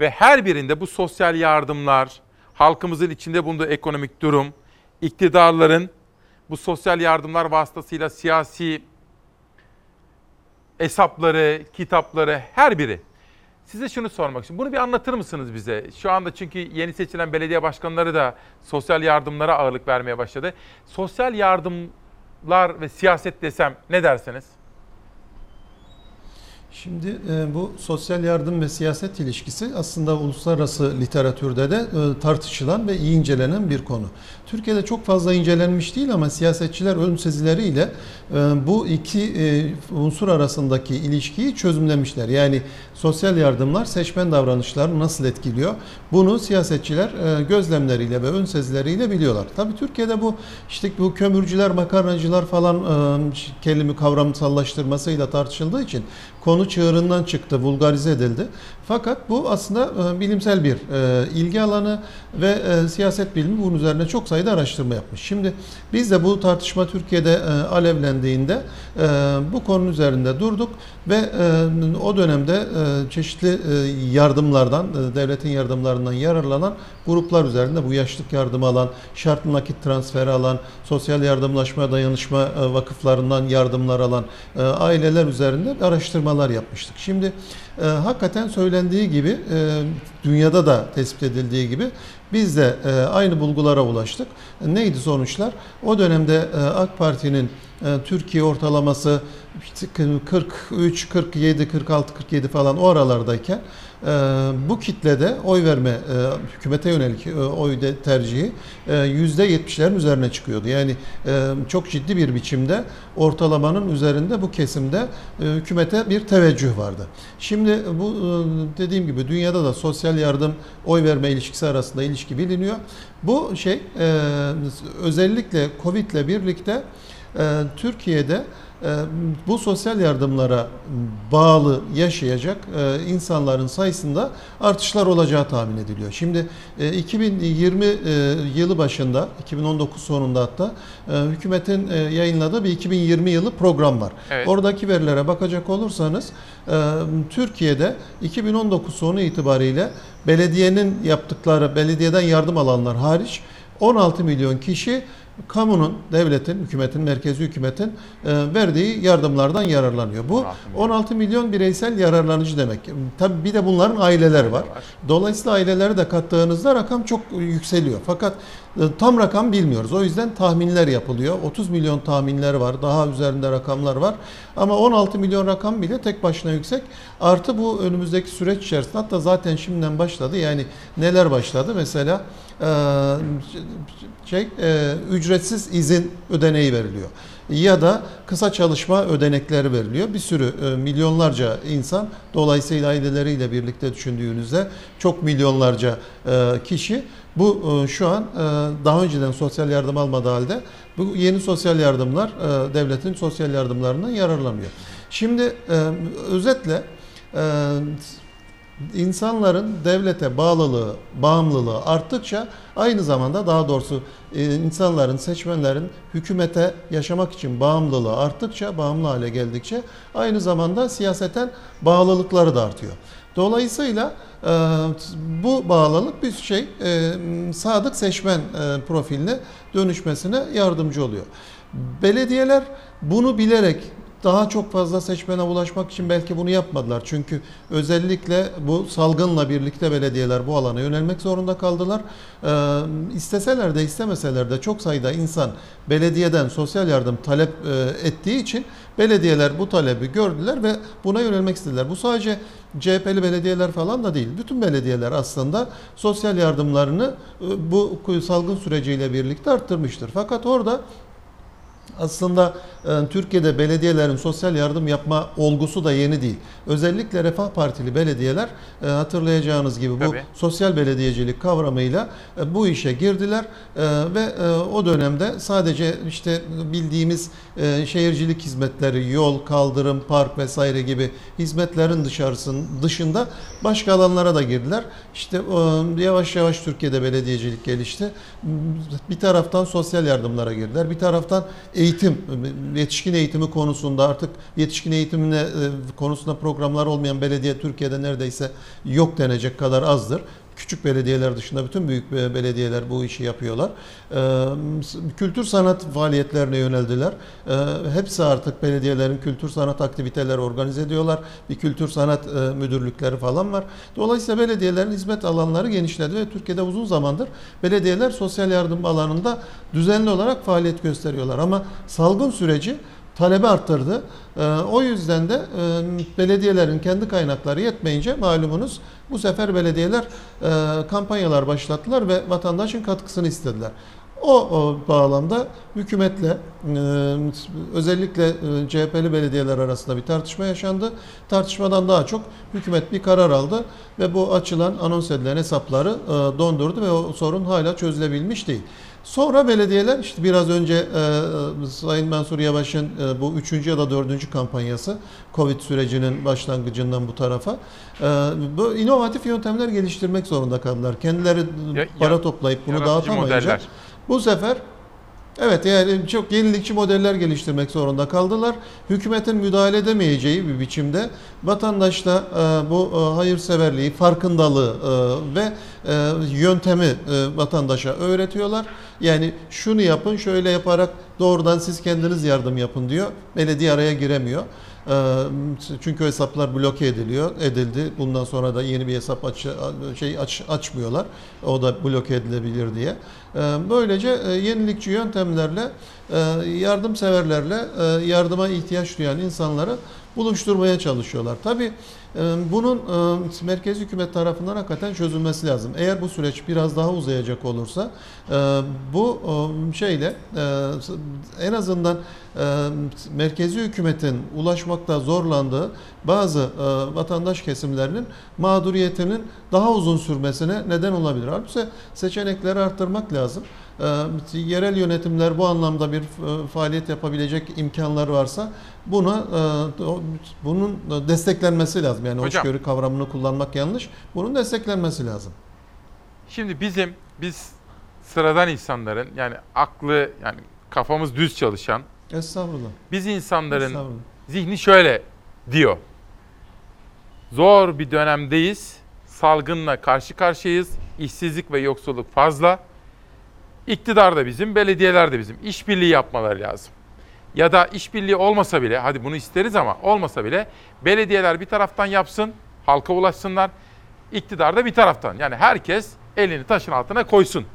Ve her birinde bu sosyal yardımlar, halkımızın içinde bulunduğu ekonomik durum, iktidarların bu sosyal yardımlar vasıtasıyla siyasi hesapları, kitapları her biri. Size şunu sormak istiyorum. Bunu bir anlatır mısınız bize? Şu anda çünkü yeni seçilen belediye başkanları da sosyal yardımlara ağırlık vermeye başladı. Sosyal yardımlar ve siyaset desem ne dersiniz? Şimdi e, bu sosyal yardım ve siyaset ilişkisi aslında uluslararası literatürde de e, tartışılan ve iyi incelenen bir konu. Türkiye'de çok fazla incelenmiş değil ama siyasetçiler ön e, bu iki unsur arasındaki ilişkiyi çözümlemişler. Yani sosyal yardımlar seçmen davranışlarını nasıl etkiliyor? Bunu siyasetçiler gözlemleriyle ve ön sezileriyle biliyorlar. Tabii Türkiye'de bu işte bu kömürcüler, makarnacılar falan e, kelime kavramsallaştırmasıyla tartışıldığı için konu çığırından çıktı, vulgarize edildi. Fakat bu aslında e, bilimsel bir e, ilgi alanı ve e, siyaset bilimi bunun üzerine çok sayıda araştırma yapmış. Şimdi biz de bu tartışma Türkiye'de alevlendiğinde bu konunun üzerinde durduk ve o dönemde çeşitli yardımlardan, devletin yardımlarından yararlanan gruplar üzerinde bu yaşlık yardımı alan, şartlı nakit transferi alan, sosyal yardımlaşma dayanışma vakıflarından yardımlar alan aileler üzerinde araştırmalar yapmıştık. Şimdi e, hakikaten söylendiği gibi e, dünyada da tespit edildiği gibi biz de e, aynı bulgulara ulaştık. Neydi sonuçlar? O dönemde e, AK Parti'nin e, Türkiye ortalaması işte 43, 47, 46, 47 falan o aralardayken e, bu kitlede oy verme, e, hükümete yönelik e, oy tercihi e, %70'lerin üzerine çıkıyordu. Yani çok ciddi bir biçimde ortalamanın üzerinde bu kesimde hükümete bir teveccüh vardı. Şimdi bu dediğim gibi dünyada da sosyal yardım oy verme ilişkisi arasında ilişki biliniyor. Bu şey özellikle Covid ile birlikte Türkiye'de e, bu sosyal yardımlara bağlı yaşayacak e, insanların sayısında artışlar olacağı tahmin ediliyor. Şimdi e, 2020 e, yılı başında, 2019 sonunda hatta hükümetin yayınladığı bir 2020 yılı program var. Evet. Oradaki verilere bakacak olursanız Türkiye'de 2019 sonu itibariyle belediyenin yaptıkları, belediyeden yardım alanlar hariç 16 milyon kişi kamunun, devletin, hükümetin, merkezi hükümetin e, verdiği yardımlardan yararlanıyor. Bu 16 milyon bireysel yararlanıcı demek. Tabii bir de bunların aileleri var. Dolayısıyla aileleri de kattığınızda rakam çok yükseliyor. Fakat e, tam rakam bilmiyoruz. O yüzden tahminler yapılıyor. 30 milyon tahminler var. Daha üzerinde rakamlar var. Ama 16 milyon rakam bile tek başına yüksek. Artı bu önümüzdeki süreç içerisinde hatta zaten şimdiden başladı. Yani neler başladı? Mesela e, şey e, ücretsiz izin ödeneği veriliyor. Ya da kısa çalışma ödenekleri veriliyor. Bir sürü e, milyonlarca insan dolayısıyla aileleriyle birlikte düşündüğünüzde çok milyonlarca e, kişi bu e, şu an e, daha önceden sosyal yardım almadığı halde bu yeni sosyal yardımlar e, devletin sosyal yardımlarından yararlanıyor. Şimdi e, özetle e, insanların devlete bağlılığı, bağımlılığı arttıkça aynı zamanda daha doğrusu insanların, seçmenlerin hükümete yaşamak için bağımlılığı arttıkça, bağımlı hale geldikçe aynı zamanda siyaseten bağlılıkları da artıyor. Dolayısıyla e, bu bağlılık bir şey e, sadık seçmen e, profiline dönüşmesine yardımcı oluyor. Belediyeler bunu bilerek daha çok fazla seçmene ulaşmak için belki bunu yapmadılar. Çünkü özellikle bu salgınla birlikte belediyeler bu alana yönelmek zorunda kaldılar. Ee, isteseler de istemeseler de çok sayıda insan belediyeden sosyal yardım talep e, ettiği için belediyeler bu talebi gördüler ve buna yönelmek istediler. Bu sadece CHP'li belediyeler falan da değil. Bütün belediyeler aslında sosyal yardımlarını e, bu salgın süreciyle birlikte arttırmıştır. Fakat orada aslında Türkiye'de belediyelerin sosyal yardım yapma olgusu da yeni değil. Özellikle Refah Partili belediyeler e, hatırlayacağınız gibi bu Tabii. sosyal belediyecilik kavramıyla e, bu işe girdiler e, ve o dönemde sadece işte bildiğimiz şehircilik hizmetleri, yol, kaldırım, park vesaire gibi hizmetlerin dışarısın dışında başka alanlara da girdiler. İşte yavaş yavaş Türkiye'de belediyecilik gelişti. Bir taraftan sosyal yardımlara girdiler. Bir taraftan eğitim, yetişkin eğitimi konusunda artık yetişkin eğitimine e, konusunda programlar olmayan belediye Türkiye'de neredeyse yok denecek kadar azdır. Küçük belediyeler dışında bütün büyük be- belediyeler bu işi yapıyorlar. Ee, kültür sanat faaliyetlerine yöneldiler. Ee, hepsi artık belediyelerin kültür sanat aktiviteleri organize ediyorlar. Bir kültür sanat e, müdürlükleri falan var. Dolayısıyla belediyelerin hizmet alanları genişledi ve Türkiye'de uzun zamandır belediyeler sosyal yardım alanında düzenli olarak faaliyet gösteriyorlar. Ama salgın süreci talebi arttırdı. Ee, O yüzden de e, belediyelerin kendi kaynakları yetmeyince malumunuz bu sefer belediyeler e, kampanyalar başlattılar ve vatandaşın katkısını istediler. O, bağlamda hükümetle e, özellikle CHP'li belediyeler arasında bir tartışma yaşandı. Tartışmadan daha çok hükümet bir karar aldı ve bu açılan anons edilen hesapları dondurdu ve o sorun hala çözülebilmiş değil. Sonra belediyeler işte biraz önce e, Sayın Mansur Yavaş'ın e, bu üçüncü ya da dördüncü kampanyası Covid sürecinin başlangıcından bu tarafa e, bu inovatif yöntemler geliştirmek zorunda kaldılar. Kendileri Ya- para toplayıp bunu dağıtamayınca modeller. bu sefer Evet yani çok yenilikçi modeller geliştirmek zorunda kaldılar. Hükümetin müdahale edemeyeceği bir biçimde vatandaşta e, bu e, hayırseverliği, farkındalığı e, ve yöntemi vatandaşa öğretiyorlar. Yani şunu yapın, şöyle yaparak doğrudan siz kendiniz yardım yapın diyor. Belediye araya giremiyor. Çünkü hesaplar bloke ediliyor, edildi. Bundan sonra da yeni bir hesap aç, şey aç, açmıyorlar. O da bloke edilebilir diye. Böylece yenilikçi yöntemlerle, yardımseverlerle yardıma ihtiyaç duyan insanları buluşturmaya çalışıyorlar. Tabii bunun e, merkezi hükümet tarafından hakikaten çözülmesi lazım. Eğer bu süreç biraz daha uzayacak olursa e, bu e, şeyle en azından merkezi hükümetin ulaşmakta zorlandığı bazı vatandaş kesimlerinin mağduriyetinin daha uzun sürmesine neden olabilir. Halbuki seçenekleri arttırmak lazım. Yerel yönetimler bu anlamda bir faaliyet yapabilecek imkanlar varsa buna e, bunun desteklenmesi lazım. Yani Hocam. hoşgörü kavramını kullanmak yanlış. Bunun desteklenmesi lazım. Şimdi bizim biz sıradan insanların yani aklı yani kafamız düz çalışan Estağfurullah. biz insanların Estağfurullah. zihni şöyle diyor. Zor bir dönemdeyiz. Salgınla karşı karşıyayız. İşsizlik ve yoksulluk fazla. İktidar da bizim, belediyeler de bizim. İşbirliği yapmaları lazım. Ya da işbirliği olmasa bile, hadi bunu isteriz ama olmasa bile belediyeler bir taraftan yapsın, halka ulaşsınlar. İktidar da bir taraftan. Yani herkes elini taşın altına koysun.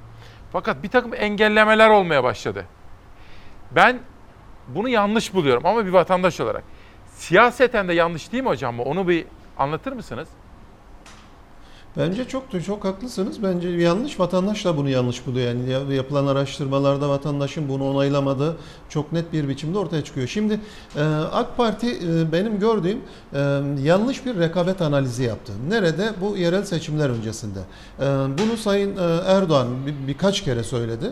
Fakat bir takım engellemeler olmaya başladı. Ben bunu yanlış buluyorum ama bir vatandaş olarak. Siyaseten de yanlış değil mi hocam? Onu bir anlatır mısınız? Bence çok çok haklısınız. Bence yanlış. Vatandaş da bunu yanlış buluyor. Yani ya- yapılan araştırmalarda vatandaşın bunu onaylamadığı çok net bir biçimde ortaya çıkıyor. Şimdi e, AK Parti e, benim gördüğüm e, yanlış bir rekabet analizi yaptı. Nerede? Bu yerel seçimler öncesinde. Bunu Sayın Erdoğan bir- birkaç kere söyledi.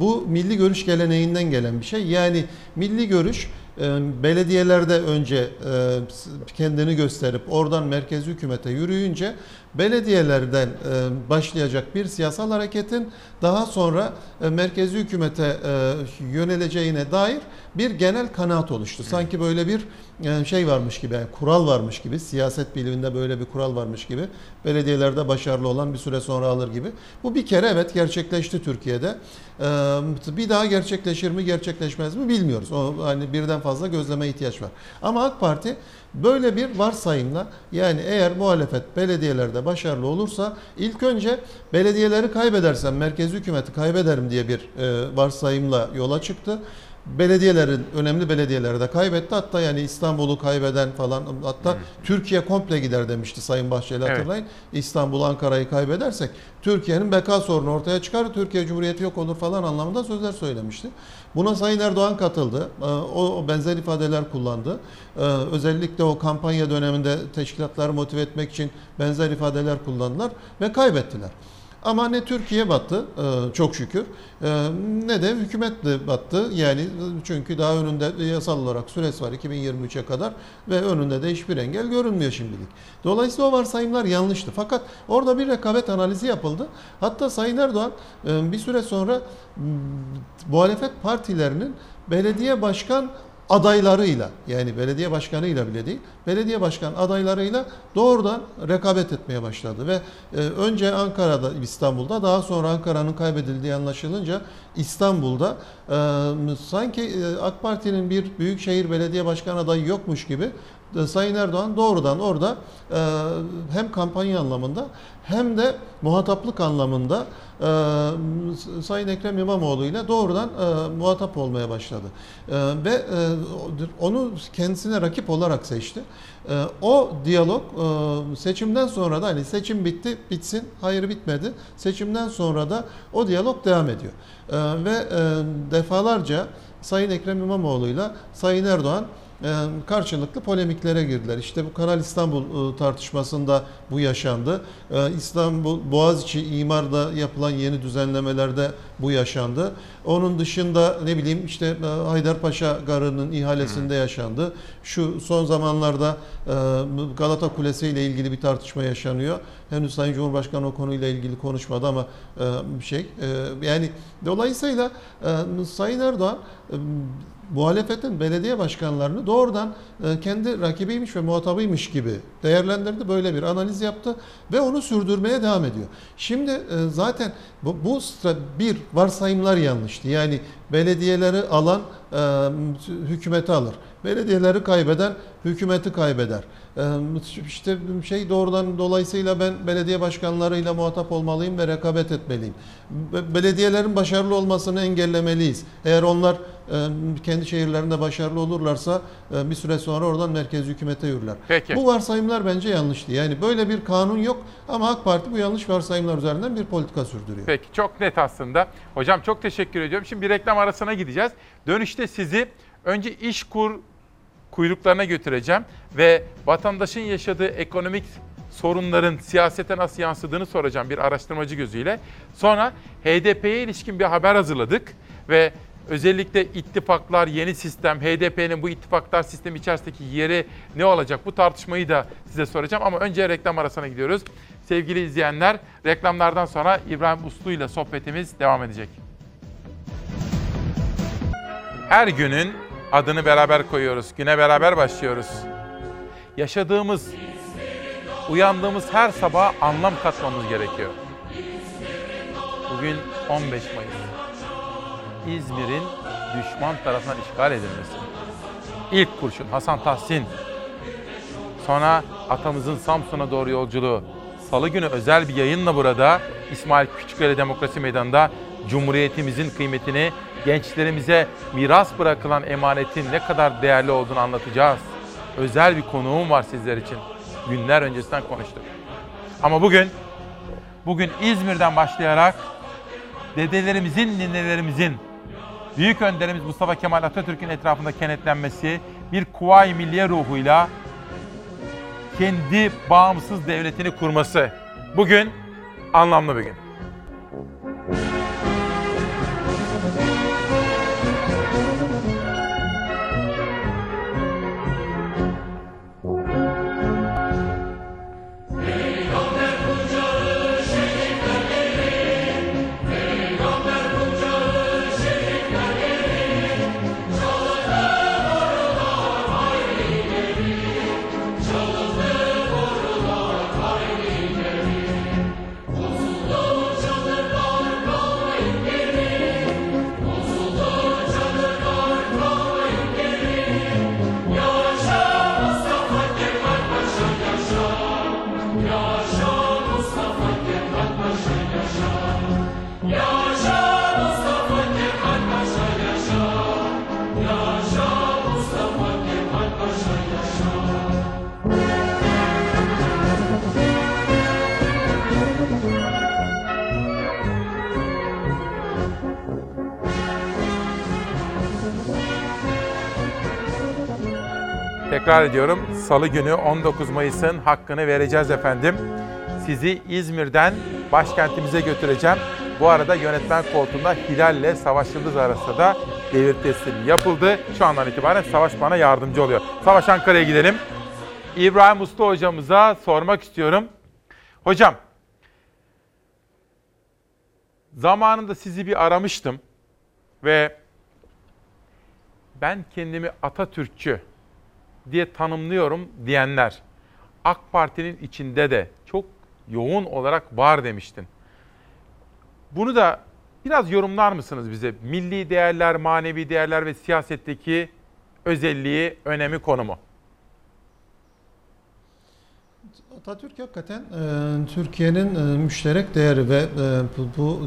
Bu milli görüş geleneğinden gelen bir şey. Yani milli görüş belediyelerde önce e, kendini gösterip oradan merkezi hükümete yürüyünce belediyelerden e, başlayacak bir siyasal hareketin daha sonra e, merkezi hükümete yöneleceğine dair bir genel kanaat oluştu. Sanki böyle bir e, şey varmış gibi, yani kural varmış gibi, siyaset biliminde böyle bir kural varmış gibi, belediyelerde başarılı olan bir süre sonra alır gibi. Bu bir kere evet gerçekleşti Türkiye'de. E, Bir daha gerçekleşir mi, gerçekleşmez mi bilmiyoruz. O hani birden fazla gözleme ihtiyaç var. Ama AK Parti böyle bir varsayımla yani eğer muhalefet belediyelerde başarılı olursa ilk önce belediyeleri kaybedersem merkezi hükümeti kaybederim diye bir e, varsayımla yola çıktı belediyelerin önemli belediyeleri de kaybetti. Hatta yani İstanbul'u kaybeden falan hatta Türkiye komple gider demişti Sayın Bahçeli Evet. hatırlayın. İstanbul, Ankara'yı kaybedersek Türkiye'nin beka sorunu ortaya çıkar. Türkiye Cumhuriyeti yok olur falan anlamında sözler söylemişti. Buna Sayın Erdoğan katıldı. Ee, O, o benzer ifadeler kullandı. Ee, Özellikle o kampanya döneminde teşkilatları motive etmek için benzer ifadeler kullandılar ve kaybettiler. Ama ne Türkiye battı e, çok şükür e, ne de hükümet de battı. Yani e, çünkü daha önünde yasal olarak süresi var 2023'e kadar ve önünde de hiçbir engel görünmüyor şimdilik. Dolayısıyla o varsayımlar yanlıştı. Fakat orada bir rekabet analizi yapıldı. Hatta Sayın Erdoğan bir süre sonra muhalefet partilerinin belediye başkan adaylarıyla yani belediye başkanıyla bile değil belediye başkan adaylarıyla doğrudan rekabet etmeye başladı. Ve e, önce Ankara'da İstanbul'da daha sonra Ankara'nın kaybedildiği anlaşılınca İstanbul'da e, sanki e, AK Parti'nin bir büyükşehir belediye başkan adayı yokmuş gibi Sayın Erdoğan doğrudan orada e, hem kampanya anlamında hem de muhataplık anlamında e, Sayın Ekrem İmamoğlu ile doğrudan e, muhatap olmaya başladı. E, ve e, onu kendisine rakip olarak seçti. E, o diyalog e, seçimden sonra da hani seçim bitti, bitsin, hayır bitmedi. Seçimden sonra da o diyalog devam ediyor. E, ve e, defalarca Sayın Ekrem İmamoğlu ile Sayın Erdoğan e, karşılıklı polemiklere girdiler. İşte bu Kanal İstanbul e, tartışmasında bu yaşandı. E, İstanbul Boğaziçi imarda yapılan yeni düzenlemelerde bu yaşandı. Onun dışında ne bileyim işte e, Haydarpaşa Garı'nın ihalesinde yaşandı. Şu son zamanlarda e, Galata Kulesi ile ilgili bir tartışma yaşanıyor. Henüz Sayın Cumhurbaşkanı o konuyla ilgili konuşmadı ama e, şey yani dolayısıyla Sayın Erdoğan muhalefetin belediye başkanlarını doğrudan e, kendi rakibiymiş ve muhatabıymış gibi değerlendirdi. Böyle bir analiz yaptı ve onu sürdürmeye devam ediyor. Şimdi e, zaten bu, bu bir varsayımlar yanlıştı. Yani belediyeleri alan e, hükümeti alır. Belediyeleri kaybeden hükümeti kaybeder. İşte şey doğrudan dolayısıyla ben belediye başkanlarıyla muhatap olmalıyım ve rekabet etmeliyim. Be- Belediyelerin başarılı olmasını engellemeliyiz. Eğer onlar kendi şehirlerinde başarılı olurlarsa bir süre sonra oradan merkezi hükümete yürürler. Peki. Bu varsayımlar bence yanlıştı. Yani böyle bir kanun yok ama AK Parti bu yanlış varsayımlar üzerinden bir politika sürdürüyor. Peki çok net aslında. Hocam çok teşekkür ediyorum. Şimdi bir reklam arasına gideceğiz. Dönüşte sizi önce işkur kuyruklarına götüreceğim ve vatandaşın yaşadığı ekonomik sorunların siyasete nasıl yansıdığını soracağım bir araştırmacı gözüyle. Sonra HDP'ye ilişkin bir haber hazırladık ve özellikle ittifaklar, yeni sistem, HDP'nin bu ittifaklar sistemi içerisindeki yeri ne olacak? Bu tartışmayı da size soracağım ama önce reklam arasına gidiyoruz. Sevgili izleyenler, reklamlardan sonra İbrahim Uslu ile sohbetimiz devam edecek. Her günün adını beraber koyuyoruz. Güne beraber başlıyoruz. Yaşadığımız, uyandığımız her sabah anlam katmamız gerekiyor. Bugün 15 Mayıs. İzmir'in düşman tarafından işgal edilmesi. İlk kurşun Hasan Tahsin. Sonra atamızın Samsun'a doğru yolculuğu. Salı günü özel bir yayınla burada İsmail Küçükleri Demokrasi Meydanı'nda Cumhuriyetimizin kıymetini, gençlerimize miras bırakılan emanetin ne kadar değerli olduğunu anlatacağız. Özel bir konuğum var sizler için. Günler öncesinden konuştuk. Ama bugün, bugün İzmir'den başlayarak dedelerimizin, ninelerimizin, büyük önderimiz Mustafa Kemal Atatürk'ün etrafında kenetlenmesi, bir kuvayi milliye ruhuyla kendi bağımsız devletini kurması. Bugün anlamlı bir gün. Tekrar ediyorum. Salı günü 19 Mayıs'ın hakkını vereceğiz efendim. Sizi İzmir'den başkentimize götüreceğim. Bu arada yönetmen koltuğunda Hilal ile Savaş Yıldız arasında da devir teslim yapıldı. Şu andan itibaren Savaş bana yardımcı oluyor. Savaş Ankara'ya gidelim. İbrahim Usta hocamıza sormak istiyorum. Hocam, zamanında sizi bir aramıştım ve ben kendimi Atatürkçü diye tanımlıyorum diyenler AK Parti'nin içinde de çok yoğun olarak var demiştin. Bunu da biraz yorumlar mısınız bize? Milli değerler, manevi değerler ve siyasetteki özelliği, önemi, konumu. Atatürk hakikaten e, Türkiye'nin e, müşterek değeri ve e, bu, bu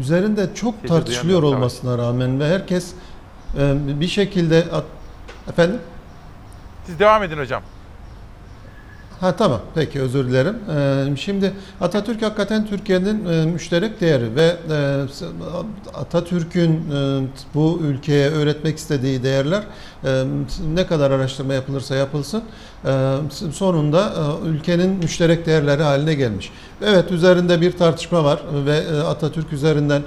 üzerinde çok Sesi tartışılıyor olmasına rağmen ve herkes e, bir şekilde at- efendim Siz devam edin hocam. Ha tamam peki özür dilerim. Ee, şimdi Atatürk hakikaten Türkiye'nin e, müşterek değeri ve e, Atatürk'ün e, bu ülkeye öğretmek istediği değerler ne kadar araştırma yapılırsa yapılsın sonunda ülkenin müşterek değerleri haline gelmiş. Evet üzerinde bir tartışma var ve Atatürk üzerinden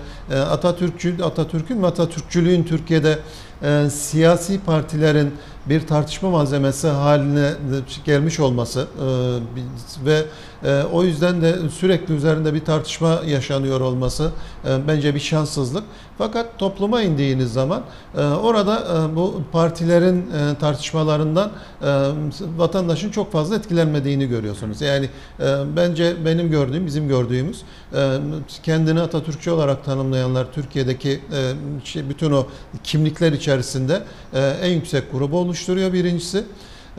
Atatürkçü Atatürk'ün ve Atatürkçülüğün Türkiye'de e, siyasi partilerin bir tartışma malzemesi haline gelmiş olması e, ve e, o yüzden de sürekli üzerinde bir tartışma yaşanıyor olması e, bence bir şanssızlık. Fakat topluma indiğiniz zaman e, orada e, bu partilerin e, tartışmalarından e, vatandaşın çok fazla etkilenmediğini görüyorsunuz. Yani e, bence benim gördüğüm, bizim gördüğümüz e, kendini Atatürkçü olarak tanımlayanlar Türkiye'deki e, şey, bütün o kimlikler içerisinde e, en yüksek grubu oluşturuyor birincisi.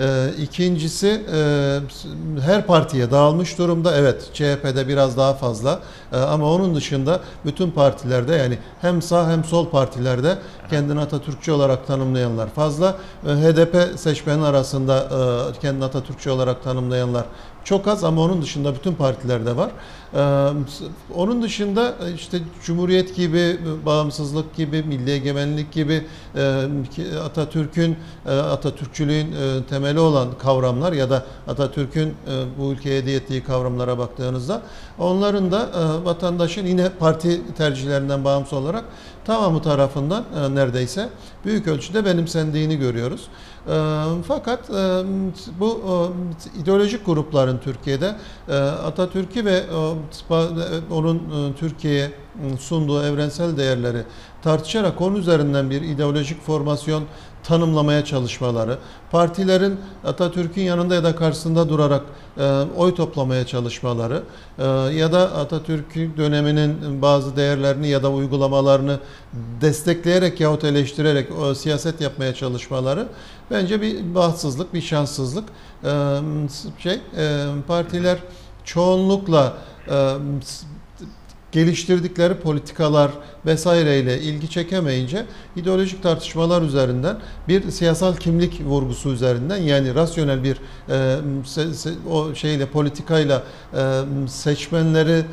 Ee, ikincisi e, her partiye dağılmış durumda. Evet CHP'de biraz daha fazla Ee, ama onun dışında bütün partilerde yani hem sağ hem sol partilerde kendini Atatürkçü olarak tanımlayanlar fazla. Ee, HDP seçmeni arasında e, kendini Atatürkçü olarak tanımlayanlar çok az ama onun dışında bütün partilerde var. Ee, onun dışında işte Cumhuriyet gibi, bağımsızlık gibi, milli egemenlik gibi e, Atatürk'ün, e, Atatürkçülüğün e, temeli olan kavramlar ya da Atatürk'ün e, bu ülkeye hediye ettiği kavramlara baktığınızda onların da e, vatandaşın yine parti tercihlerinden bağımsız olarak tamamı tarafından e, neredeyse büyük ölçüde benimsendiğini görüyoruz. Fakat bu ideolojik grupların Türkiye'de Atatürk'ü ve onun Türkiye'ye sunduğu evrensel değerleri tartışarak onun üzerinden bir ideolojik formasyon tanımlamaya çalışmaları, partilerin Atatürk'ün yanında ya da karşısında durarak e, oy toplamaya çalışmaları e, ya da Atatürk döneminin bazı değerlerini ya da uygulamalarını destekleyerek yahut eleştirerek o, siyaset yapmaya çalışmaları bence bir bahtsızlık, bir şanssızlık. E, şey e, partiler çoğunlukla e, geliştirdikleri politikalar vesaireyle ilgi çekemeyince ideolojik tartışmalar üzerinden bir siyasal kimlik vurgusu üzerinden yani rasyonel bir e, se, se, o şeyle politikayla e, seçmenleri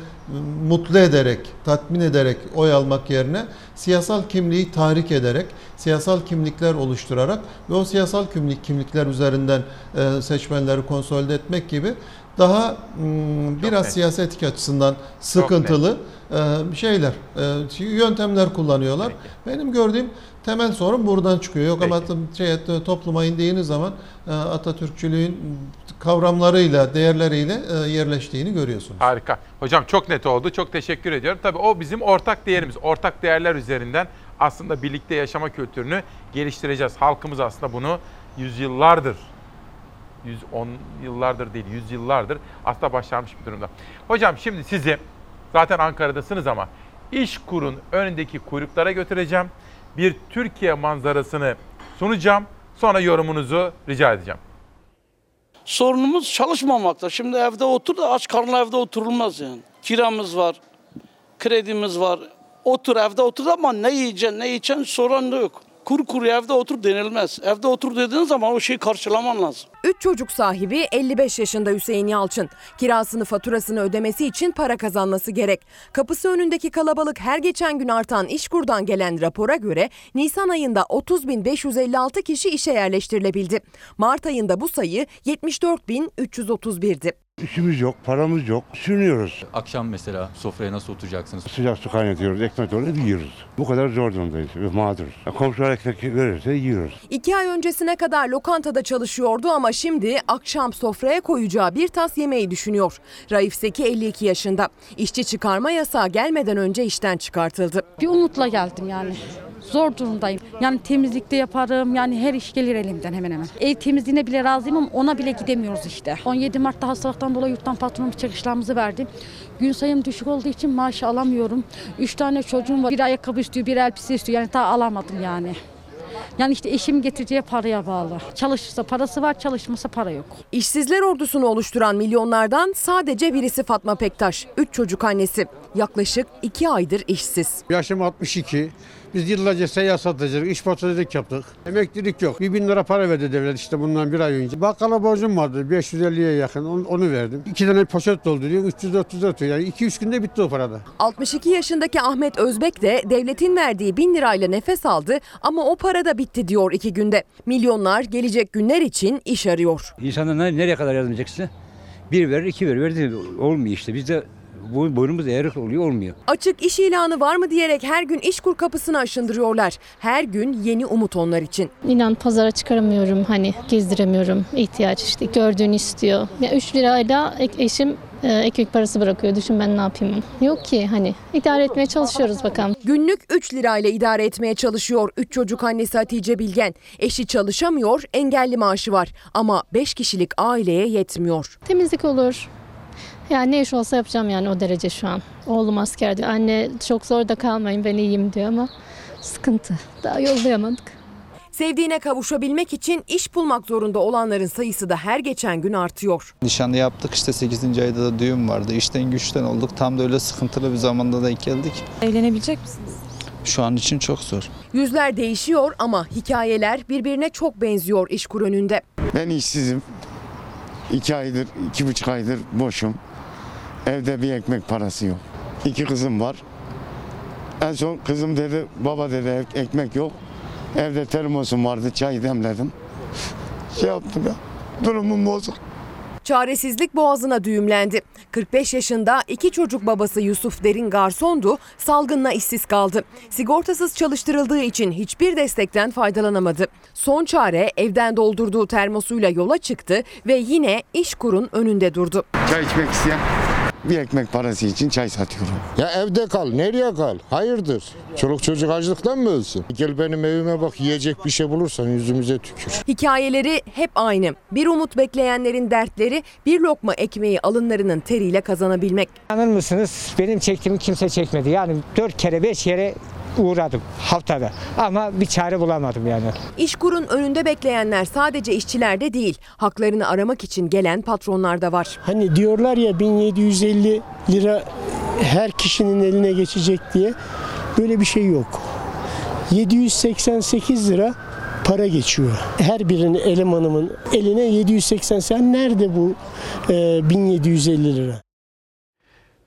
mutlu ederek, tatmin ederek oy almak yerine siyasal kimliği tahrik ederek, siyasal kimlikler oluşturarak ve o siyasal kimlik kimlikler üzerinden e, seçmenleri konsolide etmek gibi daha m, biraz net. siyasi etik açısından sıkıntılı e, şeyler, e, yöntemler kullanıyorlar. Benim gördüğüm temel sorun buradan çıkıyor. Yok ama şey, topluma indiğiniz zaman e, Atatürkçülüğün kavramlarıyla, değerleriyle e, yerleştiğini görüyorsunuz. Harika. Hocam çok net oldu. Çok teşekkür ediyorum. Tabii o bizim ortak değerimiz. Ortak değerler üzerinden aslında birlikte yaşama kültürünü geliştireceğiz. Halkımız aslında bunu yüzyıllardır 110 yıllardır değil, 100 yıllardır aslında başarmış bir durumda. Hocam şimdi sizi zaten Ankara'dasınız ama iş kurun önündeki kuyruklara götüreceğim. Bir Türkiye manzarasını sunacağım. Sonra yorumunuzu rica edeceğim. Sorunumuz çalışmamakta. Şimdi evde otur da aç karnına evde oturulmaz yani. Kiramız var, kredimiz var. Otur evde otur ama ne yiyeceksin, ne içeceksin soran da yok. Kuru kuru evde otur denilmez. Evde otur dediğin zaman o şeyi karşılaman lazım. Üç çocuk sahibi 55 yaşında Hüseyin Yalçın. Kirasını faturasını ödemesi için para kazanması gerek. Kapısı önündeki kalabalık her geçen gün artan İşkur'dan gelen rapora göre Nisan ayında 30.556 kişi işe yerleştirilebildi. Mart ayında bu sayı 74.331'di. İşimiz yok, paramız yok. Sürünüyoruz. Akşam mesela sofraya nasıl oturacaksınız? Sıcak su kaynatıyoruz, ekmek doğru yiyoruz. Bu kadar zor durumdayız ve mağduruz. Komşular ekmek verirse yiyoruz. İki ay öncesine kadar lokantada çalışıyordu ama şimdi akşam sofraya koyacağı bir tas yemeği düşünüyor. Raif Seki 52 yaşında. İşçi çıkarma yasağı gelmeden önce işten çıkartıldı. Bir umutla geldim yani. Zor durumdayım. Yani temizlikte yaparım. Yani her iş gelir elimden hemen hemen. Ev temizliğine bile razıyım ama ona bile gidemiyoruz işte. 17 Mart'ta hastalıktan dolayı yurttan patronum çıkışlarımızı verdi. Gün sayım düşük olduğu için maaş alamıyorum. 3 tane çocuğum var. Bir ayakkabı istiyor, bir elbise istiyor. Yani daha alamadım yani. Yani işte eşim getireceği paraya bağlı. Çalışırsa parası var, çalışmasa para yok. İşsizler ordusunu oluşturan milyonlardan sadece birisi Fatma Pektaş. 3 çocuk annesi. Yaklaşık 2 aydır işsiz. Yaşım 62. Biz yıllarca seyyar satıcılık, iş portacılık yaptık. Emeklilik yok. Bir bin lira para verdi devlet işte bundan bir ay önce. Bakkala borcum vardı 550'ye yakın onu, onu verdim. İki tane poşet dolduruyor 300-400 atıyor. Yani 2-3 günde bitti o parada. 62 yaşındaki Ahmet Özbek de devletin verdiği 1000 lirayla nefes aldı ama o para da bitti diyor iki günde. Milyonlar gelecek günler için iş arıyor. İnsanlar ne- nereye kadar yardım edecek size? Bir verir, iki verir, verdi olmuyor işte. Bizde bu boynumuz eğrik oluyor, olmuyor. Açık iş ilanı var mı diyerek her gün işkur kapısını aşındırıyorlar. Her gün yeni umut onlar için. İnan pazara çıkaramıyorum hani gezdiremiyorum ihtiyaç işte gördüğünü istiyor. Ya 3 lirayla eşim e, ekmek parası bırakıyor düşün ben ne yapayım. Yok ki hani idare etmeye çalışıyoruz bakalım. Günlük 3 lirayla idare etmeye çalışıyor 3 çocuk annesi Hatice Bilgen. Eşi çalışamıyor, engelli maaşı var ama 5 kişilik aileye yetmiyor. Temizlik olur. Yani ne iş olsa yapacağım yani o derece şu an. Oğlum asker diyor. Anne çok zor da kalmayın ben iyiyim diyor ama sıkıntı. Daha yollayamadık. Sevdiğine kavuşabilmek için iş bulmak zorunda olanların sayısı da her geçen gün artıyor. Nişanı yaptık işte 8. ayda da düğün vardı. İşten güçten olduk. Tam da öyle sıkıntılı bir zamanda denk geldik. Evlenebilecek misiniz? Şu an için çok zor. Yüzler değişiyor ama hikayeler birbirine çok benziyor işkur önünde. Ben işsizim. İki aydır, iki buçuk aydır boşum. Evde bir ekmek parası yok. İki kızım var. En son kızım dedi, baba dedi "ek- ekmek yok. Evde termosum vardı, çay demledim. Şey yaptım ya, durumum bozuk. Çaresizlik boğazına düğümlendi. 45 yaşında iki çocuk babası Yusuf Derin garsondu, salgınla işsiz kaldı. Sigortasız çalıştırıldığı için hiçbir destekten faydalanamadı. Son çare evden doldurduğu termosuyla yola çıktı ve yine işkurun önünde durdu. Çay içmek isteyen bir ekmek parası için çay satıyorum. Ya evde kal, nereye kal? Hayırdır? Çoluk çocuk açlıktan mı ölsün? Gel benim evime bak, yiyecek bir şey bulursan yüzümüze tükür. Hikayeleri hep aynı. Bir umut bekleyenlerin dertleri bir lokma ekmeği alınlarının teriyle kazanabilmek. İnanır mısınız benim çektiğimi kimse çekmedi. Yani dört kere beş kere uğradım haftada ama bir çare bulamadım yani. İşkurun önünde bekleyenler sadece işçilerde değil, haklarını aramak için gelen patronlar da var. Hani diyorlar ya 1750 lira her kişinin eline geçecek diye böyle bir şey yok. 788 lira para geçiyor. Her birinin elemanımın eline 788 nerede bu e, 1750 lira?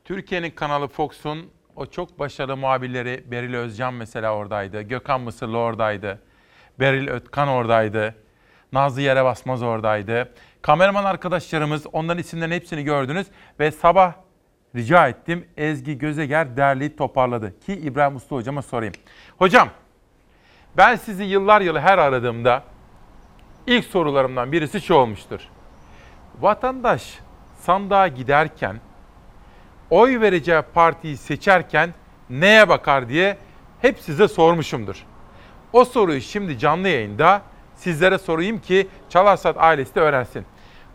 Türkiye'nin kanalı Fox'un o çok başarılı muhabirleri Beril Özcan mesela oradaydı. Gökhan Mısırlı oradaydı. Beril Ötkan oradaydı. Nazlı Yere Basmaz oradaydı. Kameraman arkadaşlarımız onların isimlerin hepsini gördünüz. Ve sabah rica ettim Ezgi Gözeger derleyip toparladı. Ki İbrahim Usta hocama sorayım. Hocam ben sizi yıllar yılı her aradığımda ilk sorularımdan birisi şu olmuştur. Vatandaş sandığa giderken oy vereceği partiyi seçerken neye bakar diye hep size sormuşumdur. O soruyu şimdi canlı yayında sizlere sorayım ki Çalarsat ailesi de öğrensin.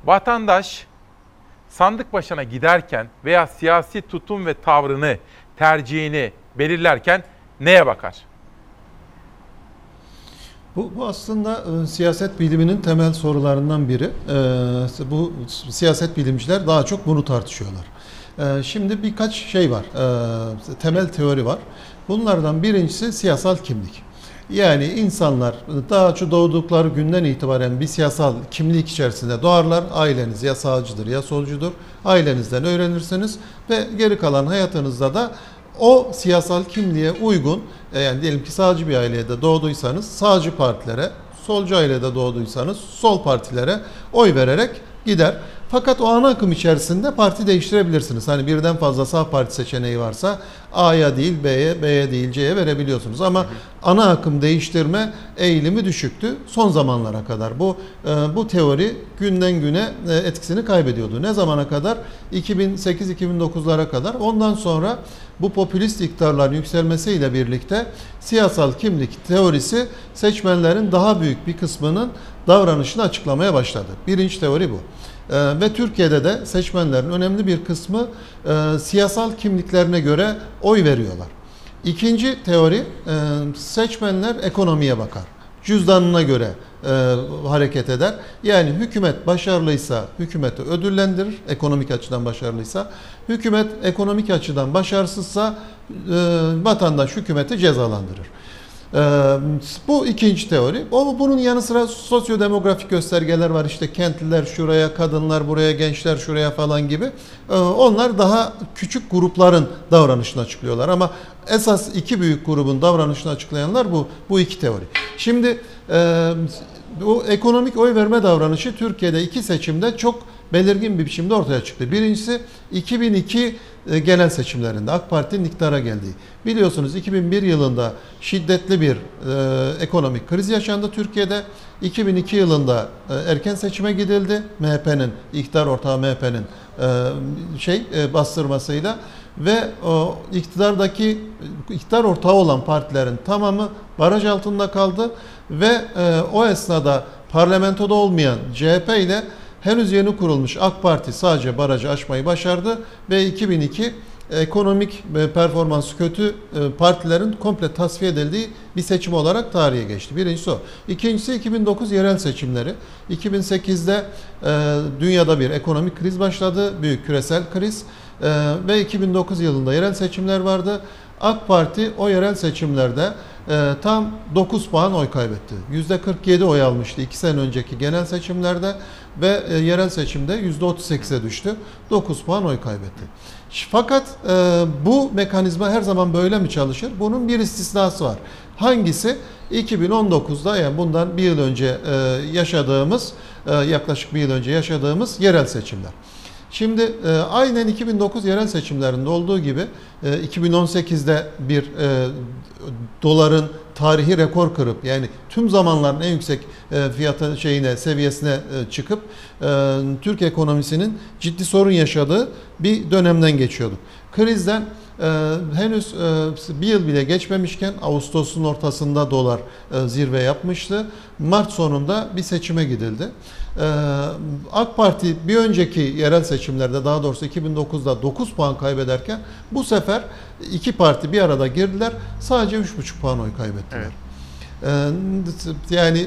Vatandaş sandık başına giderken veya siyasi tutum ve tavrını, tercihini belirlerken neye bakar? Bu, bu aslında e, siyaset biliminin temel sorularından biri. E, bu siyaset bilimciler daha çok bunu tartışıyorlar. E, şimdi birkaç şey var, e, temel teori var. Bunlardan birincisi siyasal kimlik. Yani insanlar daha çok doğdukları günden itibaren bir siyasal kimlik içerisinde doğarlar. Aileniz ya sağcıdır ya solcudur. Ailenizden öğrenirsiniz ve geri kalan hayatınızda da o siyasal kimliğe uygun e, yani diyelim ki sağcı bir ailede doğduysanız sağcı partilere, solcu ailede doğduysanız sol partilere oy vererek gider. Fakat o ana akım içerisinde parti değiştirebilirsiniz. Hani birden fazla sağ parti seçeneği varsa A'ya değil B'ye, B'ye değil C'ye verebiliyorsunuz. Ama ana akım değiştirme eğilimi düşüktü son zamanlara kadar. Bu e, bu teori günden güne e, etkisini kaybediyordu. Ne zamana kadar? 2008-2009'lara kadar. Ondan sonra bu popülist iktidarların yükselmesiyle birlikte siyasal kimlik teorisi seçmenlerin daha büyük bir kısmının davranışını açıklamaya başladı. Birinci teori bu. Ee, ve Türkiye'de de seçmenlerin önemli bir kısmı e, siyasal kimliklerine göre oy veriyorlar. İkinci teori e, seçmenler ekonomiye bakar. Cüzdanına göre e, hareket eder. Yani hükümet başarılıysa hükümeti ödüllendirir ekonomik açıdan başarılıysa. Hükümet ekonomik açıdan başarısızsa e, vatandaş hükümeti cezalandırır. Ee, bu ikinci teori. O bunun yanı sıra sosyodemografik göstergeler var. İşte kentliler şuraya, kadınlar buraya, gençler şuraya falan gibi. Ee, onlar daha küçük grupların davranışını açıklıyorlar ama esas iki büyük grubun davranışını açıklayanlar bu bu iki teori. Şimdi e, bu ekonomik oy verme davranışı Türkiye'de iki seçimde çok belirgin bir biçimde ortaya çıktı. Birincisi 2002 e, genel seçimlerinde AK Parti'nin iktidara geldiği. Biliyorsunuz 2001 yılında şiddetli bir e, ekonomik kriz yaşandı Türkiye'de. 2002 yılında e, erken seçime gidildi. MHP'nin, iktidar ortağı MHP'nin e, şey e, bastırmasıyla ve o iktidardaki iktidar ortağı olan partilerin tamamı baraj altında kaldı ve e, o esnada parlamentoda olmayan CHP ile henüz yeni kurulmuş AK Parti sadece barajı aşmayı başardı ve 2002 ekonomik performansı kötü e, partilerin komple tasfiye edildiği bir seçim olarak tarihe geçti. Birincisi o. İkincisi 2009 yerel seçimleri. 2008'de e, dünyada bir ekonomik kriz başladı. Büyük küresel kriz. E, ve 2009 yılında yerel seçimler vardı. AK Parti o yerel seçimlerde tam 9 puan oy kaybetti. %47 oy almıştı 2 sene önceki genel seçimlerde ve yerel seçimde %38'e düştü. 9 puan oy kaybetti. Fakat e, bu mekanizma her zaman böyle mi çalışır? Bunun bir istisnası var. Hangisi? 2019'da yani bundan bir yıl önce e, yaşadığımız, e, yaklaşık bir yıl önce yaşadığımız yerel seçimler. Şimdi e, aynen 2009 yerel seçimlerinde olduğu gibi e, 2018'de bir e, doların tarihi rekor kırıp yani tüm zamanların en yüksek e, fiyatı şeyine seviyesine e, çıkıp e, Türk ekonomisinin ciddi sorun yaşadığı bir dönemden geçiyorduk. Krizden ee, henüz e, bir yıl bile geçmemişken Ağustos'un ortasında dolar e, zirve yapmıştı. Mart sonunda bir seçime gidildi. Ee, AK Parti bir önceki yerel seçimlerde daha doğrusu 2009'da 9 puan kaybederken bu sefer iki parti bir arada girdiler. Sadece 3,5 puan oy kaybettiler. Evet. Ee, yani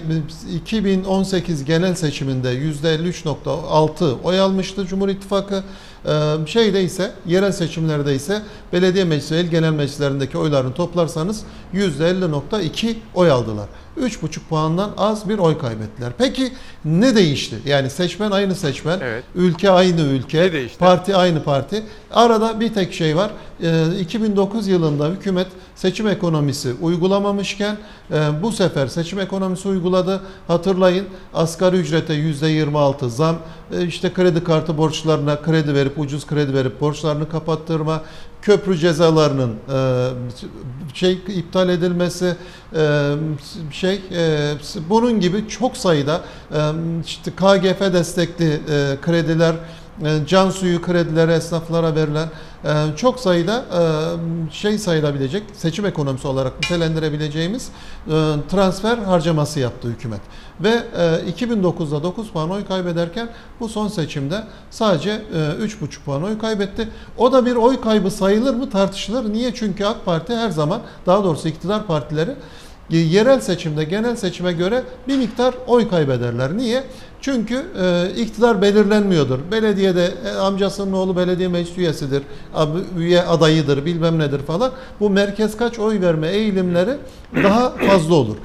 2018 genel seçiminde %53.6 oy almıştı Cumhur İttifakı. Ee, şeyde ise yerel seçimlerde ise belediye meclisi el genel meclislerindeki oylarını toplarsanız %50.2 oy aldılar. 3,5 puandan az bir oy kaybettiler. Peki ne değişti? Yani seçmen aynı seçmen, evet. ülke aynı ülke, parti aynı parti. Arada bir tek şey var. 2009 ee, yılında hükümet seçim ekonomisi uygulamamışken e, bu sefer seçim ekonomisi uyguladı. Hatırlayın asgari ücrete %26 zam, e, işte kredi kartı borçlarına kredi verip ucuz kredi verip borçlarını kapattırma, köprü cezalarının e, şey iptal edilmesi şey bunun gibi çok sayıda işte KGF destekli krediler can suyu kredileri esnaflara verilen çok sayıda şey sayılabilecek seçim ekonomisi olarak nitelendirebileceğimiz transfer harcaması yaptı hükümet. Ve 2009'da 9 puan oy kaybederken bu son seçimde sadece 3,5 puan oy kaybetti. O da bir oy kaybı sayılır mı tartışılır. Niye? Çünkü AK Parti her zaman daha doğrusu iktidar partileri yerel seçimde genel seçime göre bir miktar oy kaybederler. Niye? Çünkü e, iktidar belirlenmiyordur. Belediyede e, amcasının oğlu belediye meclis üyesidir, abi, üye adayıdır, bilmem nedir falan. Bu merkez kaç oy verme eğilimleri daha fazla olur.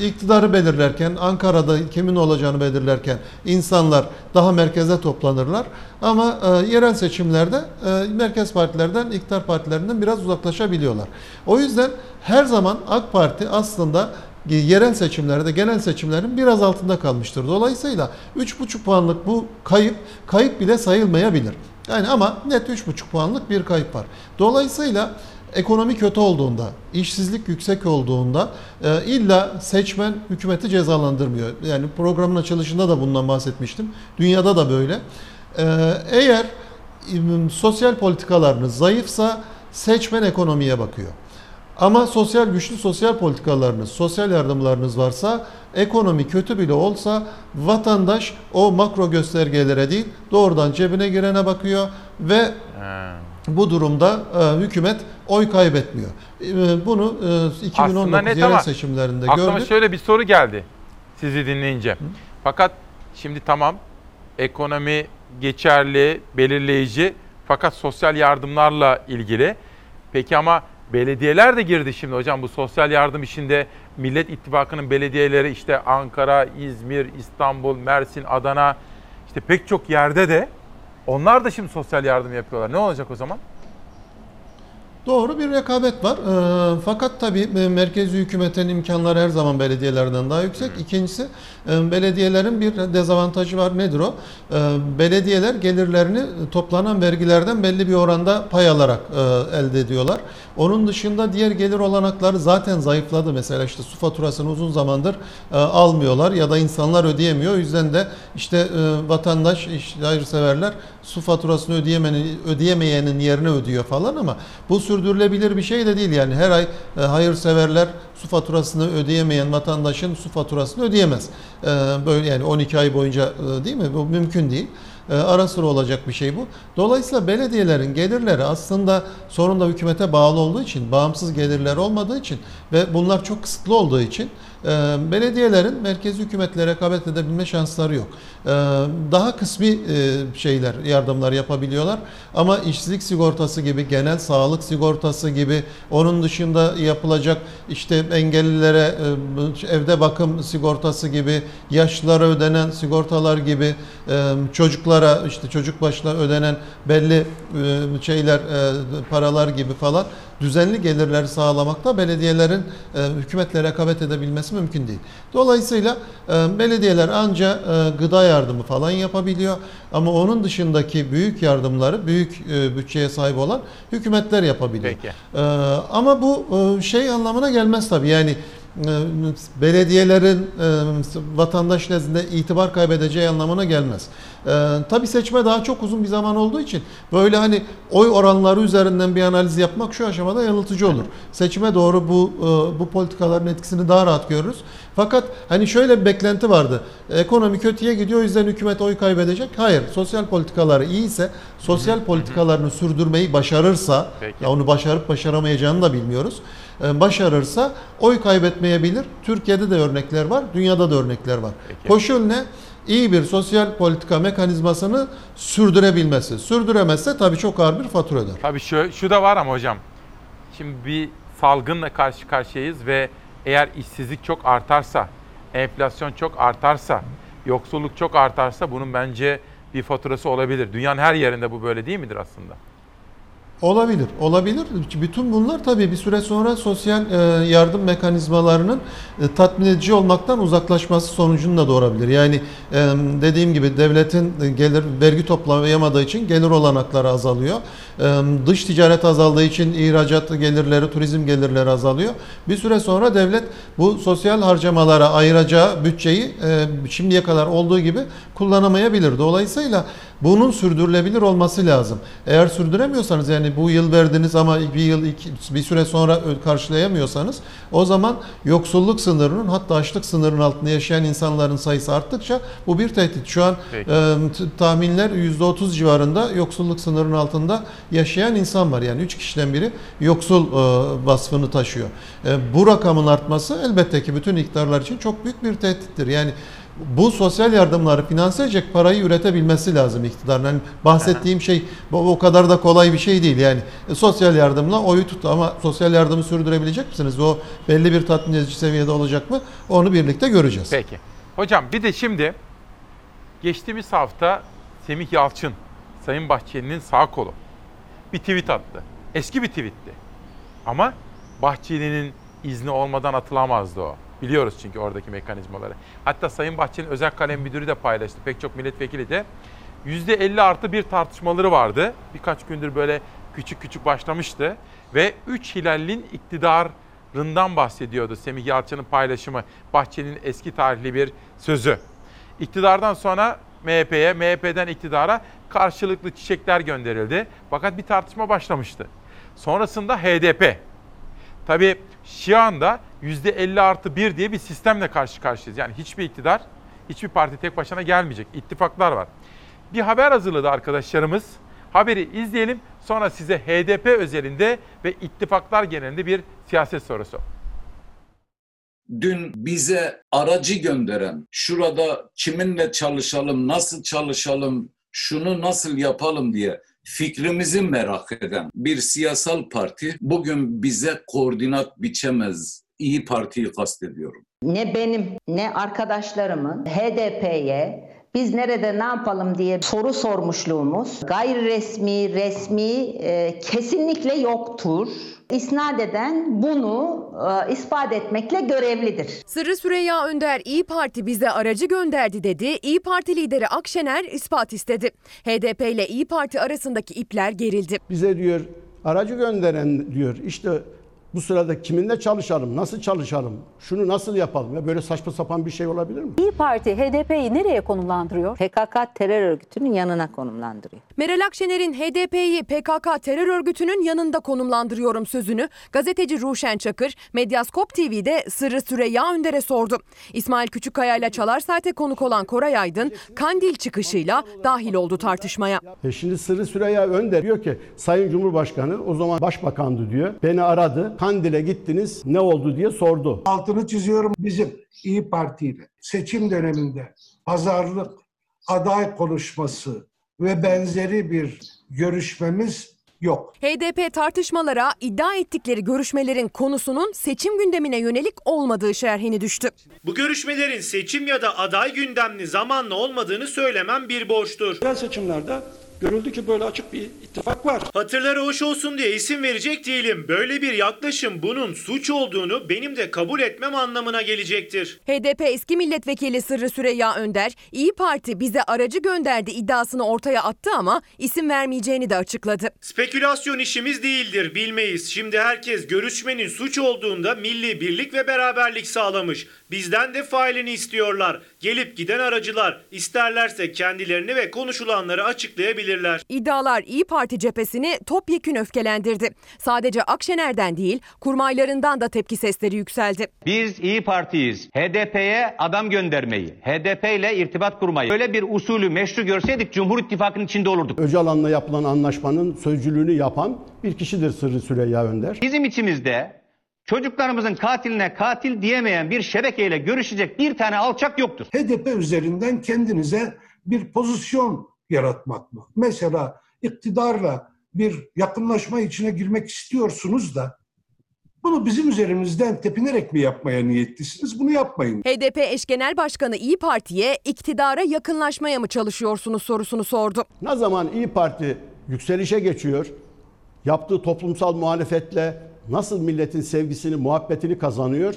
E, iktidarı belirlerken, Ankara'da kimin olacağını belirlerken insanlar daha merkeze toplanırlar. Ama e, yerel seçimlerde e, merkez partilerden, iktidar partilerinden biraz uzaklaşabiliyorlar. O yüzden her zaman AK Parti aslında yerel seçimlerde genel seçimlerin biraz altında kalmıştır. Dolayısıyla 3,5 puanlık bu kayıp kayıp bile sayılmayabilir. Yani ama net 3,5 puanlık bir kayıp var. Dolayısıyla ekonomi kötü olduğunda, işsizlik yüksek olduğunda e, illa seçmen hükümeti cezalandırmıyor. Yani programın açılışında da bundan bahsetmiştim. Dünyada da böyle. E, eğer e, sosyal politikalarınız zayıfsa seçmen ekonomiye bakıyor. Ama sosyal güçlü sosyal politikalarınız, sosyal yardımlarınız varsa, ekonomi kötü bile olsa vatandaş o makro göstergelere değil doğrudan cebine girene bakıyor ve bu durumda e, hükümet oy kaybetmiyor. E, bunu e, 2019 net yerel ama seçimlerinde Aklıma gördük. şöyle bir soru geldi sizi dinleyince. Fakat şimdi tamam ekonomi geçerli, belirleyici fakat sosyal yardımlarla ilgili. Peki ama belediyeler de girdi şimdi hocam bu sosyal yardım işinde Millet İttifakı'nın belediyeleri işte Ankara, İzmir, İstanbul, Mersin, Adana işte pek çok yerde de onlar da şimdi sosyal yardım yapıyorlar. Ne olacak o zaman? Doğru bir rekabet var. Ee, fakat tabii e, merkezi hükümetin imkanları her zaman belediyelerden daha yüksek. İkincisi e, belediyelerin bir dezavantajı var. Nedir o? E, belediyeler gelirlerini toplanan vergilerden belli bir oranda pay alarak e, elde ediyorlar. Onun dışında diğer gelir olanakları zaten zayıfladı. Mesela işte su faturasını uzun zamandır e, almıyorlar ya da insanlar ödeyemiyor. O yüzden de işte e, vatandaş, işte hayırseverler su faturasını ödeyemeyenin yerine ödüyor falan ama bu sürdürülebilir bir şey de değil. Yani her ay hayırseverler su faturasını ödeyemeyen vatandaşın su faturasını ödeyemez. E, böyle yani 12 ay boyunca e, değil mi? Bu mümkün değil. E, ara sıra olacak bir şey bu. Dolayısıyla belediyelerin gelirleri aslında sorun da hükümete bağlı olduğu için, bağımsız gelirler olmadığı için ve bunlar çok kısıtlı olduğu için e, belediyelerin merkezi hükümetle rekabet edebilme şansları yok. E, daha kısmi e, şeyler, yardımlar yapabiliyorlar ama işsizlik sigortası gibi, genel sağlık sigortası gibi, onun dışında yapılacak işte engellilere e, evde bakım sigortası gibi, yaşlılara ödenen sigortalar gibi, e, çocuklara işte çocuk başına ödenen belli şeyler, paralar gibi falan düzenli gelirler sağlamakta belediyelerin e, hükümetle rekabet edebilmesi mümkün değil. Dolayısıyla belediyeler anca e, gıda yardımı falan yapabiliyor ama onun dışındaki büyük yardımları büyük e, bütçeye sahip olan hükümetler yapabiliyor. Peki. E, ama bu e, şey anlamına gelmez tabii yani belediyelerin e, vatandaş nezdinde itibar kaybedeceği anlamına gelmez. E, tabii seçme daha çok uzun bir zaman olduğu için böyle hani oy oranları üzerinden bir analiz yapmak şu aşamada yanıltıcı olur. Seçime doğru bu e, bu politikaların etkisini daha rahat görürüz. Fakat hani şöyle bir beklenti vardı. Ekonomi kötüye gidiyor o yüzden hükümet oy kaybedecek. Hayır. Sosyal politikaları iyiyse, sosyal politikalarını sürdürmeyi başarırsa, ya onu başarıp başaramayacağını da bilmiyoruz. E, Başarırsa oy kaybetmeyebilir. Türkiye'de de örnekler var, dünyada da örnekler var. Koşul ne? İyi bir sosyal politika mekanizmasını sürdürebilmesi. Sürdüremezse tabii çok ağır bir fatura öder. Tabii şu, şu da var ama hocam. Şimdi bir salgınla karşı karşıyayız ve eğer işsizlik çok artarsa, enflasyon çok artarsa, yoksulluk çok artarsa bunun bence bir faturası olabilir. Dünyanın her yerinde bu böyle değil midir aslında? Olabilir, olabilir. Bütün bunlar tabii bir süre sonra sosyal e, yardım mekanizmalarının e, tatmin edici olmaktan uzaklaşması sonucunu da doğurabilir. Yani e, dediğim gibi devletin gelir vergi toplayamadığı için gelir olanakları azalıyor. Dış ticaret azaldığı için ihracat gelirleri, turizm gelirleri azalıyor. Bir süre sonra devlet bu sosyal harcamalara ayıracağı bütçeyi şimdiye kadar olduğu gibi kullanamayabilir. Dolayısıyla bunun sürdürülebilir olması lazım. Eğer sürdüremiyorsanız yani bu yıl verdiniz ama bir yıl iki, bir süre sonra karşılayamıyorsanız o zaman yoksulluk sınırının hatta açlık sınırının altında yaşayan insanların sayısı arttıkça bu bir tehdit. Şu an Peki. e, tahminler %30 civarında yoksulluk sınırının altında yaşayan insan var. Yani 3 kişiden biri yoksul e, vasfını taşıyor. E, bu rakamın artması elbette ki bütün iktidarlar için çok büyük bir tehdittir. Yani bu sosyal yardımları finanse edecek parayı üretebilmesi lazım iktidarın. Yani bahsettiğim şey bu o kadar da kolay bir şey değil. Yani e, sosyal yardımla oyu tut ama sosyal yardımı sürdürebilecek misiniz? O belli bir tatmin edici seviyede olacak mı? Onu birlikte göreceğiz. Peki. Hocam bir de şimdi geçtiğimiz hafta Semih Yalçın, Sayın Bahçeli'nin sağ kolu bir tweet attı. Eski bir tweetti. Ama Bahçeli'nin izni olmadan atılamazdı o. Biliyoruz çünkü oradaki mekanizmaları. Hatta Sayın Bahçeli'nin özel kalem müdürü de paylaştı. Pek çok milletvekili de. %50 artı bir tartışmaları vardı. Birkaç gündür böyle küçük küçük başlamıştı. Ve 3 Hilal'in iktidarından bahsediyordu Semih Yalçın'ın paylaşımı. Bahçeli'nin eski tarihli bir sözü. İktidardan sonra MHP'ye, MHP'den iktidara karşılıklı çiçekler gönderildi. Fakat bir tartışma başlamıştı. Sonrasında HDP. Tabii şu anda %50 artı 1 diye bir sistemle karşı karşıyayız. Yani hiçbir iktidar, hiçbir parti tek başına gelmeyecek. İttifaklar var. Bir haber hazırladı arkadaşlarımız. Haberi izleyelim. Sonra size HDP özelinde ve ittifaklar genelinde bir siyaset sorusu. dün bize aracı gönderen, şurada kiminle çalışalım, nasıl çalışalım, şunu nasıl yapalım diye fikrimizi merak eden bir siyasal parti bugün bize koordinat biçemez. İyi Parti'yi kastediyorum. ne benim ne arkadaşlarımın HDP'ye biz nerede ne yapalım diye soru sormuşluğumuz gayri resmi, resmi e, kesinlikle yoktur. İsnat eden bunu e, ispat etmekle görevlidir. Sırrı Süreyya Önder İyi Parti bize aracı gönderdi dedi. İyi Parti lideri Akşener ispat istedi. HDP ile İyi Parti arasındaki ipler gerildi. Bize diyor aracı gönderen diyor işte bu sırada kiminle çalışalım, nasıl çalışalım, şunu nasıl yapalım ya böyle saçma sapan bir şey olabilir mi? İyi Parti HDP'yi nereye konumlandırıyor? PKK terör örgütünün yanına konumlandırıyor. Meral Akşener'in HDP'yi PKK terör örgütünün yanında konumlandırıyorum sözünü gazeteci Ruşen Çakır Medyaskop TV'de Sırrı Süreyya Önder'e sordu. İsmail Küçükkaya ile Çalar Saat'e konuk olan Koray Aydın Kandil çıkışıyla dahil oldu tartışmaya. E şimdi Sırrı Süreyya Önder diyor ki Sayın Cumhurbaşkanı o zaman başbakandı diyor. Beni aradı. Kandil'e gittiniz ne oldu diye sordu. Altını çiziyorum bizim İyi Parti ile seçim döneminde pazarlık, aday konuşması ve benzeri bir görüşmemiz yok. HDP tartışmalara iddia ettikleri görüşmelerin konusunun seçim gündemine yönelik olmadığı şerhini düştü. Bu görüşmelerin seçim ya da aday gündemli zamanla olmadığını söylemem bir borçtur. Yerel seçimlerde görüldü ki böyle açık bir ittifak var. Hatırları hoş olsun diye isim verecek değilim. Böyle bir yaklaşım bunun suç olduğunu benim de kabul etmem anlamına gelecektir. HDP eski milletvekili Sırrı Süreyya Önder, İyi Parti bize aracı gönderdi iddiasını ortaya attı ama isim vermeyeceğini de açıkladı. Spekülasyon işimiz değildir, bilmeyiz. Şimdi herkes görüşmenin suç olduğunda milli birlik ve beraberlik sağlamış. Bizden de failini istiyorlar. Gelip giden aracılar isterlerse kendilerini ve konuşulanları açıklayabilirler. İddialar İyi Parti cephesini topyekün öfkelendirdi. Sadece Akşener'den değil, kurmaylarından da tepki sesleri yükseldi. Biz İyi Parti'yiz. HDP'ye adam göndermeyi, HDP ile irtibat kurmayı, böyle bir usulü meşru görseydik Cumhur İttifakı'nın içinde olurduk. Öcalan'la yapılan anlaşmanın sözcülüğünü yapan bir kişidir Sırrı Süreyya Önder. Bizim içimizde çocuklarımızın katiline katil diyemeyen bir şebekeyle görüşecek bir tane alçak yoktur. HDP üzerinden kendinize bir pozisyon yaratmak mı? Mesela iktidarla bir yakınlaşma içine girmek istiyorsunuz da bunu bizim üzerimizden tepinerek mi yapmaya niyetlisiniz? Bunu yapmayın. HDP eş genel başkanı İyi Parti'ye iktidara yakınlaşmaya mı çalışıyorsunuz sorusunu sordu. Ne zaman İyi Parti yükselişe geçiyor, yaptığı toplumsal muhalefetle nasıl milletin sevgisini, muhabbetini kazanıyor,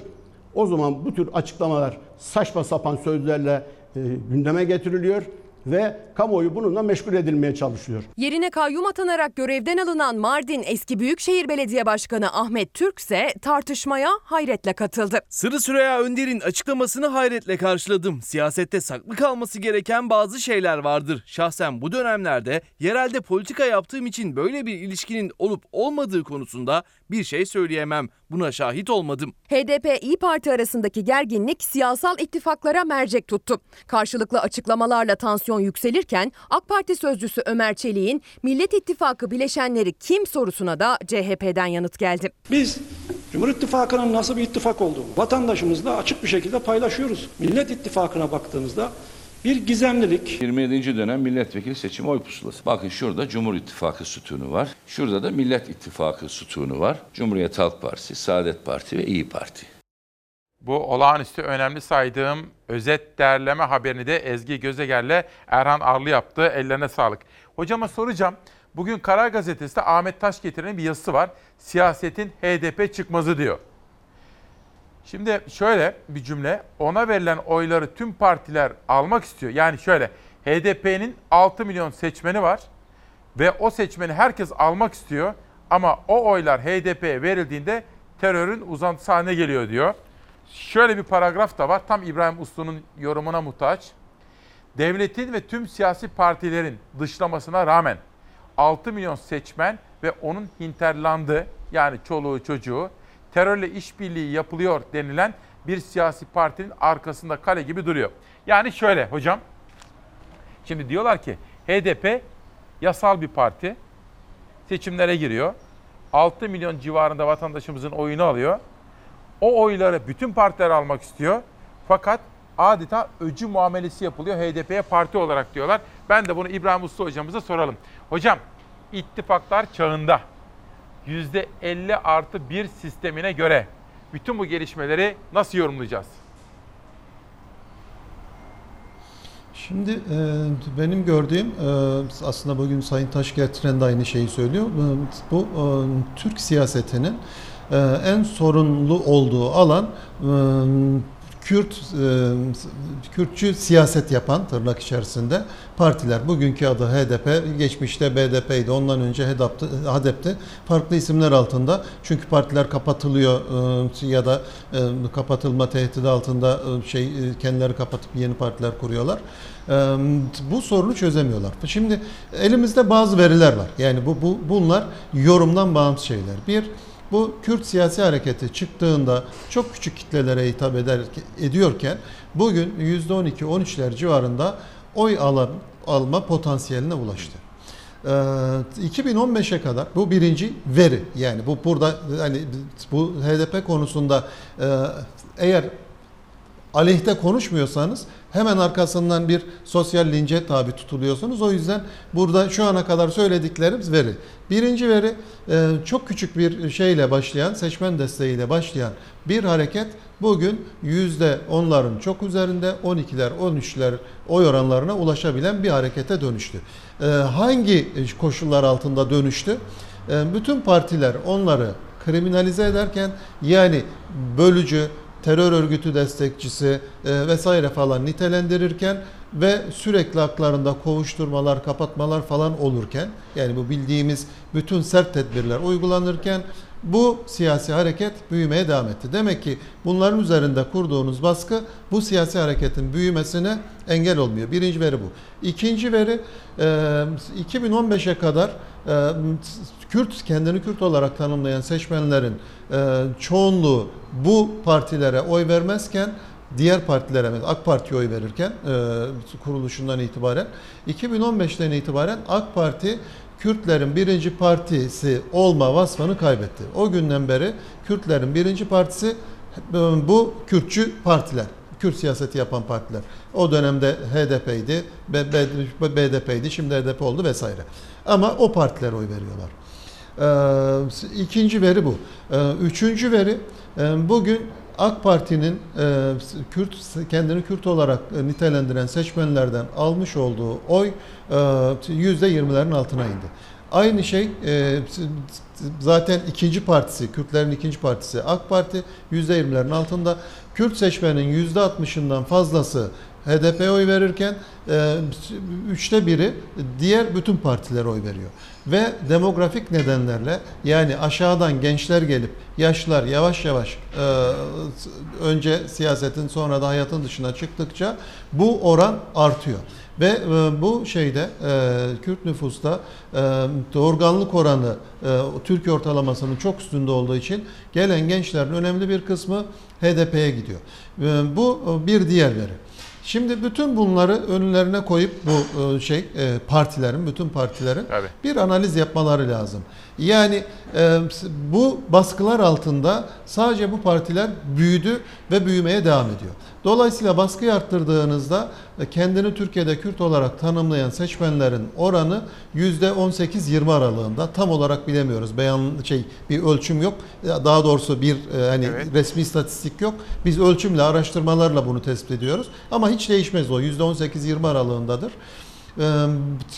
o zaman bu tür açıklamalar saçma sapan sözlerle e, gündeme getiriliyor ve kamuoyu bununla meşgul edilmeye çalışıyor. Yerine kayyum atanarak görevden alınan Mardin eski Büyükşehir Belediye Başkanı Ahmet Türk ise tartışmaya hayretle katıldı. Sırrı Süreyya Önder'in açıklamasını hayretle karşıladım. Siyasette saklı kalması gereken bazı şeyler vardır. Şahsen bu dönemlerde yerelde politika yaptığım için böyle bir ilişkinin olup olmadığı konusunda bir şey söyleyemem. Buna şahit olmadım. HDP İyi Parti arasındaki gerginlik siyasal ittifaklara mercek tuttu. Karşılıklı açıklamalarla tansiyon yükselirken AK Parti sözcüsü Ömer Çelik'in Millet İttifakı bileşenleri kim sorusuna da CHP'den yanıt geldi. Biz Cumhur İttifakı'nın nasıl bir ittifak olduğunu vatandaşımızla açık bir şekilde paylaşıyoruz. Millet İttifakı'na baktığımızda bir gizemlilik, 27. dönem milletvekili seçim oy pusulası. Bakın şurada Cumhur İttifakı sütunu var. Şurada da Millet İttifakı sütunu var. Cumhuriyet Halk Partisi, Saadet Parti ve İyi Parti. Bu olağanüstü önemli saydığım özet derleme haberini de Ezgi Gözeger'le Erhan Arlı yaptı. Ellerine sağlık. Hocama soracağım. Bugün Karar Gazetesi'de Ahmet Taş getiren bir yazısı var. Siyasetin HDP çıkmazı diyor. Şimdi şöyle bir cümle. Ona verilen oyları tüm partiler almak istiyor. Yani şöyle HDP'nin 6 milyon seçmeni var ve o seçmeni herkes almak istiyor. Ama o oylar HDP'ye verildiğinde terörün uzantısı haline geliyor diyor. Şöyle bir paragraf da var. Tam İbrahim Uslu'nun yorumuna muhtaç. Devletin ve tüm siyasi partilerin dışlamasına rağmen 6 milyon seçmen ve onun hinterlandı yani çoluğu çocuğu terörle işbirliği yapılıyor denilen bir siyasi partinin arkasında kale gibi duruyor. Yani şöyle hocam. Şimdi diyorlar ki HDP yasal bir parti. Seçimlere giriyor. 6 milyon civarında vatandaşımızın oyunu alıyor. O oyları bütün partiler almak istiyor. Fakat adeta öcü muamelesi yapılıyor HDP'ye parti olarak diyorlar. Ben de bunu İbrahim Uslu hocamıza soralım. Hocam ittifaklar çağında %50 artı 1 sistemine göre bütün bu gelişmeleri nasıl yorumlayacağız? Şimdi e, benim gördüğüm e, aslında bugün Sayın Taş getiren de aynı şeyi söylüyor. E, bu Türk siyasetinin en sorunlu olduğu alan Kürt e, Kürtçü siyaset yapan tırnak içerisinde partiler. Bugünkü adı HDP, geçmişte BDP'ydi. Ondan önce HDP'ti. HDP'ti. Farklı isimler altında. Çünkü partiler kapatılıyor e, ya da e, kapatılma tehdidi altında şey kendileri kapatıp yeni partiler kuruyorlar. Bu sorunu çözemiyorlar. Şimdi elimizde bazı veriler var. Yani bu, bu bunlar yorumdan bağımsız şeyler. Bir bu Kürt siyasi hareketi çıktığında çok küçük kitlelere hitap eder, ediyorken bugün %12-13'ler civarında oy alan, alma potansiyeline ulaştı. Ee, 2015'e kadar bu birinci veri yani bu burada hani bu HDP konusunda e, eğer aleyhte konuşmuyorsanız hemen arkasından bir sosyal lince tabi tutuluyorsunuz. O yüzden burada şu ana kadar söylediklerimiz veri. Birinci veri e, çok küçük bir şeyle başlayan, seçmen desteğiyle başlayan bir hareket bugün yüzde onların çok üzerinde 12'ler 13'ler oy oranlarına ulaşabilen bir harekete dönüştü. E, hangi koşullar altında dönüştü? E, bütün partiler onları kriminalize ederken yani bölücü, terör örgütü destekçisi e, vesaire falan nitelendirirken ve sürekli haklarında kovuşturmalar, kapatmalar falan olurken yani bu bildiğimiz bütün sert tedbirler uygulanırken bu siyasi hareket büyümeye devam etti. Demek ki bunların üzerinde kurduğunuz baskı bu siyasi hareketin büyümesine engel olmuyor. Birinci veri bu. İkinci veri 2015'e kadar Kürt kendini Kürt olarak tanımlayan seçmenlerin çoğunluğu bu partilere oy vermezken diğer partilere AK Parti'ye oy verirken kuruluşundan itibaren 2015'ten itibaren AK Parti Kürtlerin birinci partisi olma vasfını kaybetti. O günden beri Kürtlerin birinci partisi bu Kürtçü partiler. Kürt siyaseti yapan partiler. O dönemde HDP'ydi, BDP'ydi, şimdi HDP oldu vesaire. Ama o partiler oy veriyorlar. İkinci veri bu. Üçüncü veri bugün AK Parti'nin Kürt kendini Kürt olarak nitelendiren seçmenlerden almış olduğu oy %20'lerin altına indi. Aynı şey zaten ikinci partisi, Kürtlerin ikinci partisi AK Parti %20'lerin altında. Kürt seçmenin %60'ından fazlası HDP'ye oy verirken üçte biri diğer bütün partilere oy veriyor. Ve demografik nedenlerle yani aşağıdan gençler gelip yaşlılar yavaş yavaş önce siyasetin sonra da hayatın dışına çıktıkça bu oran artıyor. Ve bu şeyde Kürt nüfusta doğurganlık oranı Türkiye ortalamasının çok üstünde olduğu için gelen gençlerin önemli bir kısmı HDP'ye gidiyor. Bu bir diğer veri. Şimdi bütün bunları önlerine koyup bu e, şey e, partilerin, bütün partilerin Tabii. bir analiz yapmaları lazım. Yani e, bu baskılar altında sadece bu partiler büyüdü ve büyümeye devam ediyor. Dolayısıyla baskıyı arttırdığınızda e, kendini Türkiye'de Kürt olarak tanımlayan seçmenlerin oranı %18-20 aralığında. Tam olarak bilemiyoruz. Beyan şey bir ölçüm yok. Daha doğrusu bir e, hani resmi istatistik yok. Biz ölçümle, araştırmalarla bunu tespit ediyoruz. Ama hiç değişmez o. %18-20 aralığındadır.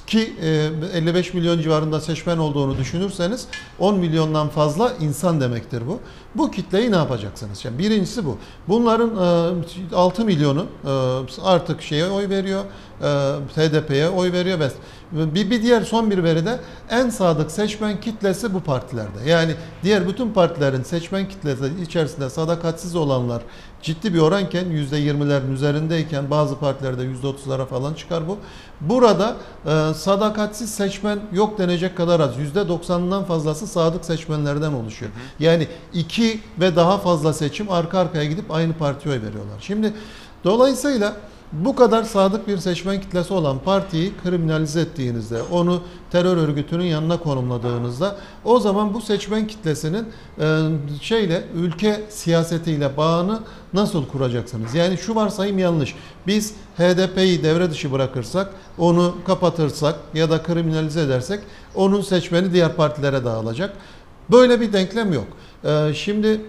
Ki e, 55 milyon civarında seçmen olduğunu düşünürseniz 10 milyondan fazla insan demektir bu. Bu kitleyi ne yapacaksınız? Yani birincisi bu. Bunların e, 6 milyonu e, artık şeye oy veriyor, e, HDP'ye oy veriyor ve bir, bir diğer son bir veri de en sadık seçmen kitlesi bu partilerde. Yani diğer bütün partilerin seçmen kitlesi içerisinde sadakatsiz olanlar ciddi bir oranken %20'lerin üzerindeyken bazı partilerde %30'lara falan çıkar bu. Burada e, sadakatsiz seçmen yok denecek kadar az. %90'dan fazlası sadık seçmenlerden oluşuyor. Yani iki ve daha fazla seçim arka arkaya gidip aynı partiye oy veriyorlar. Şimdi dolayısıyla bu kadar sadık bir seçmen kitlesi olan partiyi kriminalize ettiğinizde, onu terör örgütünün yanına konumladığınızda o zaman bu seçmen kitlesinin e, şeyle ülke siyasetiyle bağını nasıl kuracaksınız? Yani şu varsayım yanlış. Biz HDP'yi devre dışı bırakırsak, onu kapatırsak ya da kriminalize edersek onun seçmeni diğer partilere dağılacak. Böyle bir denklem yok. Ee, Şimdi e,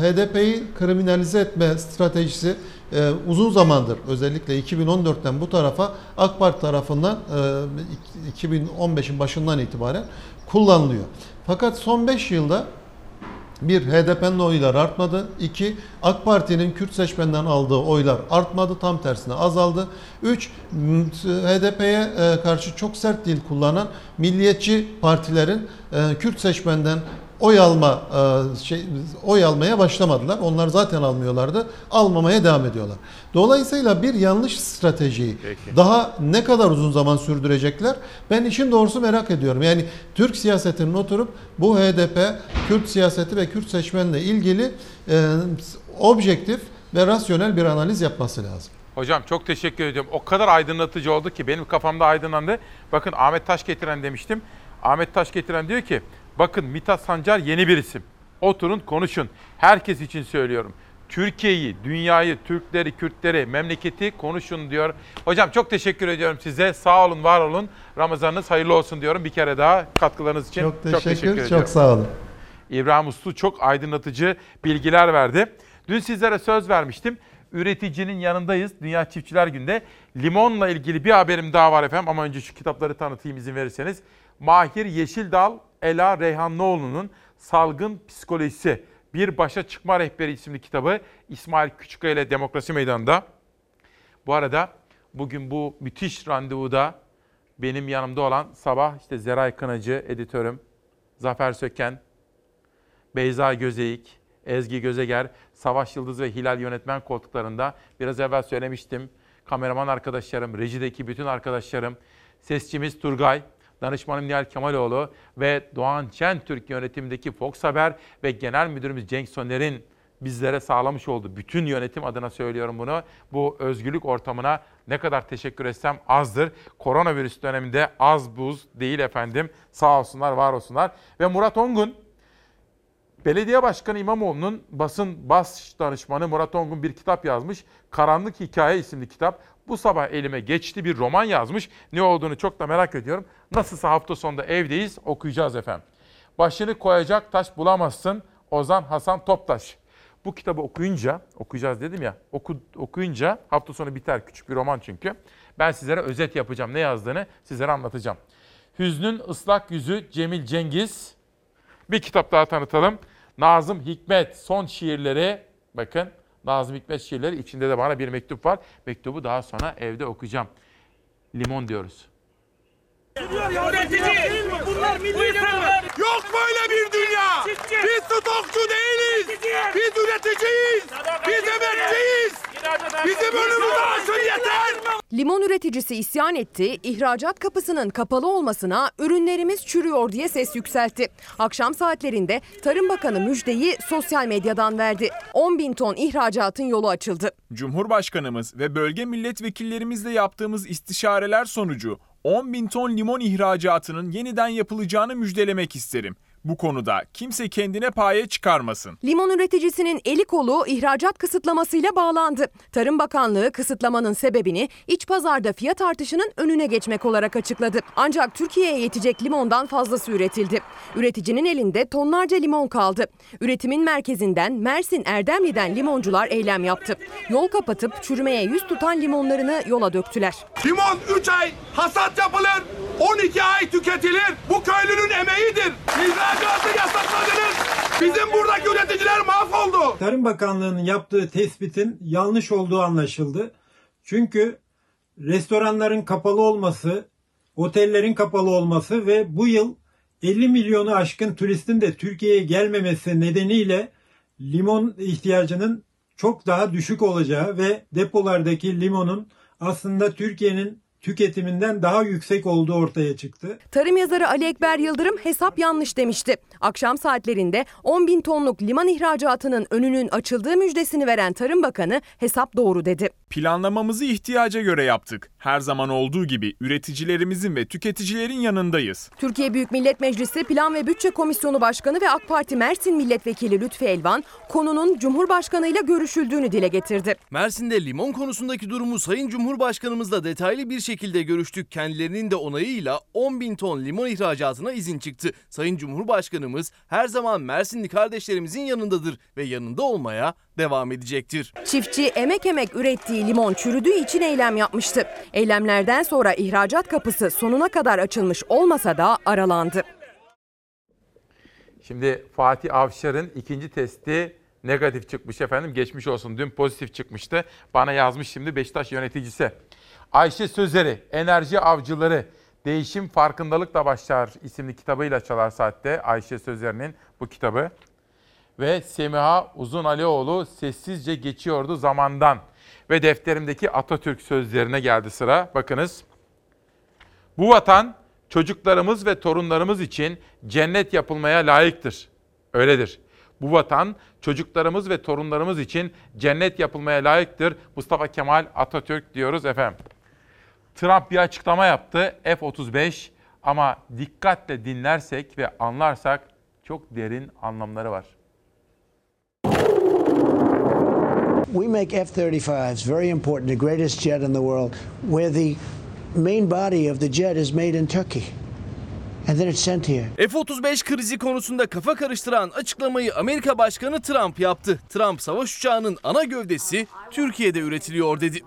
HDP'yi kriminalize etme stratejisi e, uzun zamandır özellikle 2014'ten bu tarafa AK Parti tarafından e, 2015'in başından itibaren kullanılıyor. Fakat son 5 yılda bir HDP'nin oylar artmadı. İki AK Parti'nin Kürt seçmenden aldığı oylar artmadı. Tam tersine azaldı. Üç HDP'ye e, karşı çok sert dil kullanan milliyetçi partilerin e, Kürt seçmenden oy alma e, şey oy almaya başlamadılar. Onlar zaten almıyorlardı. Almamaya devam ediyorlar. Dolayısıyla bir yanlış stratejiyi Peki. daha ne kadar uzun zaman sürdürecekler? Ben işin doğrusu merak ediyorum. Yani Türk siyasetinin oturup bu HDP, Kürt siyaseti ve Kürt seçmenle ilgili e, objektif ve rasyonel bir analiz yapması lazım. Hocam çok teşekkür ediyorum. O kadar aydınlatıcı oldu ki benim kafamda aydınlandı. Bakın Ahmet Taş getiren demiştim. Ahmet Taş getiren diyor ki bakın Mithat Sancar yeni bir isim. Oturun konuşun. Herkes için söylüyorum. Türkiye'yi, dünyayı, Türkleri, Kürtleri, memleketi konuşun diyor. Hocam çok teşekkür ediyorum size. Sağ olun, var olun. Ramazanınız hayırlı olsun diyorum bir kere daha katkılarınız için. Çok teşekkür, çok, ediyorum. sağ olun. İbrahim Uslu çok aydınlatıcı bilgiler verdi. Dün sizlere söz vermiştim. Üreticinin yanındayız Dünya Çiftçiler Günü'nde. Limonla ilgili bir haberim daha var efendim ama önce şu kitapları tanıtayım izin verirseniz. Mahir Yeşildal, Ela Reyhanlıoğlu'nun Salgın Psikolojisi Bir Başa Çıkma Rehberi isimli kitabı İsmail Küçükkaya ile Demokrasi Meydanı'nda. Bu arada bugün bu müthiş randevuda benim yanımda olan sabah işte Zeray Kınacı editörüm, Zafer Söken, Beyza Gözeyik, Ezgi Gözeger, Savaş Yıldız ve Hilal yönetmen koltuklarında biraz evvel söylemiştim. Kameraman arkadaşlarım, rejideki bütün arkadaşlarım, sesçimiz Turgay, danışmanım Nihal Kemaloğlu ve Doğan Şentürk yönetimindeki Fox Haber ve genel müdürümüz Cenk Soner'in bizlere sağlamış olduğu bütün yönetim adına söylüyorum bunu. Bu özgürlük ortamına ne kadar teşekkür etsem azdır. Koronavirüs döneminde az buz değil efendim. Sağ olsunlar, var olsunlar. Ve Murat Ongun, Belediye Başkanı İmamoğlu'nun basın bas danışmanı Murat Ongun bir kitap yazmış. Karanlık Hikaye isimli kitap. Bu sabah elime geçti bir roman yazmış. Ne olduğunu çok da merak ediyorum. Nasılsa hafta sonunda evdeyiz okuyacağız efendim. Başını koyacak taş bulamazsın Ozan Hasan Toptaş. Bu kitabı okuyunca, okuyacağız dedim ya, oku, okuyunca hafta sonu biter küçük bir roman çünkü. Ben sizlere özet yapacağım ne yazdığını sizlere anlatacağım. Hüznün ıslak yüzü Cemil Cengiz. Bir kitap daha tanıtalım. Nazım Hikmet son şiirleri bakın Nazım Hikmet şiirleri içinde de bana bir mektup var. Mektubu daha sonra evde okuyacağım. Limon diyoruz. Üretici! Bunlar milli sever! Yok böyle bir dünya! Biz stokçu değiliz! Biz üreticiyiz! Limon üreticisi isyan etti, ihracat kapısının kapalı olmasına ürünlerimiz çürüyor diye ses yükseltti. Akşam saatlerinde Tarım Bakanı müjdeyi sosyal medyadan verdi. 10 bin ton ihracatın yolu açıldı. Cumhurbaşkanımız ve bölge milletvekillerimizle yaptığımız istişareler sonucu 10 bin ton limon ihracatının yeniden yapılacağını müjdelemek isterim. Bu konuda kimse kendine paye çıkarmasın. Limon üreticisinin eli kolu ihracat kısıtlamasıyla bağlandı. Tarım Bakanlığı kısıtlamanın sebebini iç pazarda fiyat artışının önüne geçmek olarak açıkladı. Ancak Türkiye'ye yetecek limondan fazlası üretildi. Üreticinin elinde tonlarca limon kaldı. Üretimin merkezinden Mersin Erdemli'den limoncular eylem yaptı. Yol kapatıp çürümeye yüz tutan limonlarını yola döktüler. Limon 3 ay hasat yapılır, 12 ay tüketilir. Bu köylünün emeğidir. İhracatı yasakladınız. Bizim buradaki üreticiler mahvoldu. Tarım Bakanlığı'nın yaptığı tespitin yanlış olduğu anlaşıldı. Çünkü restoranların kapalı olması, otellerin kapalı olması ve bu yıl 50 milyonu aşkın turistin de Türkiye'ye gelmemesi nedeniyle limon ihtiyacının çok daha düşük olacağı ve depolardaki limonun aslında Türkiye'nin tüketiminden daha yüksek olduğu ortaya çıktı. Tarım yazarı Ali Ekber Yıldırım hesap yanlış demişti. Akşam saatlerinde 10 bin tonluk liman ihracatının önünün açıldığı müjdesini veren Tarım Bakanı hesap doğru dedi. Planlamamızı ihtiyaca göre yaptık. Her zaman olduğu gibi üreticilerimizin ve tüketicilerin yanındayız. Türkiye Büyük Millet Meclisi Plan ve Bütçe Komisyonu Başkanı ve AK Parti Mersin Milletvekili Lütfi Elvan konunun Cumhurbaşkanı ile görüşüldüğünü dile getirdi. Mersin'de limon konusundaki durumu Sayın Cumhurbaşkanımızla detaylı bir şekilde görüştük. Kendilerinin de onayıyla 10 bin ton limon ihracatına izin çıktı. Sayın Cumhurbaşkanımız her zaman Mersinli kardeşlerimizin yanındadır ve yanında olmaya devam edecektir. Çiftçi emek emek ürettiği limon çürüdüğü için eylem yapmıştı. Eylemlerden sonra ihracat kapısı sonuna kadar açılmış olmasa da aralandı. Şimdi Fatih Avşar'ın ikinci testi negatif çıkmış efendim. Geçmiş olsun. Dün pozitif çıkmıştı. Bana yazmış şimdi Beşiktaş yöneticisi. Ayşe Sözeri, Enerji Avcıları, Değişim Farkındalıkla Başlar isimli kitabıyla Çalar Saat'te Ayşe Sözeri'nin bu kitabı. Ve Semiha Uzun Alioğlu sessizce geçiyordu zamandan. Ve defterimdeki Atatürk sözlerine geldi sıra. Bakınız. Bu vatan çocuklarımız ve torunlarımız için cennet yapılmaya layıktır. Öyledir. Bu vatan çocuklarımız ve torunlarımız için cennet yapılmaya layıktır. Mustafa Kemal Atatürk diyoruz efendim. Trump bir açıklama yaptı F-35 ama dikkatle dinlersek ve anlarsak çok derin anlamları var. We make F-35s very important, the greatest jet in the world, where the main body of the jet is made in Turkey. And then it's sent here. F-35 krizi konusunda kafa karıştıran açıklamayı Amerika Başkanı Trump yaptı. Trump savaş uçağının ana gövdesi Türkiye'de üretiliyor dedi.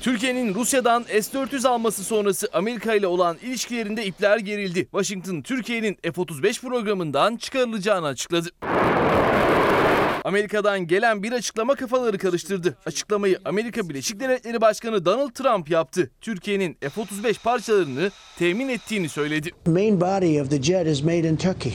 Türkiye'nin Rusya'dan S-400 alması sonrası Amerika ile olan ilişkilerinde ipler gerildi. Washington, Türkiye'nin F-35 programından çıkarılacağını açıkladı. Amerika'dan gelen bir açıklama kafaları karıştırdı. Açıklamayı Amerika Birleşik Devletleri Başkanı Donald Trump yaptı. Türkiye'nin F-35 parçalarını temin ettiğini söyledi. Main body of the jet is made in Turkey.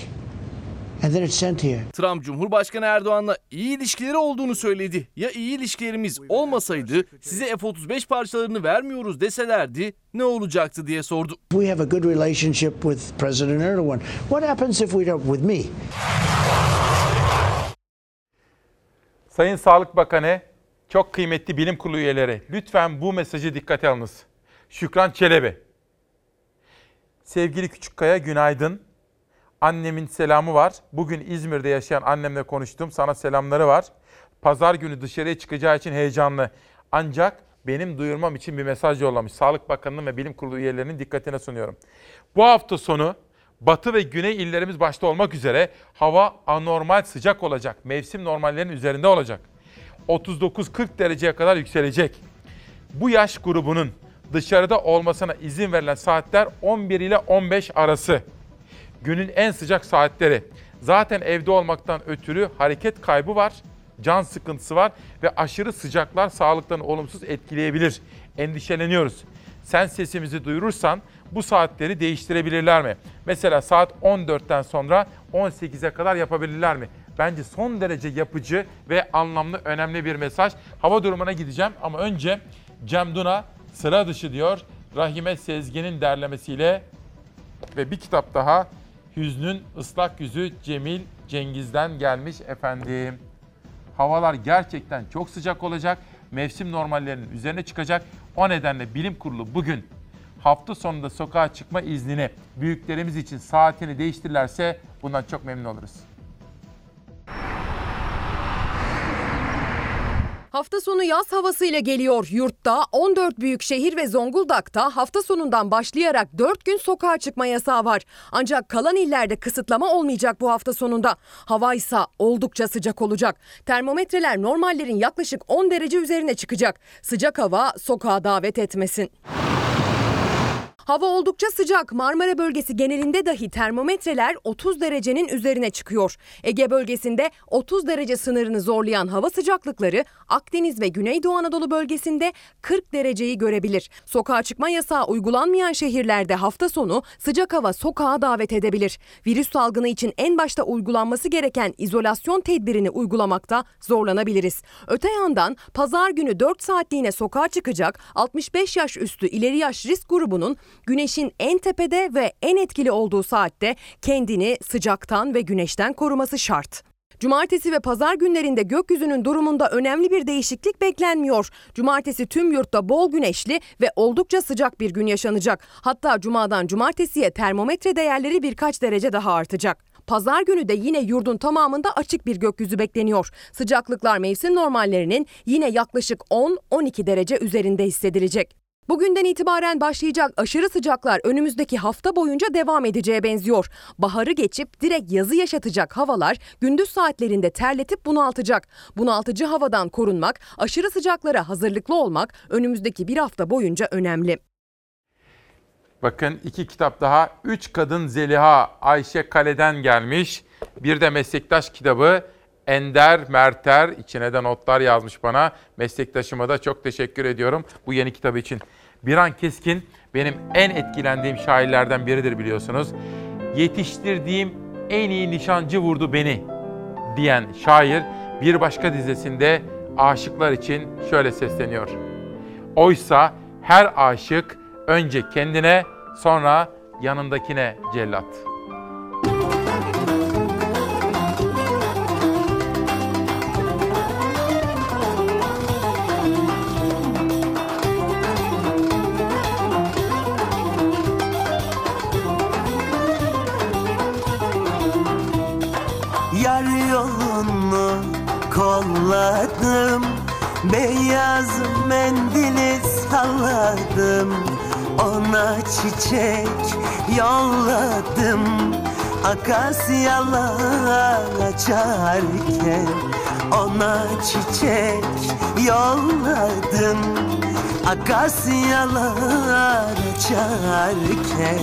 Trump Cumhurbaşkanı Erdoğan'la iyi ilişkileri olduğunu söyledi. Ya iyi ilişkilerimiz olmasaydı size F-35 parçalarını vermiyoruz deselerdi ne olacaktı diye sordu. We have a good relationship with President Erdogan. What happens if we don't with me? Sayın Sağlık Bakanı, çok kıymetli bilim kurulu üyeleri, lütfen bu mesajı dikkate alınız. Şükran Çelebi. Sevgili Küçükkaya günaydın. Annemin selamı var. Bugün İzmir'de yaşayan annemle konuştum. Sana selamları var. Pazar günü dışarıya çıkacağı için heyecanlı. Ancak benim duyurmam için bir mesaj yollamış. Sağlık Bakanı'nın ve Bilim Kurulu üyelerinin dikkatine sunuyorum. Bu hafta sonu batı ve güney illerimiz başta olmak üzere hava anormal sıcak olacak. Mevsim normallerinin üzerinde olacak. 39-40 dereceye kadar yükselecek. Bu yaş grubunun dışarıda olmasına izin verilen saatler 11 ile 15 arası. Günün en sıcak saatleri. Zaten evde olmaktan ötürü hareket kaybı var, can sıkıntısı var ve aşırı sıcaklar sağlıklarını olumsuz etkileyebilir. Endişeleniyoruz. Sen sesimizi duyurursan bu saatleri değiştirebilirler mi? Mesela saat 14'ten sonra 18'e kadar yapabilirler mi? Bence son derece yapıcı ve anlamlı önemli bir mesaj. Hava durumuna gideceğim ama önce Cem Duna sıra dışı diyor. Rahime Sezgin'in derlemesiyle ve bir kitap daha Hüznün ıslak yüzü Cemil Cengiz'den gelmiş efendim. Havalar gerçekten çok sıcak olacak. Mevsim normallerinin üzerine çıkacak. O nedenle bilim kurulu bugün hafta sonunda sokağa çıkma iznini büyüklerimiz için saatini değiştirirlerse bundan çok memnun oluruz. Hafta sonu yaz havasıyla geliyor. Yurtta 14 büyük şehir ve Zonguldak'ta hafta sonundan başlayarak 4 gün sokağa çıkma yasağı var. Ancak kalan illerde kısıtlama olmayacak bu hafta sonunda. Hava ise oldukça sıcak olacak. Termometreler normallerin yaklaşık 10 derece üzerine çıkacak. Sıcak hava sokağa davet etmesin. Hava oldukça sıcak. Marmara bölgesi genelinde dahi termometreler 30 derecenin üzerine çıkıyor. Ege bölgesinde 30 derece sınırını zorlayan hava sıcaklıkları Akdeniz ve Güneydoğu Anadolu bölgesinde 40 dereceyi görebilir. Sokağa çıkma yasağı uygulanmayan şehirlerde hafta sonu sıcak hava sokağa davet edebilir. Virüs salgını için en başta uygulanması gereken izolasyon tedbirini uygulamakta zorlanabiliriz. Öte yandan pazar günü 4 saatliğine sokağa çıkacak 65 yaş üstü ileri yaş risk grubunun güneşin en tepede ve en etkili olduğu saatte kendini sıcaktan ve güneşten koruması şart. Cumartesi ve pazar günlerinde gökyüzünün durumunda önemli bir değişiklik beklenmiyor. Cumartesi tüm yurtta bol güneşli ve oldukça sıcak bir gün yaşanacak. Hatta cumadan cumartesiye termometre değerleri birkaç derece daha artacak. Pazar günü de yine yurdun tamamında açık bir gökyüzü bekleniyor. Sıcaklıklar mevsim normallerinin yine yaklaşık 10-12 derece üzerinde hissedilecek. Bugünden itibaren başlayacak aşırı sıcaklar önümüzdeki hafta boyunca devam edeceğe benziyor. Baharı geçip direkt yazı yaşatacak havalar gündüz saatlerinde terletip bunaltacak. Bunaltıcı havadan korunmak, aşırı sıcaklara hazırlıklı olmak önümüzdeki bir hafta boyunca önemli. Bakın iki kitap daha. Üç Kadın Zeliha Ayşe Kale'den gelmiş. Bir de meslektaş kitabı Ender Merter içine de notlar yazmış bana. Meslektaşıma da çok teşekkür ediyorum bu yeni kitabı için. Biran Keskin benim en etkilendiğim şairlerden biridir biliyorsunuz. Yetiştirdiğim en iyi nişancı vurdu beni diyen şair bir başka dizesinde aşıklar için şöyle sesleniyor. Oysa her aşık önce kendine sonra yanındakine cellat. Mendili salladım Ona çiçek yolladım Akasyalar açarken Ona çiçek yolladım Akasyalar açarken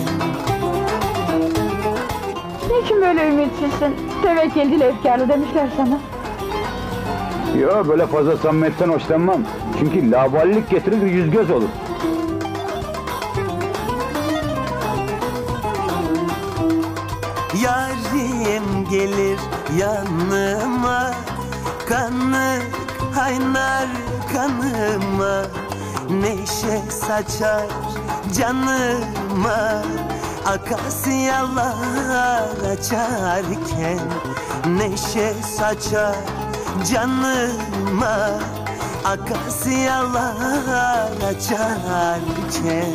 Niçin böyle ümitsizsin? Tevekkil dil efkarlı demişler sana. Yo böyle fazla samimiyetten hoşlanmam. Çünkü laballik getirir yüz göz olur. Yarim gelir yanıma Kanı kaynar kanıma Neşe saçar canıma Akasyalar açarken Neşe saçar canıma Akasyalar açarken